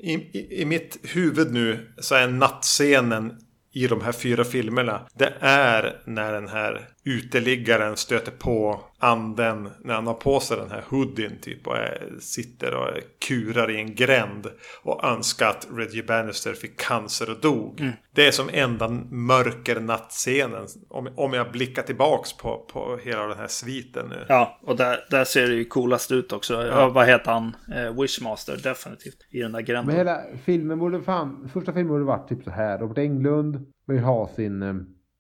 i, i, i mitt huvud nu så är nattscenen i de här fyra filmerna. Det är när den här uteliggaren stöter på anden när han har på sig den här hoodien typ och är, sitter och kurar i en gränd och önskar att Reggie Bannister fick cancer och dog. Mm. Det är som enda mörker nattscenen om, om jag blickar tillbaks på, på hela den här sviten nu. Ja, och där, där ser det ju coolast ut också. Ja. vad heter han? Eh, Wishmaster, definitivt. I den där gränden. Men hela filmen borde fan, första filmen borde varit typ så här. Robert Englund vill ha sin, eh,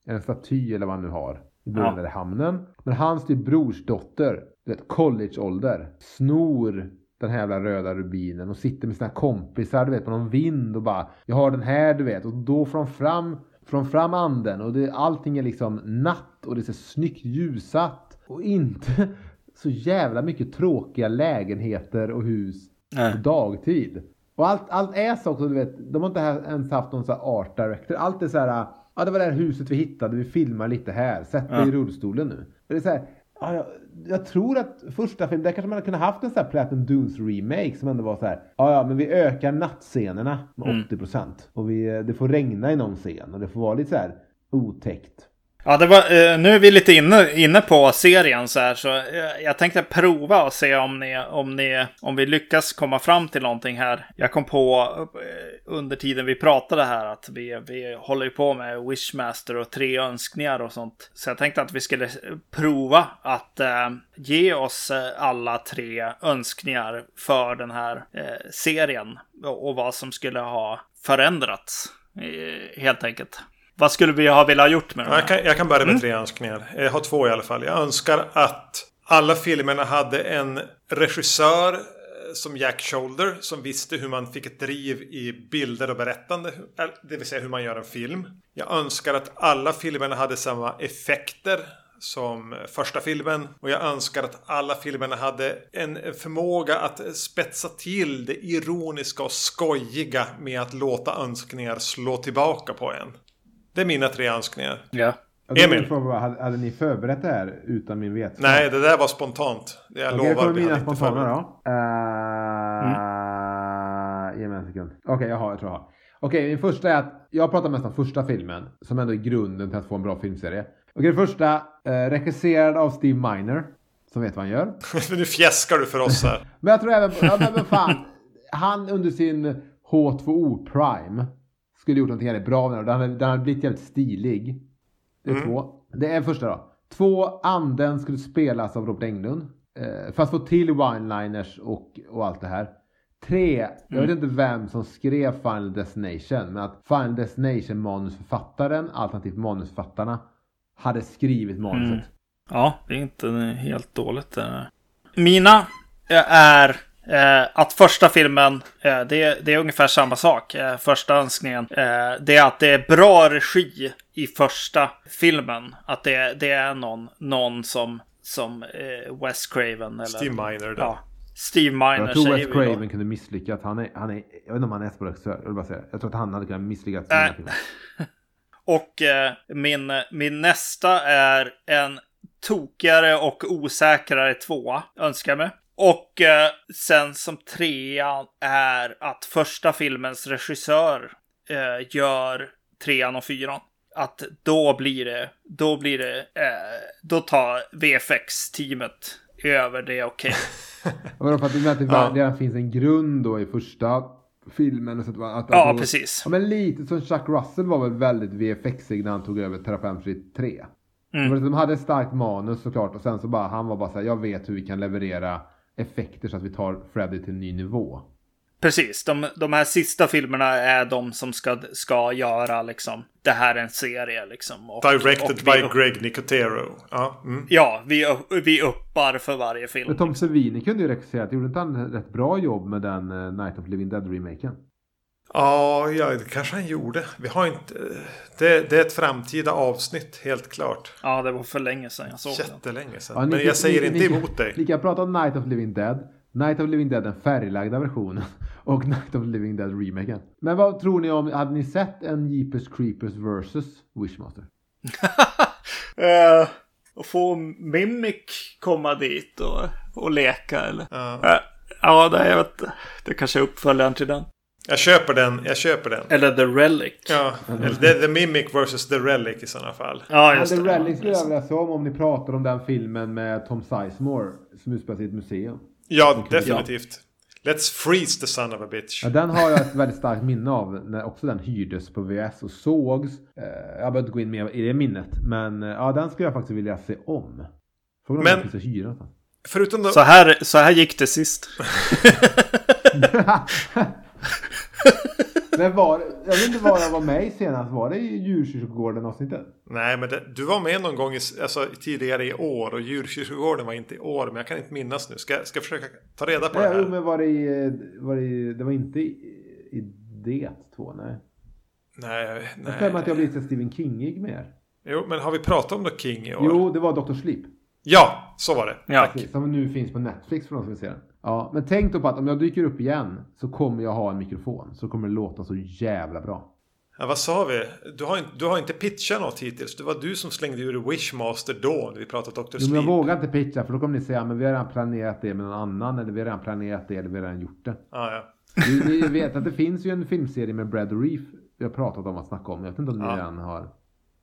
en staty eller vad han nu har i ja. hamnen. Men hans typ brorsdotter, collegeålder, snor den här jävla röda rubinen och sitter med sina kompisar du vet på någon vind och bara Jag har den här du vet och då från fram från fram anden och det, allting är liksom natt och det är så snyggt ljusat och inte så jävla mycket tråkiga lägenheter och hus Nej. på dagtid. Och allt, allt är så också, du vet, de har inte ens haft någon här art director. Allt är så här Ja, det var det här huset vi hittade. Vi filmar lite här. Sätt dig ja. i rullstolen nu. Det är så här, ja, jag, jag, tror att första filmen, där kanske man hade kunnat haft en sån här Platinum Dunes remake som ändå var så här. Ja, ja, men vi ökar nattscenerna med mm. 80% och vi, det får regna i någon scen och det får vara lite så här otäckt. Ja, det var, eh, nu är vi lite inne, inne på serien så här, så jag, jag tänkte prova och se om, ni, om, ni, om vi lyckas komma fram till någonting här. Jag kom på eh, under tiden vi pratade här att vi, vi håller på med Wishmaster och tre önskningar och sånt. Så jag tänkte att vi skulle eh, prova att eh, ge oss eh, alla tre önskningar för den här eh, serien och, och vad som skulle ha förändrats. Eh, helt enkelt. Vad skulle vi ha velat gjort med dem? Jag kan, jag kan börja med mm. tre önskningar. Jag har två i alla fall. Jag önskar att alla filmerna hade en regissör eh, som Jack Shoulder som visste hur man fick ett driv i bilder och berättande. Det vill säga hur man gör en film. Jag önskar att alla filmerna hade samma effekter som första filmen. Och jag önskar att alla filmerna hade en förmåga att spetsa till det ironiska och skojiga med att låta önskningar slå tillbaka på en. Det är mina tre önskningar. Ja. Emil. hade, hade ni förberett det här utan min vetskap? Nej, det där var spontant. Jag okay, lovar. Okej, mina spontana då. Uh, mm. Ge mig en sekund. Okej, okay, jag har, jag tror jag har. Okej, okay, min första är att jag pratar mest om första filmen. Som ändå är grunden till att få en bra filmserie. Okej, okay, första. Eh, regisserad av Steve Miner. Som vet vad han gör. nu fjäskar du för oss här. men jag tror även, ja men fan. Han under sin H2O Prime skulle gjort någonting jävligt bra med den. Den hade, den hade blivit jävligt stilig. Det är Mm. två. Det är första då. Två, Anden skulle spelas av Robert Englund. Eh, för att få till one-liners och, och allt det här. Tre, jag vet inte vem som skrev Final Destination. Men att Final Destination manusförfattaren, alternativt manusförfattarna, hade skrivit manuset. Mm. Ja, det är inte helt dåligt. det. Mina är att första filmen, eh, det, det är ungefär samma sak. Eh, första önskningen, eh, det är att det är bra regi i första filmen. Att det, det är någon, någon som, som eh, Wes Craven eller... Steve Miner där. Ja, Steve Miner Jag tror säger Wes vi då. Craven kunde misslyckas. Han är, han är, jag vet inte om han är regissör. Jag vill bara säga. Jag tror att han hade kunnat misslyckas. Äh. Och eh, min, min nästa är en tokigare och osäkrare tvåa, önskar jag mig. Och eh, sen som trea är att första filmens regissör eh, gör trean och fyran. Att då blir det, då blir det, eh, då tar VFX-teamet över det okej. Vadå för att du menar att det Ja. redan finns en grund då i första filmen? Och så att, att, Ja, att, precis. Ja, men lite som Chuck Russell var väl väldigt VFX-ig när han tog över Terrapin Street 3. Mm. De hade ett starkt manus såklart och sen så bara han var bara så här, jag vet hur vi kan leverera effekter så att vi tar Freddy till en ny nivå. Precis, de, de här sista filmerna är de som ska, ska göra liksom. Det här är en serie liksom. Och, Directed och vi by upp- Greg Nicotero. Ja, mm. Ja, vi, vi uppar för varje film. Men Tom Savini kunde ju regissera, gjorde inte han ett rätt bra jobb med den eh, Night of Living Dead-remaken? Ja, ja, det kanske han gjorde. Vi har inte... Det, det är ett framtida avsnitt, helt klart. Ja, det var för länge sedan jag såg den. Jättelänge sedan. Ja, ni Men jag säger ni- inte ni kan- emot dig. Ni kan prata om Night of Living Dead, Night of Living Dead den färglagda versionen och Night of Living Dead remaken. Men vad tror ni om, hade ni sett en Jeepers Creepers vs Wishmaster? Och få Mimic komma dit och, och leka eller? Ja. Eh, ja, det, jag vet, det kanske är uppföljaren till den. Jag köper den, jag köper den. Eller The Relic. Ja, eller the, the Mimic vs The Relic i sådana fall. Ja, Ja, just The det. Relic skulle jag vilja se om, om ni pratar om den filmen med Tom Sizemore som utspelar sig i ett museum. Ja, definitivt. Let's freeze the son of a bitch. Ja, den har jag ett väldigt starkt minne av när också den hyrdes på VS och sågs. Eh, jag behöver inte gå in mer i det minnet, men eh, ja, den skulle jag faktiskt vilja se om. Frågan om Men- den finns att hyra. Förutom de... Så här, så här gick det sist. Men var, jag vet inte var jag var med i senast. Var det i djurkyrkogården avsnittet? Nej, men det, du var med någon gång i, alltså, tidigare i år och djurkyrkogården var inte i år. Men jag kan inte minnas nu. Ska, ska jag försöka ta reda på det Nej, jo, här? men var det i, var det, i, det var inte i, i det två, nej. Nej, Jag nej. att jag blivit så Stephen Kingig mer. Jo, men har vi pratat om The King i år? Jo, det var Dr. Sleep. Ja, så var det. Ja. Som nu finns på Netflix för de som vill se den. Ja, men tänk då på att om jag dyker upp igen så kommer jag ha en mikrofon. Så kommer det låta så jävla bra. Ja, vad sa vi? Du har, inte, du har inte pitchat något hittills. Det var du som slängde ur Wishmaster då när vi pratade Dr. Jo, men jag Sleep. vågar inte pitcha för då kommer ni säga men vi har redan planerat det med någon annan. Eller vi har redan planerat det eller vi har redan gjort det. Ja, ja. Ni, ni vet att det finns ju en filmserie med Brad Reef. Vi har pratat om att snacka om. Jag vet inte om ni Ja. redan har.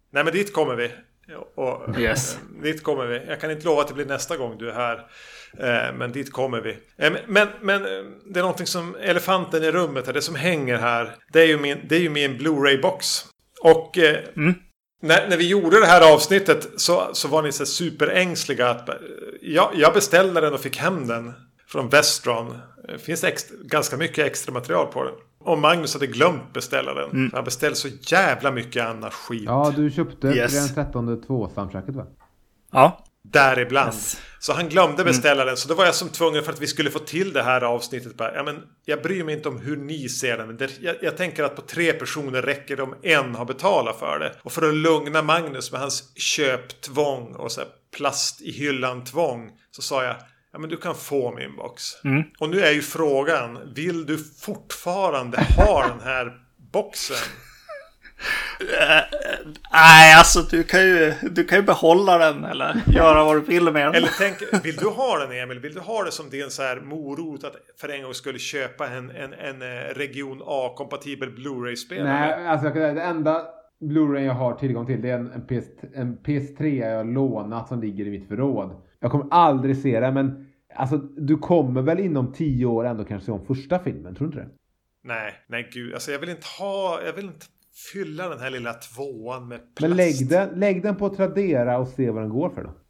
Nej, men dit kommer vi. Och, Yes. Dit kommer vi. Jag kan inte lova att det blir nästa gång du är här. Eh, Men dit kommer vi. Eh, Men, men eh, det är någonting som elefanten i rummet här, det som hänger här. Det är ju min, det är ju min Blu-ray-box. Och Mm. när, när vi gjorde det här avsnittet så, så var ni så superängsliga. Att, eh, jag, jag beställde den och fick hem den från Vestron. Det finns extra, ganska mycket extra material på den. Och Magnus hade glömt beställa den. Mm. Han beställde så jävla mycket annat skit. Ja, du köpte Yes. den 13 2 soundtracket va? Ja. Däribland. Yes. Så han glömde beställa den. Så då var jag som tvungen för att vi skulle få till det här avsnittet. Bara, ja, men jag bryr mig inte om hur ni ser den. Men det, jag, jag tänker att på tre personer räcker det om en har betalat för det. Och för att lugna Magnus med hans köptvång och så här plast i hyllan tvång. Så sa jag. Ja men du kan få min box. Mm. Och nu är ju frågan. Vill du fortfarande ha den här boxen? Nej, alltså du kan, ju, du kan ju behålla den eller göra vad du vill med den. Eller tänk, vill du ha den Emil? Vill du ha det som din så här morot att för en gång skulle köpa en, en, en eh, region A-kompatibel Blu-ray-spelare? Nej, alltså jag kan- det enda Blu-ray jag har tillgång till det är en, en, PS, en PS3 jag har lånat som ligger i mitt förråd. Jag kommer aldrig se den men alltså du kommer väl inom tio år ändå kanske se om första filmen, tror du inte det? Nej, nej gud. Alltså jag vill inte ha... Jag vill inte fylla den här lilla tvåan med plast. Men lägg den, lägg den på Tradera och se vad den går för då.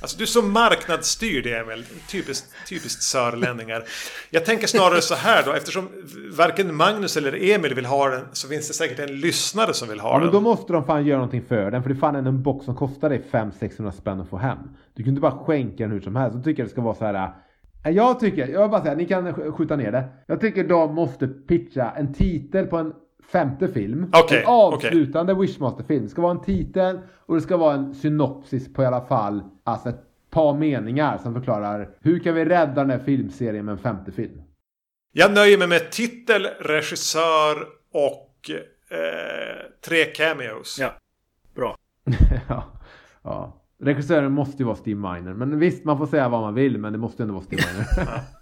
Alltså du är så marknadsstyrd Emil. Typiskt, typiskt sörlänningar. Jag tänker snarare så här då. Eftersom varken Magnus eller Emil vill ha den. Så finns det säkert en lyssnare som vill ha Ja den. men då måste de fan göra någonting för den. För det är fan en box som kostar dig 500-600 spänn att få hem. Du kan inte bara skänka den hur som helst. Då tycker jag det ska vara så här. äh, Jag tycker, jag vill bara säga, ni kan sk- skjuta ner det. Jag tycker de måste pitcha en titel på en femte film. Okej, en avslutande Wishmaster-film. Det ska vara en titel och det ska vara en synopsis på i alla fall, alltså ett par meningar som förklarar hur kan vi rädda den här filmserien med en femte film. Jag nöjer mig med titel, regissör och eh, tre cameos. Ja. Bra. ja, ja. Regissören måste ju vara Steve Miner. Men visst, man får säga vad man vill, men det måste ändå vara Steve Miner.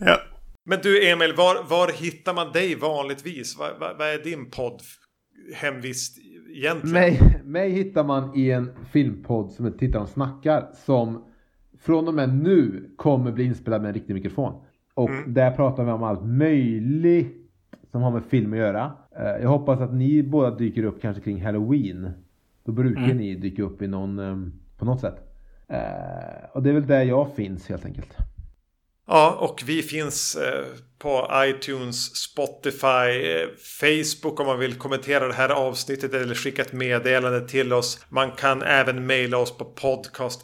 Ja. Men du Emil, var, var hittar man dig vanligtvis? Vad, vad, vad är din podd hemvist egentligen? mig, mig hittar man i en filmpodd som heter Tittar och snackar. Som från och med nu kommer bli inspelad med en riktig mikrofon. Och där pratar vi om allt möjligt som har med film att göra. Eh, Jag hoppas att ni båda dyker upp kanske kring Halloween. Då brukar ni dyka upp i någon, eh, på något sätt. Eh, Och det är väl där jag finns helt enkelt. Ja, och vi finns eh, på iTunes, Spotify, eh, Facebook om man vill kommentera det här avsnittet eller skicka ett meddelande till oss. Man kan även mejla oss på podcast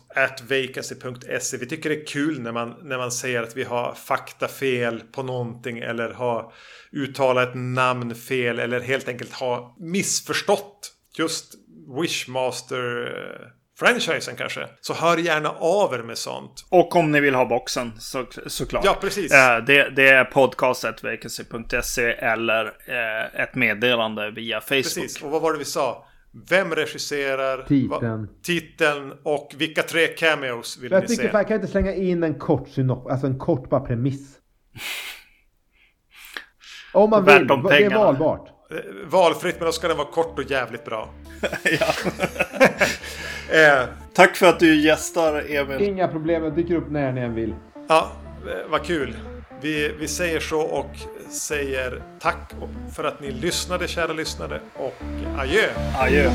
vacancy.se. Vi tycker det är kul när man, när man säger att vi har faktafel på någonting eller har uttalat ett namn fel eller helt enkelt har missförstått just Wishmaster eh, franchisen kanske. Så hör gärna av er med sånt. Och om ni vill ha boxen så, såklart. Ja, precis. Eh, det, det är podcastetvacancy.se eller eh, ett meddelande via Facebook. Precis, och vad var det vi sa? Vem regisserar? Titeln. Va, titeln och vilka tre cameos vill Jag ni tycker se? fan, kan jag inte slänga in en kort synop, alltså en kort bara premiss? Om man Värt vill, de det är valbart. Eh, Valfritt, men då ska den vara kort och jävligt bra. Eh, Tack för att du gästar Emil. Inga problem, jag dyker upp när ni än vill. ja, eh, vad kul. Vi, vi säger så och säger tack för att ni lyssnade, kära lyssnare. Och adjö! Adjö.